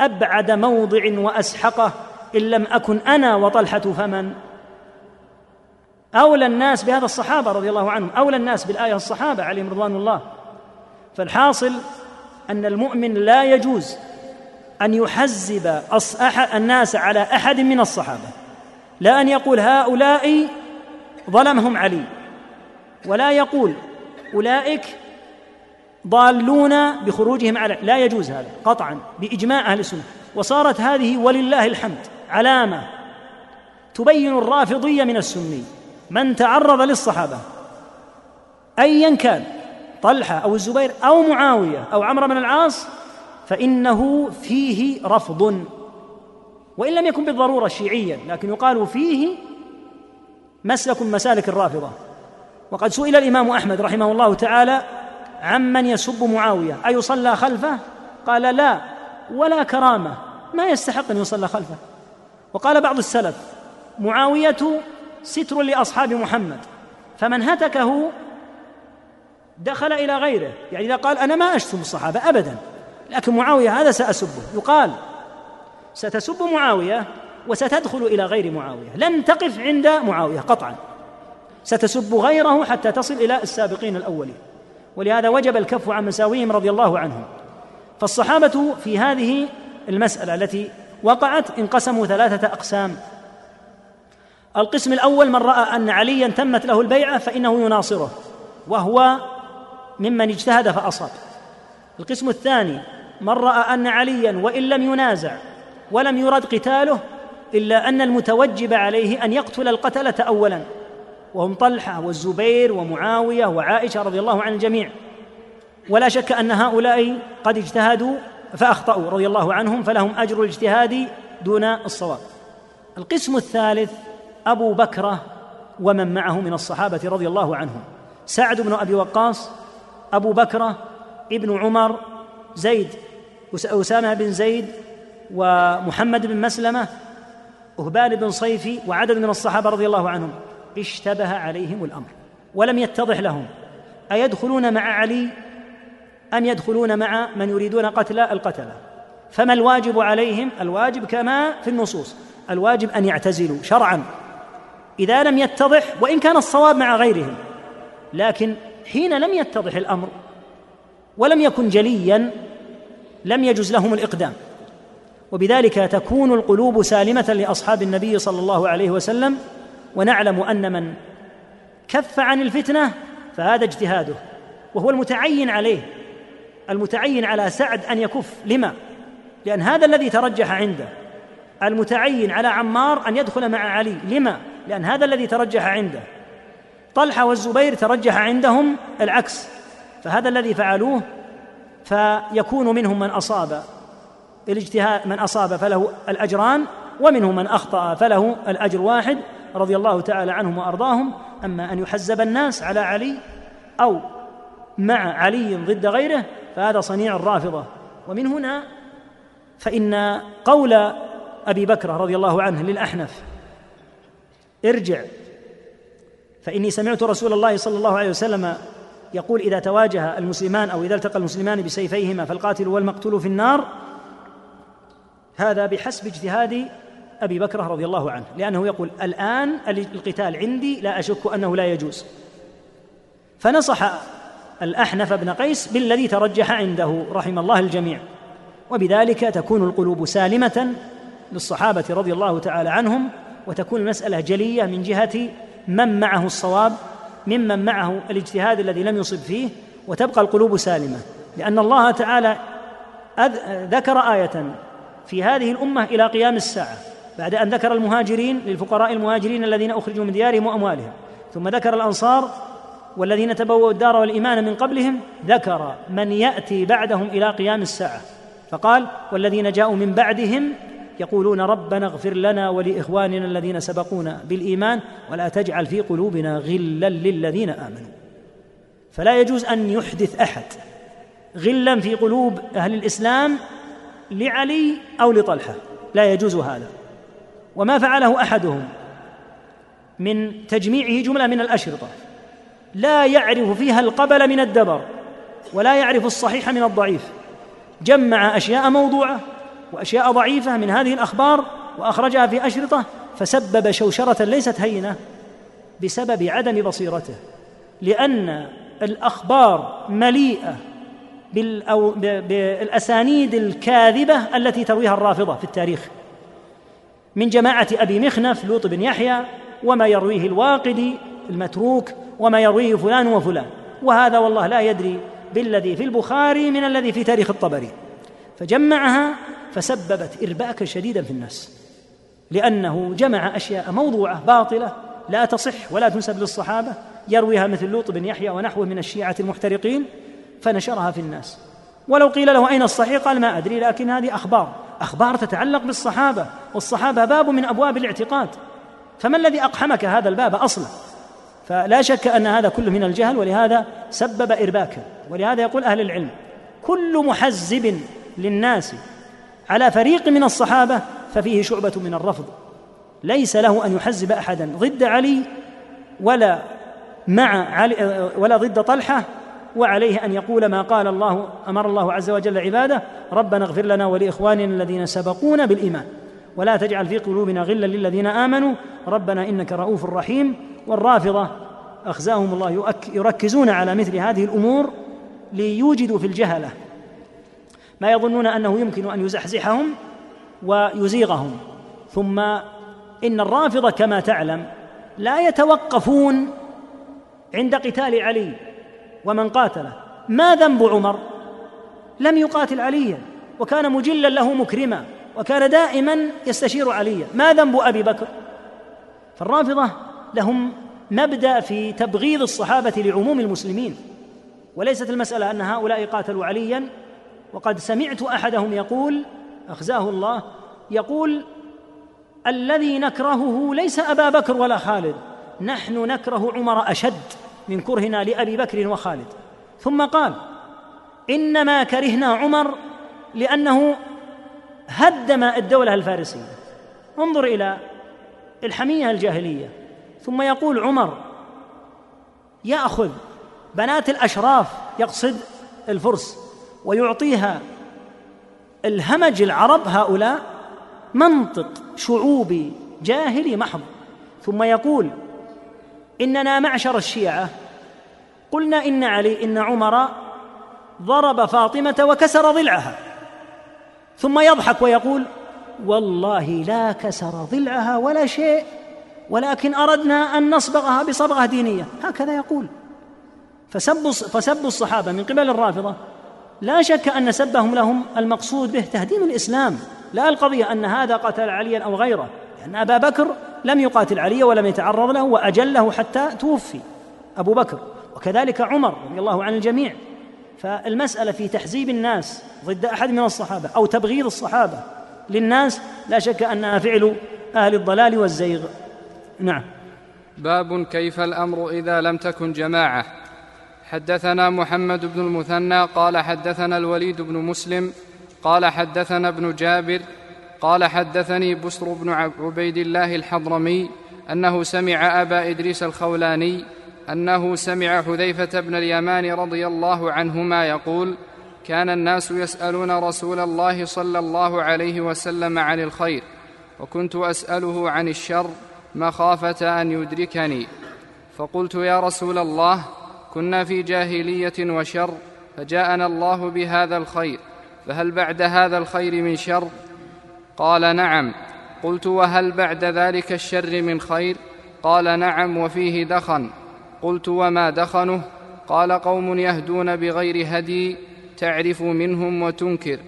أبعد موضع وأسحقه إن لم أكن أنا وطلحة فمن. أولى الناس بهذا الصحابة رضي الله عنهم أولى الناس بالآية الصحابة عليهم رضوان الله. فالحاصل أن المؤمن لا يجوز أن يحزب الناس على أحد من الصحابة لا أن يقول هؤلاء ظلمهم علي ولا يقول أولئك ضالون بخروجهم على لا يجوز هذا قطعا بإجماع أهل السنة. وصارت هذه ولله الحمد علامة تبين الرافضية من السني من تعرض للصحابة ايا كان. طلحة أو الزبير أو معاوية أو عمرو بن العاص فإنه فيه رفض. وإن لم يكن بالضرورة شيعيا لكن يقال فيه مسلك مسالك الرافضة. وقد سئل الإمام أحمد رحمه الله تعالى عمن يسب معاوية ايصلى خلفه؟ قال لا ولا كرامة ما يستحق أن يصلى خلفه. وقال بعض السلف معاوية ستر لأصحاب محمد فمن هتكه دخل إلى غيره. يعني إذا قال أنا ما أشتم الصحابة ابدا لكن معاوية هذا سأسبه. يقال ستسب معاوية وستدخل إلى غير معاوية. لن تقف عند معاوية قطعا. ستسب غيره حتى تصل إلى السابقين الأولين. ولهذا وجب الكف عن مساويهم رضي الله عنهم. فالصحابة في هذه المسألة التي وقعت انقسموا ثلاثة أقسام. القسم الأول من رأى أن عليا تمت له البيعة فإنه يناصره وهو ممن اجتهد فأصاب. القسم الثاني من رأى أن عليا وإن لم ينازع ولم يرد قتاله إلا أن المتوجب عليه أن يقتل القتلة اولا. وهم طلحة والزبير ومعاوية وعائشة رضي الله عن الجميع. ولا شك أن هؤلاء قد اجتهدوا فأخطأوا رضي الله عنهم فلهم أجر الاجتهاد دون الصواب. القسم الثالث أبو بكرة ومن معه من الصحابة رضي الله عنهم. سعد بن أبي وقاص أبو بكرة ابن عمر زيد أسامة بن زيد ومحمد بن مسلمة أهبان بن صيفي وعدد من الصحابة رضي الله عنهم. اشتبه عليهم الأمر ولم يتضح لهم. أيدخلون مع علي؟ أم يدخلون مع من يريدون قتل القتلة؟ فما الواجب عليهم؟ الواجب كما في النصوص الواجب أن يعتزلوا شرعا. إذا لم يتضح وإن كان الصواب مع غيرهم لكن حين لم يتضح الأمر ولم يكن جليا لم يجز لهم الإقدام. وبذلك تكون القلوب سالمة لأصحاب النبي صلى الله عليه وسلم ونعلم أن من كف عن الفتنة فهذا اجتهاده وهو المتعين عليه المتعين على سعد أن يكف. لما؟ لأن هذا الذي ترجح عنده المتعين على عمار أن يدخل مع علي. لما؟ لأن هذا الذي ترجح عنده. طلحة والزبير ترجح عندهم العكس. فهذا الذي فعلوه فيكون منهم من أصاب الاجتهاد من أصاب فله الأجران ومنهم من أخطأ فله الأجر واحد رضي الله تعالى عنهم وأرضاهم. أما أن يحزب الناس على علي أو مع علي ضد غيره فهذا صنيع الرافضة ومن هنا فإن قول أبي بكر رضي الله عنه للأحنف ارجع فإني سمعت رسول الله صلى الله عليه وسلم يقول إذا تواجه المسلمان أو إذا التقى المسلمان بسيفيهما فالقاتل والمقتول في النار هذا بحسب اجتهاد أبي بكر رضي الله عنه لأنه يقول الآن القتال عندي لا أشك أنه لا يجوز. فنصح الأحنف بن قيس بالذي ترجح عنده رحم الله الجميع وبذلك تكون القلوب سالمة للصحابة رضي الله تعالى عنهم وتكون المسألة جلية من جهة من معه الصواب ممن معه الاجتهاد الذي لم يصب فيه وتبقى القلوب سالمة. لأن الله تعالى ذكر آية في هذه الأمة إلى قيام الساعة بعد أن ذكر المهاجرين للفقراء المهاجرين الذين أخرجوا من ديارهم وأموالهم. ثم ذكر الأنصار والذين تبوأوا الدار والإيمان من قبلهم ذكر من يأتي بعدهم إلى قيام الساعة. فقال والذين جاءوا من بعدهم يقولون ربنا اغفر لنا ولإخواننا الذين سبقونا بالإيمان ولا تجعل في قلوبنا غلا للذين آمنوا. فلا يجوز أن يحدث أحد غلا في قلوب أهل الإسلام لعلي أو لطلحة. لا يجوز هذا. وما فعله أحدهم من تجميعه جملة من الأشرطة. لا يعرف فيها القبل من الدبر ولا يعرف الصحيح من الضعيف. جمع أشياء موضوعة وأشياء ضعيفة من هذه الأخبار وأخرجها في أشرطة فسبب شوشرة ليست هينة بسبب عدم بصيرته لأن الأخبار مليئة أو بالأسانيد الكاذبة التي ترويها الرافضة في التاريخ من جماعة أبي مخنف لوط بن يحيى وما يرويه الواقدي المتروك وما يرويه فلان وفلان وهذا والله لا يدري بالذي في البخاري من الذي في تاريخ الطبري. فجمعها فسببت إرباكا شديدا في الناس لأنه جمع أشياء موضوعة باطلة لا تصح ولا تنسب للصحابة يرويها مثل لوط بن يحيى ونحوه من الشيعة المحترقين فنشرها في الناس. ولو قيل له أين الصحيح؟ قال ما أدري لكن هذه أخبار. أخبار تتعلق بالصحابة والصحابة باب من أبواب الاعتقاد. فما الذي أقحمك هذا الباب أصلا؟ فلا شك أن هذا كله من الجهل ولهذا سبب إرباكا ولهذا يقول أهل العلم كل محزب للناس على فريق من الصحابة ففيه شعبة من الرفض. ليس له أن يحزب أحدا. ضد علي ولا مع علي ولا ضد طلحة وعليه أن يقول ما قال الله أمر الله عز وجل عباده ربنا اغفر لنا ولإخواننا الذين سبقونا بالإيمان. ولا تجعل في قلوبنا غلا للذين آمنوا. ربنا إنك رؤوف رحيم. والرافضة أخزاهم الله يركزون على مثل هذه الأمور ليوجدوا في الجهلة. ما يظنون أنه يمكن أن يزحزحهم ويزيغهم. ثم إن الرافضة كما تعلم لا يتوقفون عند قتال علي ومن قاتله. ما ذنب عمر؟ لم يقاتل عليا وكان مجلا له مكرما وكان دائما يستشير عليا. ما ذنب أبي بكر؟ فالرافضة لهم مبدأ في تبغيض الصحابة لعموم المسلمين وليست المسألة أن هؤلاء قاتلوا عليا وقد سمعت أحدهم يقول أخزاه الله يقول الذي نكرهه ليس أبا بكر ولا خالد نحن نكره عمر أشد من كرهنا لأبي بكر وخالد. ثم قال إنما كرهنا عمر لأنه هدم الدولة الفارسية. انظر إلى الحمية الجاهلية. ثم يقول عمر يأخذ بنات الأشراف يقصد الفرس. ويعطيها. الهمج العرب هؤلاء منطق شعوبي جاهلي محض. ثم يقول إننا معشر الشيعة. قلنا إن علي إن عمر ضرب فاطمة وكسر ضلعها. ثم يضحك ويقول والله لا كسر ضلعها ولا شيء ولكن أردنا أن نصبغها بصبغة دينية. هكذا يقول. فسبوا فسبوا الصحابة من قبل الرافضة. لا شك أن سبهم لهم المقصود به تهديم الإسلام. لا القضية أن هذا قتل عليا أو غيره لأن أبا بكر لم يقاتل علي ولم يتعرض له وأجله حتى توفي أبو بكر. وكذلك عمر رضي الله عن الجميع. فالمسألة في تحزيب الناس ضد أحد من الصحابة أو تبغيض الصحابة للناس لا شك أنها فعل أهل الضلال والزيغ. نعم. باب كيف الأمر إذا لم تكن جماعة؟ حدثنا محمد بن المثنى قال حدثنا الوليد بن مسلم قال حدثنا ابن جابر قال حدثني بسر بن عبيد الله الحضرمي أنه سمع أبا إدريس الخولاني أنه سمع حذيفة بن اليمان رضي الله عنهما يقول كان الناس يسألون رسول الله صلى الله عليه وسلم عن الخير وكنت أسأله عن الشر مخافة أن يدركني فقلت يا رسول الله كنا في جاهلية وشر فجاءنا الله بهذا الخير فهل بعد هذا الخير من شر؟ قال نعم. قلت وهل بعد ذلك الشر من خير؟ قال نعم وفيه دخن. قلت وما دخنه؟ قال قوم يهدون بغير هدي تعرف منهم وتنكر.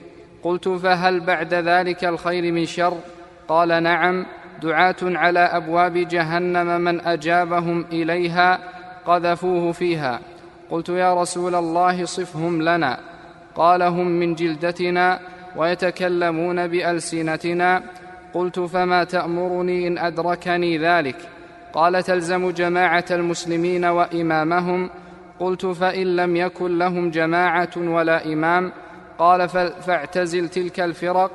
قلت فهل بعد ذلك الخير من شر؟ قال نعم. دعاة على أبواب جهنم من أجابهم إليها قذفوه فيها. قلت يا رسول الله صفهم لنا. قال هم من جلدتنا ويتكلمون بالسنتنا. قلت فما تامرني ان ادركني ذلك؟ قال تلزم جماعة المسلمين وامامهم. قلت فان لم يكن لهم جماعة ولا امام. قال فاعتزل تلك الفرق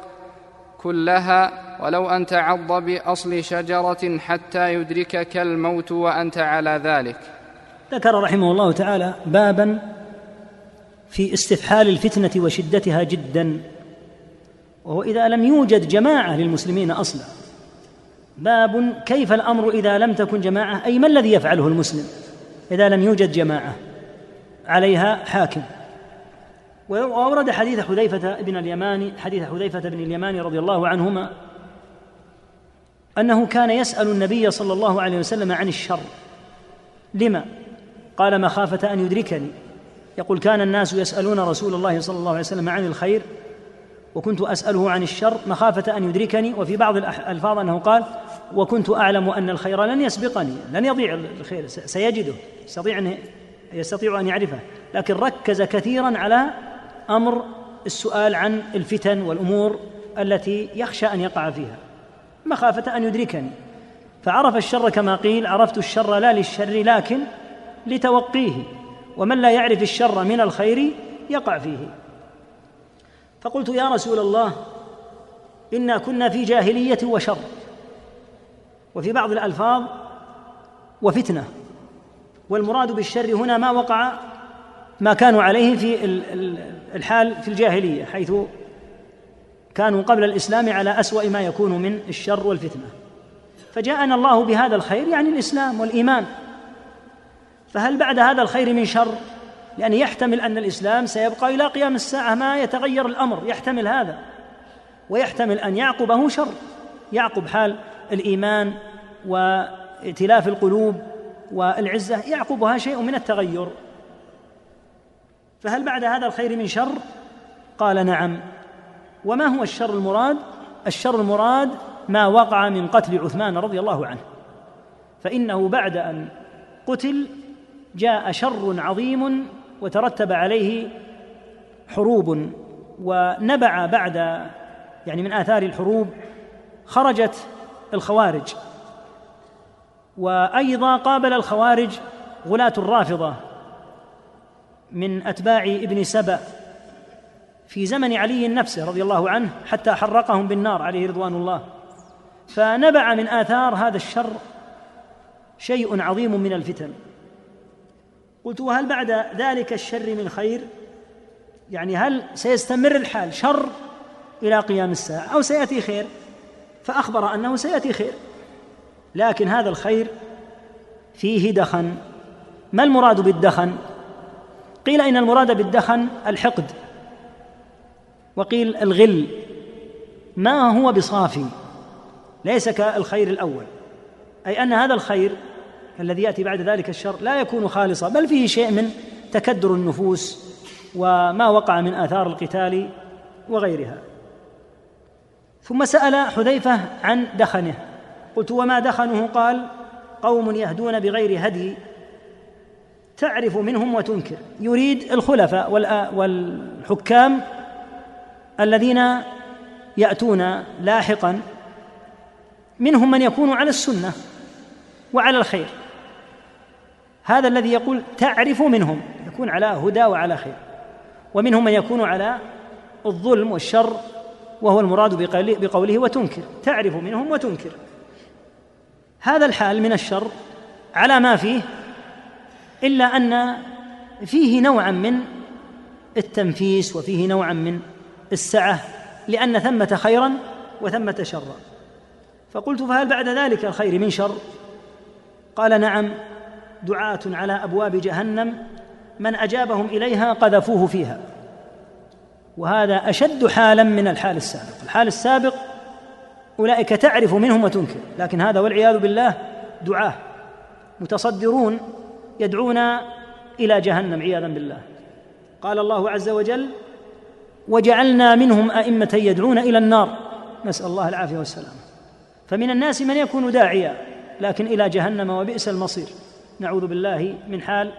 كلها ولو ان تعض باصل شجره حتى يدركك الموت وانت على ذلك. ذكر رحمه الله تعالى بابا في استفحال الفتنة وشدتها جدا وهو إذا لم يوجد جماعة للمسلمين أصلا. باب كيف الأمر إذا لم تكن جماعة؟ أي ما الذي يفعله المسلم إذا لم يوجد جماعة؟ عليها حاكم. وأورد حديث حذيفة بن اليماني حديث حذيفة بن اليماني رضي الله عنهما أنه كان يسأل النبي صلى الله عليه وسلم عن الشر. لما؟ قال مخافة أن يدركني. يقول كان الناس يسألون رسول الله صلى الله عليه وسلم عن الخير وكنت أسأله عن الشر مخافة أن يدركني. وفي بعض الألفاظ أنه قال وكنت أعلم أن الخير لن يسبقني لن يضيع الخير سيجده يستطيع أن يستطيع أن يعرفه. لكن ركز كثيرا على أمر السؤال عن الفتن والأمور التي يخشى أن يقع فيها. مخافة أن يدركني. فعرف الشر كما قيل عرفت الشر لا للشر لكن لتوقيه ومن لا يعرف الشر من الخير يقع فيه. فقلت يا رسول الله إنا كنا في جاهلية وشر وفي بعض الألفاظ وفتنة والمراد بالشر هنا ما وقع ما كانوا عليه في الحال في الجاهلية حيث كانوا قبل الإسلام على أسوأ ما يكون من الشر والفتنة. فجاءنا الله بهذا الخير يعني الإسلام والإيمان. فهل بعد هذا الخير من شر؟ يعني يحتمل أن الإسلام سيبقى إلى قيام الساعة ما يتغير الأمر يحتمل هذا. ويحتمل أن يعقبه شر. يعقب حال الإيمان وائتلاف القلوب والعزة. يعقبها شيء من التغير. فهل بعد هذا الخير من شر؟ قال نعم. وما هو الشر المراد؟ الشر المراد ما وقع من قتل عثمان رضي الله عنه. فإنه بعد أن قتل جاء شر عظيم وترتب عليه حروب ونبع بعد يعني من آثار الحروب خرجت الخوارج. وأيضا قابل الخوارج غلاة الرافضة من أتباع ابن سبأ في زمن علي نفسه رضي الله عنه حتى حرقهم بالنار عليه رضوان الله. فنبع من آثار هذا الشر شيء عظيم من الفتن. قلت وهل بعد ذلك الشر من خير؟ يعني هل سيستمر الحال شر إلى قيام الساعة أو سيأتي خير؟ فأخبر أنه سيأتي خير. لكن هذا الخير فيه دخن. ما المراد بالدخن؟ قيل إن المراد بالدخن الحقد وقيل الغل. ما هو بصافي؟ ليس كالخير الأول أي أن هذا الخير الذي يأتي بعد ذلك الشر لا يكون خالصا بل فيه شيء من تكدر النفوس وما وقع من آثار القتال وغيرها. ثم سأل حذيفة عن دخنه قلت وما دخنه قال قوم يهدون بغير هدي تعرف منهم وتنكر يريد الخلفاء والحكام الذين يأتون لاحقا منهم من يكون على السنة وعلى الخير. هذا الذي يقول تعرف منهم يكون على هدى وعلى خير. ومنهم من يكون على الظلم والشر وهو المراد بقوله وتنكر. تعرف منهم وتنكر. هذا الحال من الشر على ما فيه إلا أن فيه نوعا من التنفيس وفيه نوعا من السعة لأن ثمة خيرا وثمة شرا. فقلت فهل بعد ذلك الخير من شر؟ قال نعم دعاة على أبواب جهنم من أجابهم إليها قذفوه فيها. وهذا أشد حالا من الحال السابق. الحال السابق أولئك تعرف منهم وتنكر لكن هذا والعياذ بالله دعاة متصدرون يدعون إلى جهنم عياذا بالله. قال الله عز وجل وجعلنا منهم أئمة يدعون إلى النار. نسأل الله العافية والسلام. فمن الناس من يكون داعيا لكن إلى جهنم وبئس المصير. نعوذ بالله من حال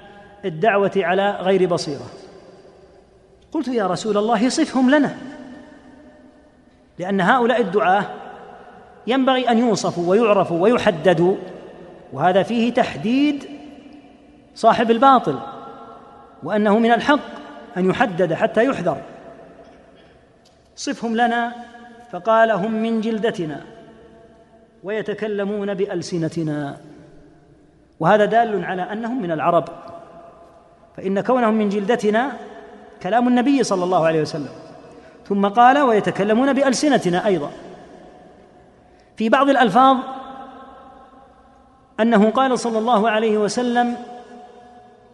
الدعوة على غير بصيرة. قلت يا رسول الله صفهم لنا. لأن هؤلاء الدعاة ينبغي أن يوصفوا ويعرفوا ويحددوا وهذا فيه تحديد صاحب الباطل وأنه من الحق أن يحدد حتى يحذر. صفهم لنا فقال هم من جلدتنا ويتكلمون بألسنتنا. وهذا دال على أنهم من العرب. فإن كونهم من جلدتنا كلام النبي صلى الله عليه وسلم. ثم قال ويتكلمون بألسنتنا أيضا. في بعض الألفاظ أنه قال صلى الله عليه وسلم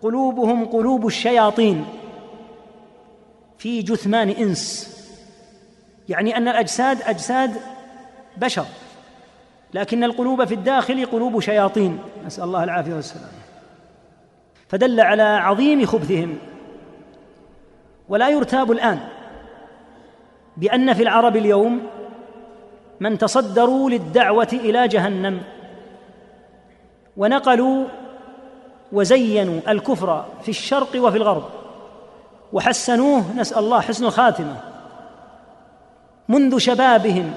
قلوبهم قلوب الشياطين في جثمان إنس. يعني أن الأجساد أجساد بشر. لكن القلوب في الداخل قلوب شياطين. نسأل الله العافية والسلام. فدل على عظيم خبثهم. ولا يرتاب الآن بأن في العرب اليوم من تصدروا للدعوة إلى جهنم ونقلوا وزينوا الكفر في الشرق وفي الغرب وحسنوه نسأل الله حسن الخاتمة منذ شبابهم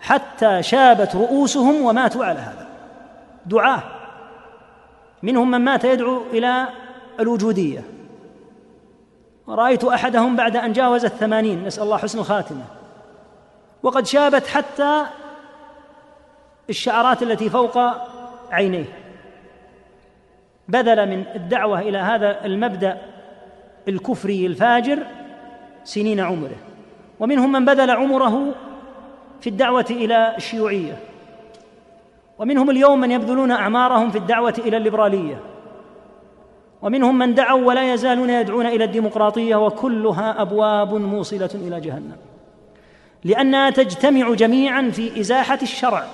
حتى شابت رؤوسهم وماتوا على هذا. دعاه منهم من مات يدعو إلى الوجودية. ورأيت أحدهم بعد أن جاوز الثمانين. نسأل الله حسن الخاتمة. وقد شابت حتى الشعرات التي فوق عينيه. بذل من الدعوة إلى هذا المبدأ الكفري الفاجر سنين عمره. ومنهم من بذل عمره في الدعوة إلى الشيوعية. ومنهم اليوم من يبذلون أعمارهم في الدعوة إلى الليبرالية. ومنهم من دعوا ولا يزالون يدعون إلى الديمقراطية وكلها أبواب موصلة إلى جهنم. لأنها تجتمع جميعا في إزاحة الشرع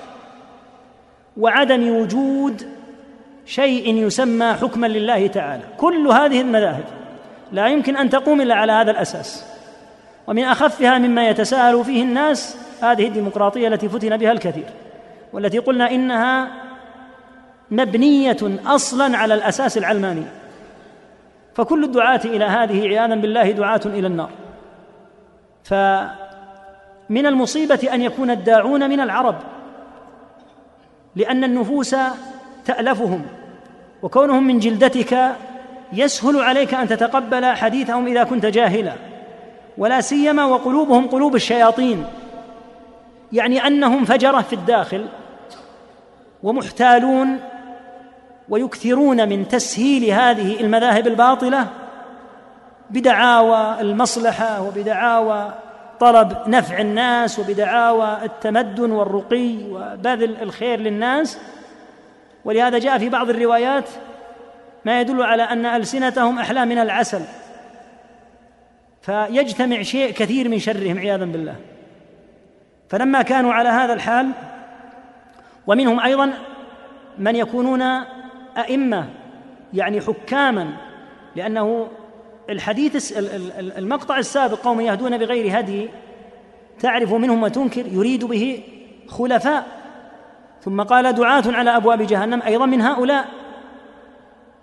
وعدم وجود شيء يسمى حكما لله تعالى. كل هذه المذاهب لا يمكن أن تقوم إلا على هذا الأساس. ومن أخفها مما يتساءل فيه الناس هذه الديمقراطية التي فتن بها الكثير والتي قلنا إنها مبنية أصلا على الأساس العلماني. فكل الدعاة إلى هذه عياذا بالله دعاة إلى النار. فمن المصيبة أن يكون الداعون من العرب لأن النفوس تألفهم وكونهم من جلدتك يسهل عليك أن تتقبل حديثهم إذا كنت جاهلا. ولا سيما وقلوبهم قلوب الشياطين. يعني أنهم فجرة في الداخل ومحتالون ويكثرون من تسهيل هذه المذاهب الباطلة بدعاوى المصلحة وبدعاوى طلب نفع الناس وبدعاوى التمدن والرقي وبذل الخير للناس. ولهذا جاء في بعض الروايات ما يدل على أن ألسنتهم أحلى من العسل. فيجتمع شيء كثير من شرهم عياذا بالله. فلما كانوا على هذا الحال ومنهم أيضا من يكونون أئمة يعني حكاما لأنه الحديث المقطع السابق قوم يهدون بغير هدي تعرف منهم وتنكر يريد به خلفاء. ثم قال دعاة على أبواب جهنم أيضا من هؤلاء.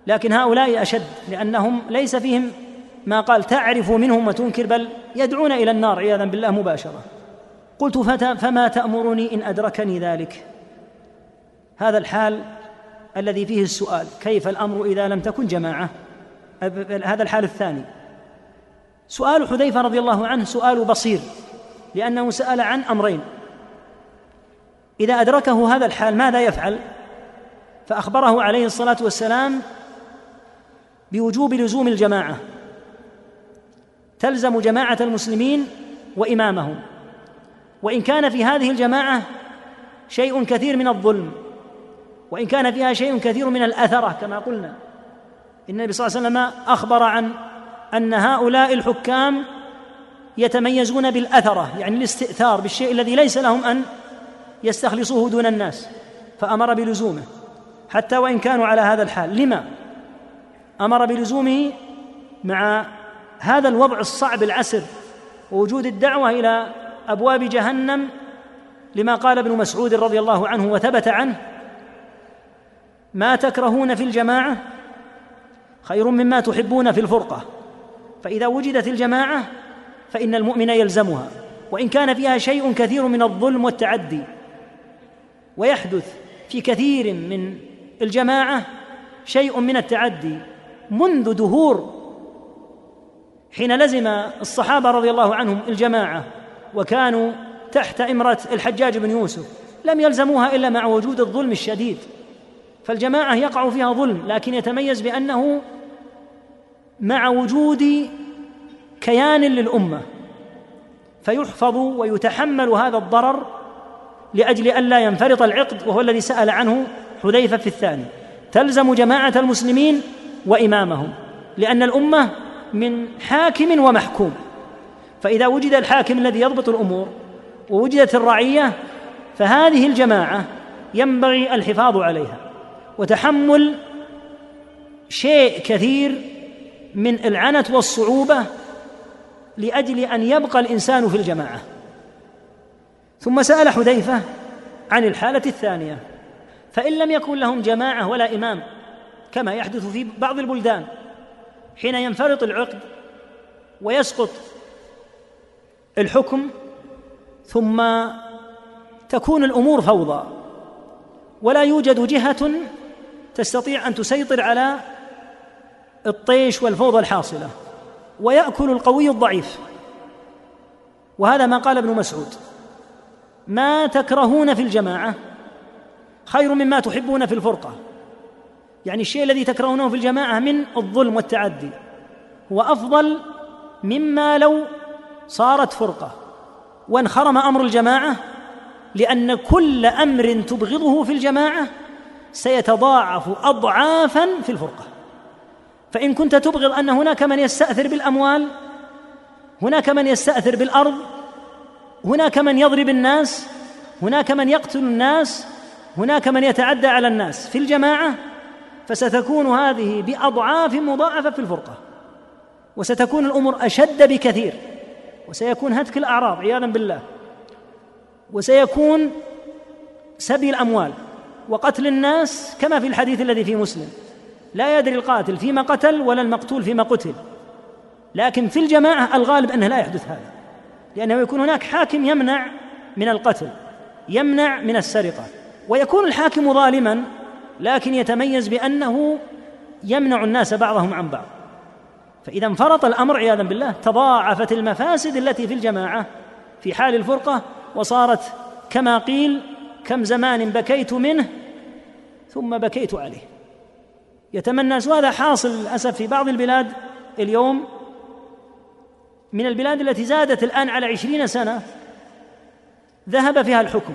لكن هؤلاء أشد لأنهم ليس فيهم ما قال تعرف منهم وتنكر بل يدعون إلى النار عياذا بالله مباشرة. قلت فما تأمرني إن أدركني ذلك؟ هذا الحال الذي فيه السؤال كيف الأمر إذا لم تكن جماعة؟ هذا الحال الثاني. سؤال حذيفة رضي الله عنه سؤال بصير لأنه سأل عن أمرين. إذا أدركه هذا الحال ماذا يفعل؟ فأخبره عليه الصلاة والسلام بوجوب لزوم الجماعة. تلزم جماعة المسلمين وإمامهم. وإن كان في هذه الجماعة شيء كثير من الظلم وإن كان فيها شيء كثير من الأثرة كما قلنا إن النبي صلى الله عليه وسلم أخبر عن أن هؤلاء الحكام يتميزون بالأثرة يعني الاستئثار بالشيء الذي ليس لهم أن يستخلصوه دون الناس فأمر بلزومه حتى وإن كانوا على هذا الحال. لما؟ أمر بلزومه مع هذا الوضع الصعب العسر ووجود الدعوة إلى أبواب جهنم لما قال ابن مسعود رضي الله عنه وثبت عنه ما تكرهون في الجماعة خير مما تحبون في الفرقة فإذا وجدت الجماعة فإن المؤمن يلزمها وإن كان فيها شيء كثير من الظلم والتعدي ويحدث في كثير من الجماعة شيء من التعدي منذ دهور حين لزم الصحابة رضي الله عنهم الجماعة وكانوا تحت إمرة الحجاج بن يوسف لم يلزموها إلا مع وجود الظلم الشديد. فالجماعة يقع فيها ظلم لكن يتميز بأنه مع وجود كيان للأمة. فيحفظ ويتحمل هذا الضرر لأجل الا ينفرط العقد وهو الذي سأل عنه حذيفة في الثاني. تلزم جماعة المسلمين وإمامهم لأن الأمة من حاكم ومحكوم. فإذا وجد الحاكم الذي يضبط الأمور ووجدت الرعية فهذه الجماعة ينبغي الحفاظ عليها وتحمل شيء كثير من العنت والصعوبة لأجل أن يبقى الإنسان في الجماعة. ثم سأل حذيفة عن الحالة الثانية فإن لم يكن لهم جماعة ولا إمام كما يحدث في بعض البلدان حين ينفرط العقد ويسقط الحكم ثم تكون الأمور فوضى. ولا يوجد جهة تستطيع أن تسيطر على الطيش والفوضى الحاصلة ويأكل القوي الضعيف. وهذا ما قال ابن مسعود ما تكرهون في الجماعة خير مما تحبون في الفرقة. يعني الشيء الذي تكرهونه في الجماعة من الظلم والتعدي هو أفضل مما لو صارت فرقة وانخرم أمر الجماعة لأن كل أمر تبغضه في الجماعة سيتضاعف اضعافا في الفرقة. فإن كنت تبغض أن هناك من يستأثر بالأموال هناك من يستأثر بالأرض هناك من يضرب الناس هناك من يقتل الناس هناك من يتعدى على الناس. في الجماعة فستكون هذه بأضعاف مضاعفة في الفرقة وستكون الأمور أشد بكثير. وسيكون هتك الأعراض عياذا بالله. وسيكون سبي الأموال وقتل الناس كما في الحديث الذي في مسلم. لا يدري القاتل فيما قتل ولا المقتول فيما قتل. لكن في الجماعة الغالب أنه لا يحدث هذا لأنه يكون هناك حاكم يمنع من القتل يمنع من السرقة. ويكون الحاكم ظالما لكن يتميز بأنه يمنع الناس بعضهم عن بعض. فإذا انفرط الأمر عياذا بالله تضاعفت المفاسد التي في الجماعة. في حال الفرقة وصارت كما قيل كم زمان بكيت منه ثم بكيت عليه. يتمنى الناس وهذا حاصل للأسف في بعض البلاد اليوم. من البلاد التي زادت الآن على عشرين سنة ذهب فيها الحكم.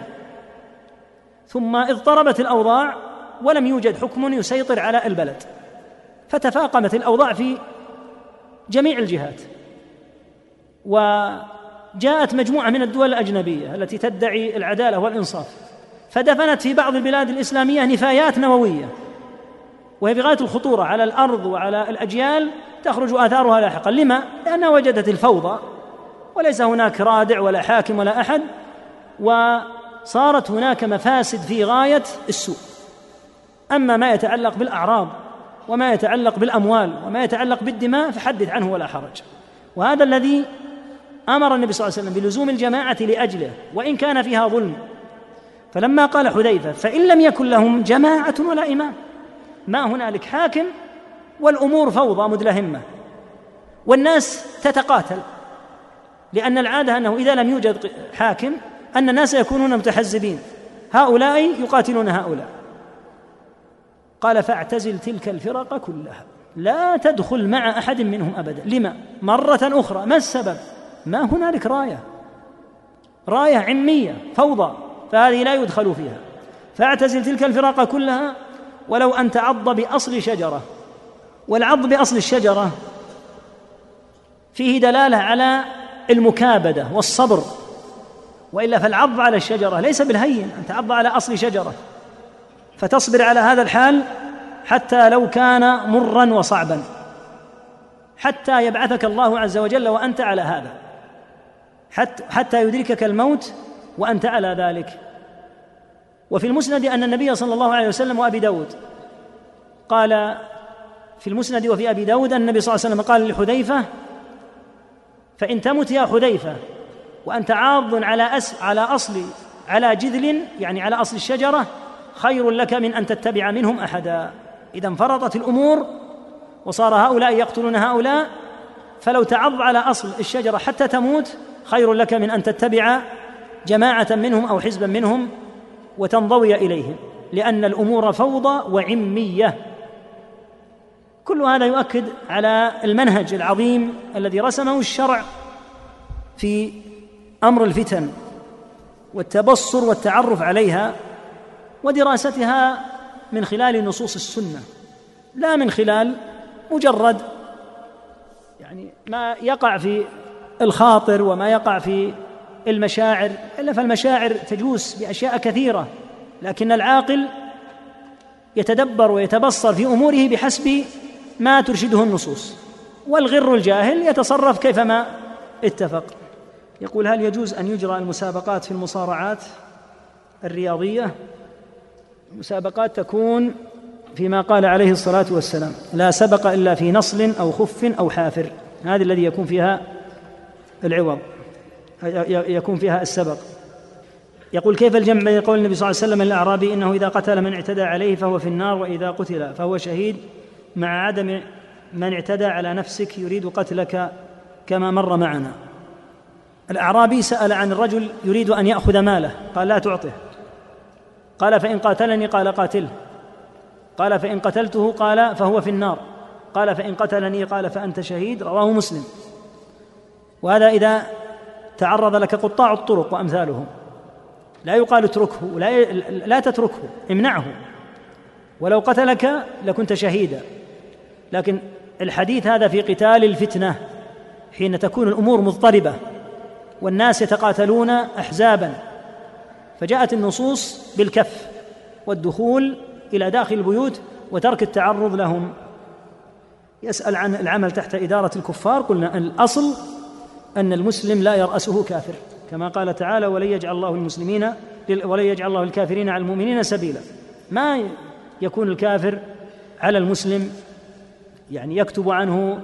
ثم اضطربت الأوضاع ولم يوجد حكم يسيطر على البلد. فتفاقمت الأوضاع في جميع الجهات. وجاءت مجموعة من الدول الأجنبية التي تدعي العدالة والإنصاف. فدفنت في بعض البلاد الإسلامية نفايات نووية. وهي بغاية الخطورة على الأرض وعلى الأجيال تخرج آثارها لاحقا لما؟ لأنها وجدت الفوضى. وليس هناك رادع ولا حاكم ولا أحد. وصارت هناك مفاسد في غاية السوء. أما ما يتعلق بالأعراض وما يتعلق بالأموال وما يتعلق بالدماء فحدث عنه ولا حرج. وهذا الذي أمر النبي صلى الله عليه وسلم بلزوم الجماعة لأجله وإن كان فيها ظلم. فلما قال حذيفة فإن لم يكن لهم جماعة ولا إمام. ما هنالك حاكم والأمور فوضى مدلهمة. والناس تتقاتل لأن العادة أنه إذا لم يوجد حاكم أن الناس يكونون متحزبين. هؤلاء يقاتلون هؤلاء. قال فاعتزل تلك الفرق كلها. لا تدخل مع أحد منهم أبدا. لما؟ مرة أخرى. ما السبب؟ ما هنالك راية. راية عميه فوضى فهذه لا يدخل فيها. فاعتزل تلك الفرق كلها ولو أن تعض بأصل شجرة. والعض بأصل الشجرة فيه دلالة على المكابدة والصبر. وإلا فالعض على الشجرة ليس بالهين أن تعض على أصل شجرة. فتصبر على هذا الحال حتى لو كان مرا وصعبا. حتى يبعثك الله عز وجل وأنت على هذا. حتى, حتى يدركك الموت وأنت على ذلك. وفي المسند أن النبي صلى الله عليه وسلم وأبي داود قال في المسند وفي أبي داود أن النبي صلى الله عليه وسلم قال لحذيفة فإن تمت يا حذيفة وأنت عاض على أس على أصل على جذل يعني على أصل الشجرة خير لك من أن تتبع منهم أحدا. إذا انفرطت الأمور وصار هؤلاء يقتلون هؤلاء فلو تعض على أصل الشجرة حتى تموت خير لك من أن تتبع جماعة منهم أو حزبا منهم وتنضوي إليهم لأن الأمور فوضى وعمية. كل هذا يؤكد على المنهج العظيم الذي رسمه الشرع في أمر الفتن والتبصر والتعرف عليها ودراستها من خلال نصوص السنة لا من خلال مجرد يعني ما يقع في الخاطر وما يقع في المشاعر إلا فالمشاعر تجوس بأشياء كثيرة لكن العاقل يتدبر ويتبصر في أموره بحسب ما ترشده النصوص. والغر الجاهل يتصرف كيفما اتفق. يقول هل يجوز أن يجرى المسابقات في المصارعات الرياضية؟ المسابقات تكون فيما قال عليه الصلاة والسلام. لا سبق إلا في نصل أو خف أو حافر. هذه الذي يكون فيها العوض. يكون فيها السبق. يقول كيف الجمع بين قول النبي صلى الله عليه وسلم الاعرابي إنه إذا قتل من اعتدى عليه فهو في النار وإذا قتل فهو شهيد مع عدم من اعتدى على نفسك يريد قتلك كما مر معنا. الأعرابي سأل عن الرجل يريد أن يأخذ ماله. قال لا تعطه. قال فإن قاتلني قال قاتله. قال فإن قتلته قال فهو في النار. قال فإن قتلني قال فأنت شهيد رواه مسلم. وهذا إذا تعرض لك قطاع الطرق وأمثالهم. لا يقال اتركه لا, لا تتركه امنعه. ولو قتلك لكنت شهيدا. لكن الحديث هذا في قتال الفتنة حين تكون الأمور مضطربة والناس يتقاتلون احزابا. فجاءت النصوص بالكف والدخول إلى داخل البيوت وترك التعرض لهم. يسأل عن العمل تحت إدارة الكفار. قلنا الأصل أن المسلم لا يرأسه كافر كما قال تعالى ولن يجعل الله المسلمين ولن يجعل الله الكافرين على المؤمنين سبيلا. ما يكون الكافر على المسلم؟ يعني يكتب عنه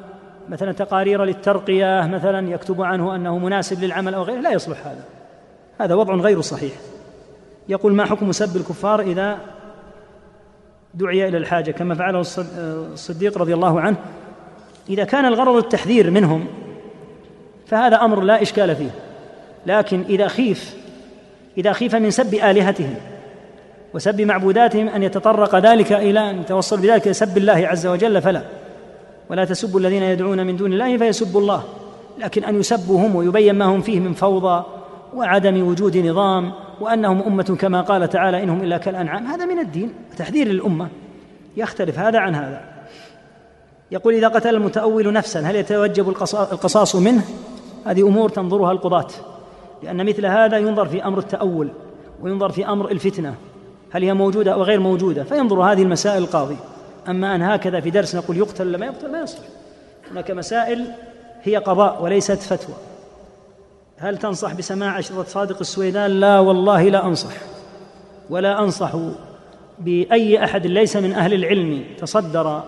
مثلا تقارير للترقية مثلا يكتب عنه أنه مناسب للعمل أو غيره. لا يصلح هذا هذا وضع غير صحيح. يقول ما حكم سب الكفار إذا دعي إلى الحاجة؟ كما فعله الصديق رضي الله عنه إذا كان الغرض التحذير منهم فهذا أمر لا إشكال فيه. لكن إذا خيف إذا خيف من سب آلهتهم وسب معبوداتهم أن يتطرق ذلك إلى أن يتوصل بذلك إلى سب الله عز وجل فلا. ولا تسبوا الذين يدعون من دون الله فيسبوا الله. لكن أن يسبوا هم ويبين ما هم فيه من فوضى وعدم وجود نظام وأنهم أمة كما قال تعالى إنهم إلا كالأنعام. هذا من الدين تحذير للأمة يختلف هذا عن هذا. يقول إذا قتل المتأول نفسا هل يتوجب القصاص منه؟ هذه أمور تنظرها القضاة لأن مثل هذا ينظر في أمر التأول وينظر في أمر الفتنة هل هي موجودة أو غير موجودة؟ فينظر هذه المسائل القاضي. أما أن هكذا في درس نقول يقتل ولا ما يقتل ما يصلح. هناك مسائل هي قضاء وليست فتوى. هل تنصح بسماع أشرطة صادق السويدان لا والله لا أنصح ولا أنصح بأي أحد ليس من أهل العلم تصدر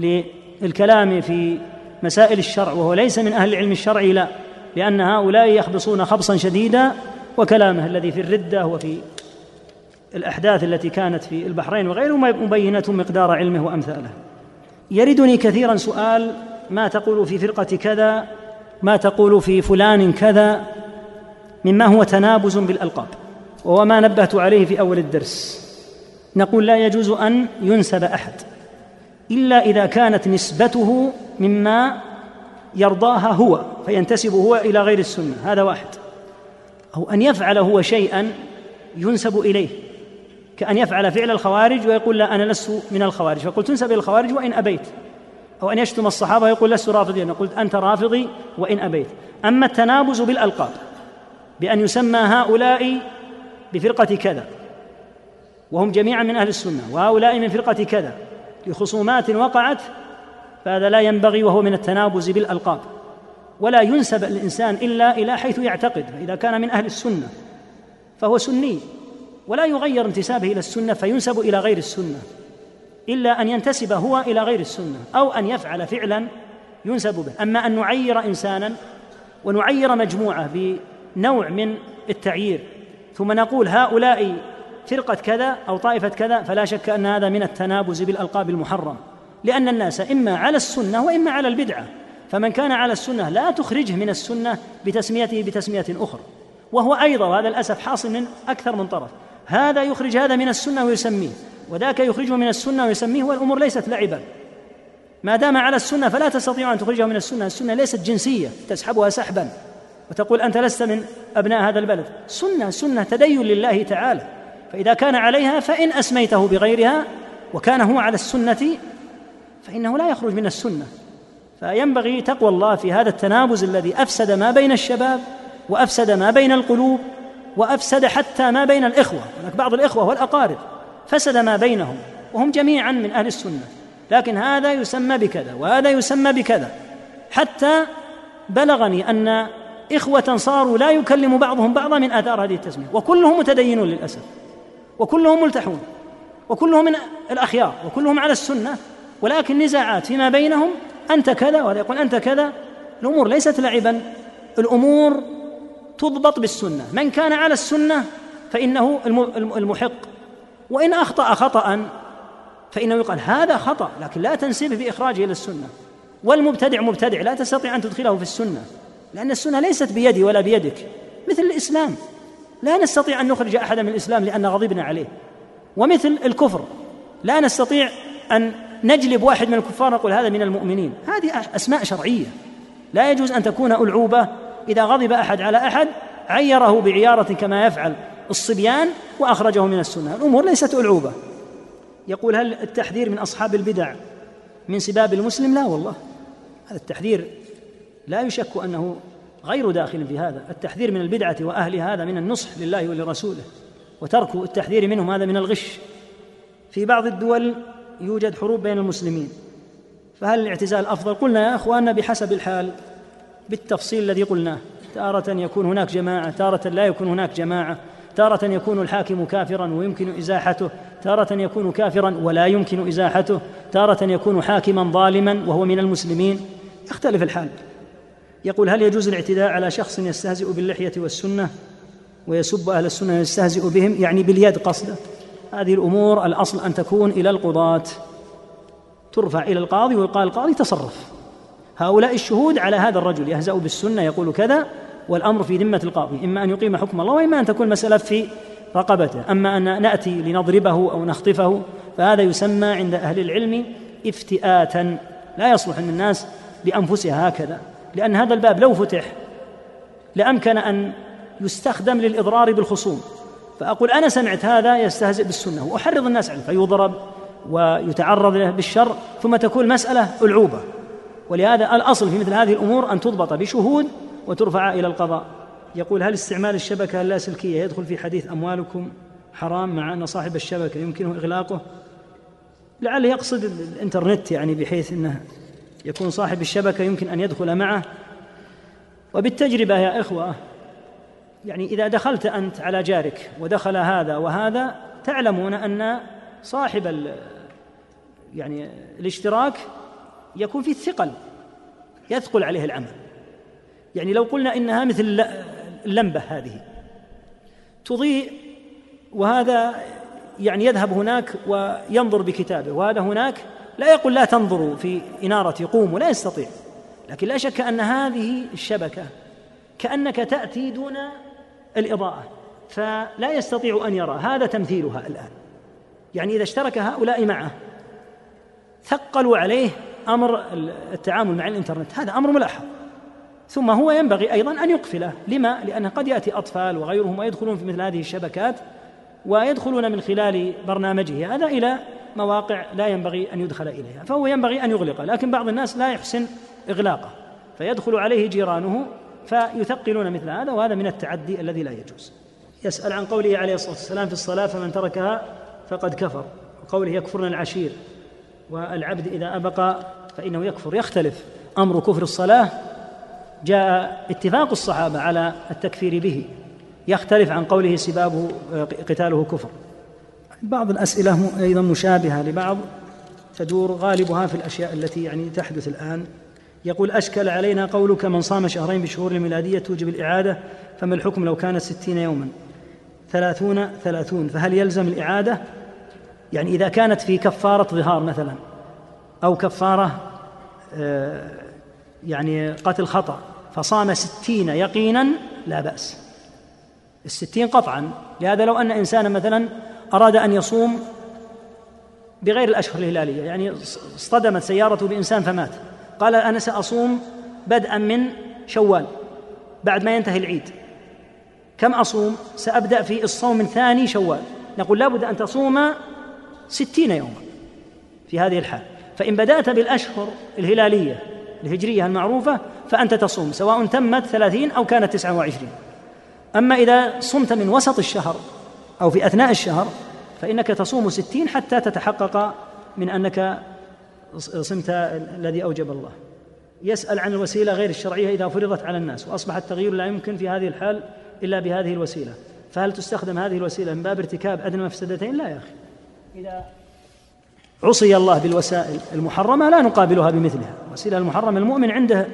للكلام في مسائل الشرع وهو ليس من أهل العلم الشرعي لا لأن هؤلاء يخبصون خبصا شديدا وكلامه الذي في الردة وفي الأحداث التي كانت في البحرين وغيره مبينة مقدار علمه وأمثاله. يردني كثيرا سؤال ما تقول في فرقة كذا ما تقول في فلان كذا مما هو تنابز بالألقاب وهو ما نبهت عليه في أول الدرس. نقول لا يجوز أن ينسب أحد إلا إذا كانت نسبته مما يرضاها هو فينتسب هو إلى غير السنة هذا واحد. أو أن يفعل هو شيئا ينسب إليه كأن يفعل فعل الخوارج ويقول لا أنا لست من الخوارج فقلت تنسب إلى الخوارج وإن أبيت. أو أن يشتم الصحابة ويقول لست رافضيا. قلت أنت رافضي وإن أبيت. أما التنابز بالألقاب بأن يسمى هؤلاء بفرقة كذا وهم جميعا من أهل السنة وهؤلاء من فرقة كذا لخصومات وقعت فهذا لا ينبغي وهو من التنابز بالألقاب. ولا ينسب الإنسان إلا إلى حيث يعتقد فإذا كان من أهل السنة فهو سني ولا يغير انتسابه إلى السنة فينسب إلى غير السنة. إلا أن ينتسب هو إلى غير السنة أو أن يفعل فعلا ينسب به. أما أن نعير انسانا ونعير مجموعة بنوع من التعيير ثم نقول هؤلاء فرقة كذا أو طائفة كذا فلا شك أن هذا من التنابز بالألقاب المحرم لأن الناس إما على السنة وإما على البدعة. فمن كان على السنة لا تخرجه من السنة بتسميته بتسمية أخرى. وهو أيضا وهذا الاسف حاصل من أكثر من طرف. هذا يخرج هذا من السنة ويسميه. وذاك يخرجه من السنة ويسميه والأمور ليست لعبا. ما دام على السنة فلا تستطيع أن تخرجه من السنة. السنة ليست جنسية تسحبها سحبا. وتقول أنت لست من أبناء هذا البلد. سنة سنة تدين لله تعالى. فإذا كان عليها فإن أسميته بغيرها وكان هو على السنة فإنه لا يخرج من السنة. فينبغي تقوى الله في هذا التنابز الذي أفسد ما بين الشباب وأفسد ما بين القلوب وأفسد حتى ما بين الإخوة. هناك بعض الإخوة والأقارب. فسد ما بينهم وهم جميعا من أهل السنة. لكن هذا يسمى بكذا وهذا يسمى بكذا. حتى بلغني أن إخوة صاروا لا يكلم بعضهم بعضا من آثار هذه التسمية. وكلهم متدينون للأسف. وكلهم ملتحون. وكلهم من الأخيار. وكلهم على السنة. ولكن نزاعات فيما بينهم أنت كذا وهذا يقول أنت كذا. الأمور ليست لعبا. الأمور تضبط بالسنة. من كان على السنة فإنه المحق. وإن أخطأ خطا فإنه يقال هذا خطأ لكن لا تنسبه باخراجه إلى السنة. والمبتدع مبتدع لا تستطيع أن تدخله في السنة لأن السنة ليست بيدي ولا بيدك مثل الإسلام. لا نستطيع أن نخرج احدا من الإسلام لأن غضبنا عليه. ومثل الكفر لا نستطيع أن نجلب واحد من الكفار نقول هذا من المؤمنين. هذه أسماء شرعية. لا يجوز أن تكون ألعوبة إذا غضب أحد على أحد عيره بعيارة كما يفعل الصبيان وأخرجه من السنة. الأمور ليست ألعوبة. يقول هل التحذير من أصحاب البدع من سباب المسلم؟ لا والله. هذا التحذير لا يشك أنه غير داخل في هذا. التحذير من البدعة وأهلها هذا من النصح لله ولرسوله وترك التحذير منهم هذا من الغش. في بعض الدول يوجد حروب بين المسلمين فهل الاعتزال أفضل؟ قلنا يا أخواننا بحسب الحال بالتفصيل الذي قلناه. تارة يكون هناك جماعة تارة لا يكون هناك جماعة. تارة يكون الحاكم كافرا ويمكن إزاحته. تارة يكون كافرا ولا يمكن إزاحته. تارة يكون حاكما ظالما وهو من المسلمين. يختلف الحال. يقول هل يجوز الاعتداء على شخص يستهزئ باللحية والسنة ويسب أهل السنة ويستهزئ بهم؟ يعني باليد قصده. هذه الأمور الأصل أن تكون إلى القضاة. ترفع إلى القاضي ويقال القاضي تصرف. هؤلاء الشهود على هذا الرجل. يهزأ بالسنة يقول كذا. والأمر في ذمة القاضي إما أن يقيم حكم الله وإما أن تكون المسألة في رقبته. أما أن نأتي لنضربه أو نخطفه فهذا يسمى عند أهل العلم افتئاتا. لا يصلح أن الناس بأنفسها هكذا لأن هذا الباب لو فتح لأمكن أن يستخدم للإضرار بالخصوم. فأقول أنا سمعت هذا يستهزئ بالسنة وأحرض الناس عليه فيضرب ويتعرض له بالشر ثم تكون مسألة ألعوبة. ولهذا الأصل في مثل هذه الأمور أن تضبط بشهود وترفع إلى القضاء. يقول هل استعمال الشبكة اللاسلكية يدخل في حديث أموالكم حرام مع أن صاحب الشبكة يمكنه إغلاقه؟ لعله يقصد الإنترنت يعني بحيث أنه يكون صاحب الشبكة يمكن أن يدخل معه. وبالتجربة يا إخوة يعني إذا دخلت أنت على جارك ودخل هذا وهذا تعلمون أن صاحب يعني الاشتراك يكون في الثقل يثقل عليه العمل. يعني لو قلنا إنها مثل اللمبة هذه تضيء وهذا يعني يذهب هناك وينظر بكتابه وهذا هناك لا يقول لا تنظروا في إنارة قوم لا يستطيع لكن لا شك أن هذه الشبكة كأنك تأتي دون الإضاءة فلا يستطيع أن يرى هذا تمثيلها الآن. يعني إذا اشترك هؤلاء معه ثقلوا عليه أمر التعامل مع الإنترنت هذا أمر ملاحظ. ثم هو ينبغي أيضا أن يقفله. لما؟ لأنه قد يأتي أطفال وغيرهم ويدخلون في مثل هذه الشبكات ويدخلون من خلال برنامجه. هذا إلى مواقع لا ينبغي أن يدخل إليها فهو ينبغي أن يغلق لكن بعض الناس لا يحسن إغلاقه فيدخل عليه جيرانه فيثقلون مثل هذا وهذا من التعدي الذي لا يجوز. يسأل عن قوله عليه الصلاة والسلام في الصلاة فمن تركها فقد كفر. وقوله يكفرن العشير. والعبد إذا أبقى فإنه يكفر. يختلف أمر كفر الصلاة جاء اتفاق الصحابة على التكفير به يختلف عن قوله سبابه قتاله كفر. بعض الأسئلة أيضا مشابهة لبعض تدور غالبها في الأشياء التي يعني تحدث الآن. يقول أشكل علينا قولك من صام شهرين بشهور الميلادية توجب الإعادة فما الحكم لو كانت ستين يوما؟ ثلاثون ثلاثون فهل يلزم الإعادة؟ يعني إذا كانت في كفارة ظهار مثلا أو كفارة آه، يعني قتل خطأ فصام ستين يقينا لا بأس. الستين قطعا لهذا لو أن إنسانا مثلا أراد أن يصوم بغير الأشهر الهلالية يعني اصطدمت سيارته بإنسان فمات قال أنا سأصوم بدءا من شوال بعد ما ينتهي العيد. كم أصوم؟ سأبدأ في الصوم من ثاني شوال. نقول لابد أن تصوم ستين يوما في هذه الحال. فإن بدأت بالأشهر الهلالية الهجرية المعروفة فأنت تصوم سواء تمت ثلاثين أو كانت تسعة وعشرين. أما إذا صمت من وسط الشهر أو في أثناء الشهر فإنك تصوم ستين حتى تتحقق من أنك صمت الذي أوجب الله. يسأل عن الوسيلة غير الشرعية إذا فرضت على الناس وأصبح التغيير لا يمكن في هذه الحال إلا بهذه الوسيلة. فهل تستخدم هذه الوسيلة من باب ارتكاب أدنى مفسدتين؟ لا يا أخي. إذا عصي الله بالوسائل المحرمة لا نقابلها بمثلها. الوسيلة المحرمة المؤمن عنده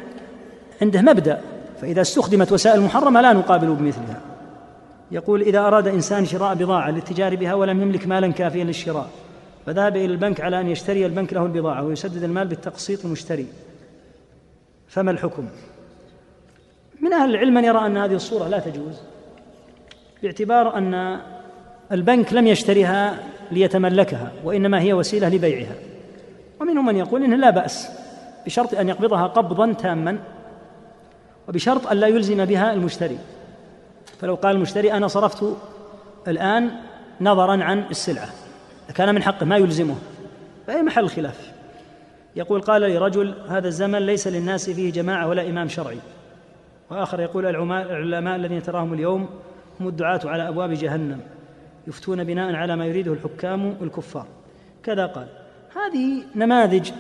عنده مبدأ. فإذا استخدمت وسائل محرمة لا نقابل بمثلها. يقول إذا أراد إنسان شراء بضاعة للتجار بها ولم يملك مالا كافيا للشراء فذهب إلى البنك على أن يشتري البنك له البضاعة ويسدد المال بالتقسيط المشتري. فما الحكم؟ من أهل العلم من يرى أن هذه الصورة لا تجوز باعتبار أن البنك لم يشتريها ليتملكها وإنما هي وسيلة لبيعها. ومنهم من يقول إنه لا بأس بشرط أن يقبضها قبضا تاما وبشرط أن لا يلزم بها المشتري. فلو قال المشتري أنا صرفت الآن نظرا عن السلعة كان من حقه ما يلزمه. فأي محل الخلاف يقول قال لي رجل هذا الزمن ليس للناس فيه جماعة ولا إمام شرعي. وآخر يقول العلماء الذين تراهم اليوم هم الدعاة على أبواب جهنم. يفتون بناء على ما يريده الحكام الكفار. كذا قال. هذه نماذج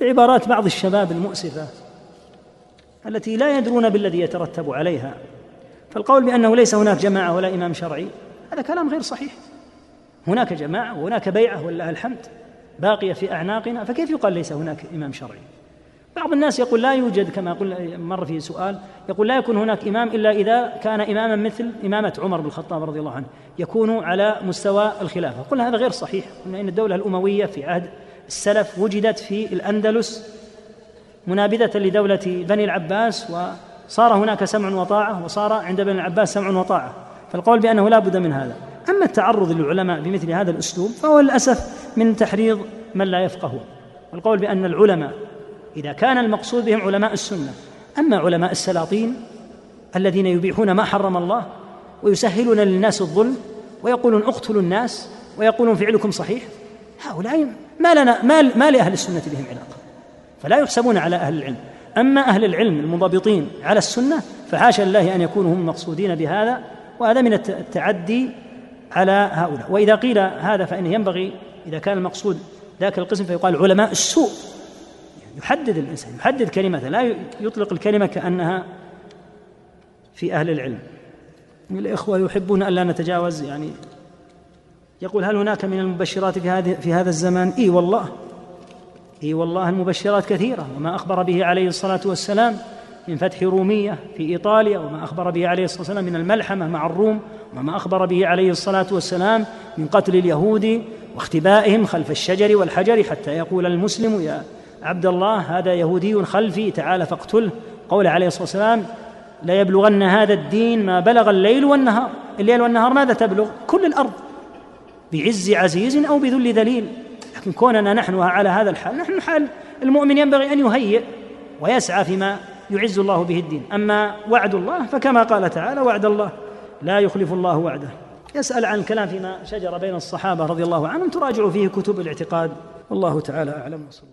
لعبارات بعض الشباب المؤسفة التي لا يدرون بالذي يترتب عليها. فالقول بأنه ليس هناك جماعة ولا إمام شرعي هذا كلام غير صحيح. هناك جماعة وهناك بيعة ولله الحمد. باقية في أعناقنا فكيف يقال ليس هناك إمام شرعي؟ بعض الناس يقول لا يوجد كما قل مر في سؤال يقول لا يكون هناك إمام إلا إذا كان إماما مثل إمامة عمر بن الخطاب رضي الله عنه يكون على مستوى الخلافة. قلنا هذا غير صحيح قلنا إن الدولة الأموية في عهد السلف وجدت في الأندلس منابذة لدولة بني العباس وصار هناك سمع وطاعة وصار عند بني العباس سمع وطاعة. فالقول بأنه لا بد من هذا. أما التعرض للعلماء بمثل هذا الأسلوب فهو للأسف من تحريض من لا يفقه والقول بأن العلماء إذا كان المقصود بهم علماء السنة. أما علماء السلاطين الذين يبيحون ما حرم الله ويسهلون للناس الظلم ويقولون اقتلوا الناس ويقولون فعلكم صحيح هؤلاء ما لنا ما, ما لأهل السنة بهم علاقة فلا يحسبون على أهل العلم. أما أهل العلم المنضبطين على السنة فحاشا لله أن يكونوا هم مقصودين بهذا وهذا من التعدي على هؤلاء. وإذا قيل هذا فإنه ينبغي إذا كان المقصود ذاك القسم فيقال علماء السوء. يحدد الإنسان يحدد كلمته لا يطلق الكلمة كأنها في أهل العلم الإخوة يحبون ألا نتجاوز يعني يقول هل هناك من المبشرات في هذه في هذا الزمان؟ إي والله إي والله المبشرات كثيرة وما أخبر به عليه الصلاة والسلام من فتح رومية في إيطاليا وما أخبر به عليه الصلاة والسلام من الملحمة مع الروم وما أخبر به عليه الصلاة والسلام من قتل اليهود واختبائهم خلف الشجر والحجر حتى يقول المسلم يا عبد الله هذا يهودي خلفي تعال فاقتله. قول عليه الصلاة والسلام لا يبلغن هذا الدين ما بلغ الليل والنهار. الليل والنهار ماذا تبلغ؟ كل الأرض بعز عزيز أو بذل ذليل. لكن كوننا نحن على هذا الحال نحن حال المؤمن ينبغي أن يهيئ ويسعى فيما يعز الله به الدين. أما وعد الله فكما قال تعالى وعد الله لا يخلف الله وعده. يسأل عن الكلام فيما شجر بين الصحابة رضي الله عنهم تراجع فيه كتب الاعتقاد. والله تعالى أعلم وصلى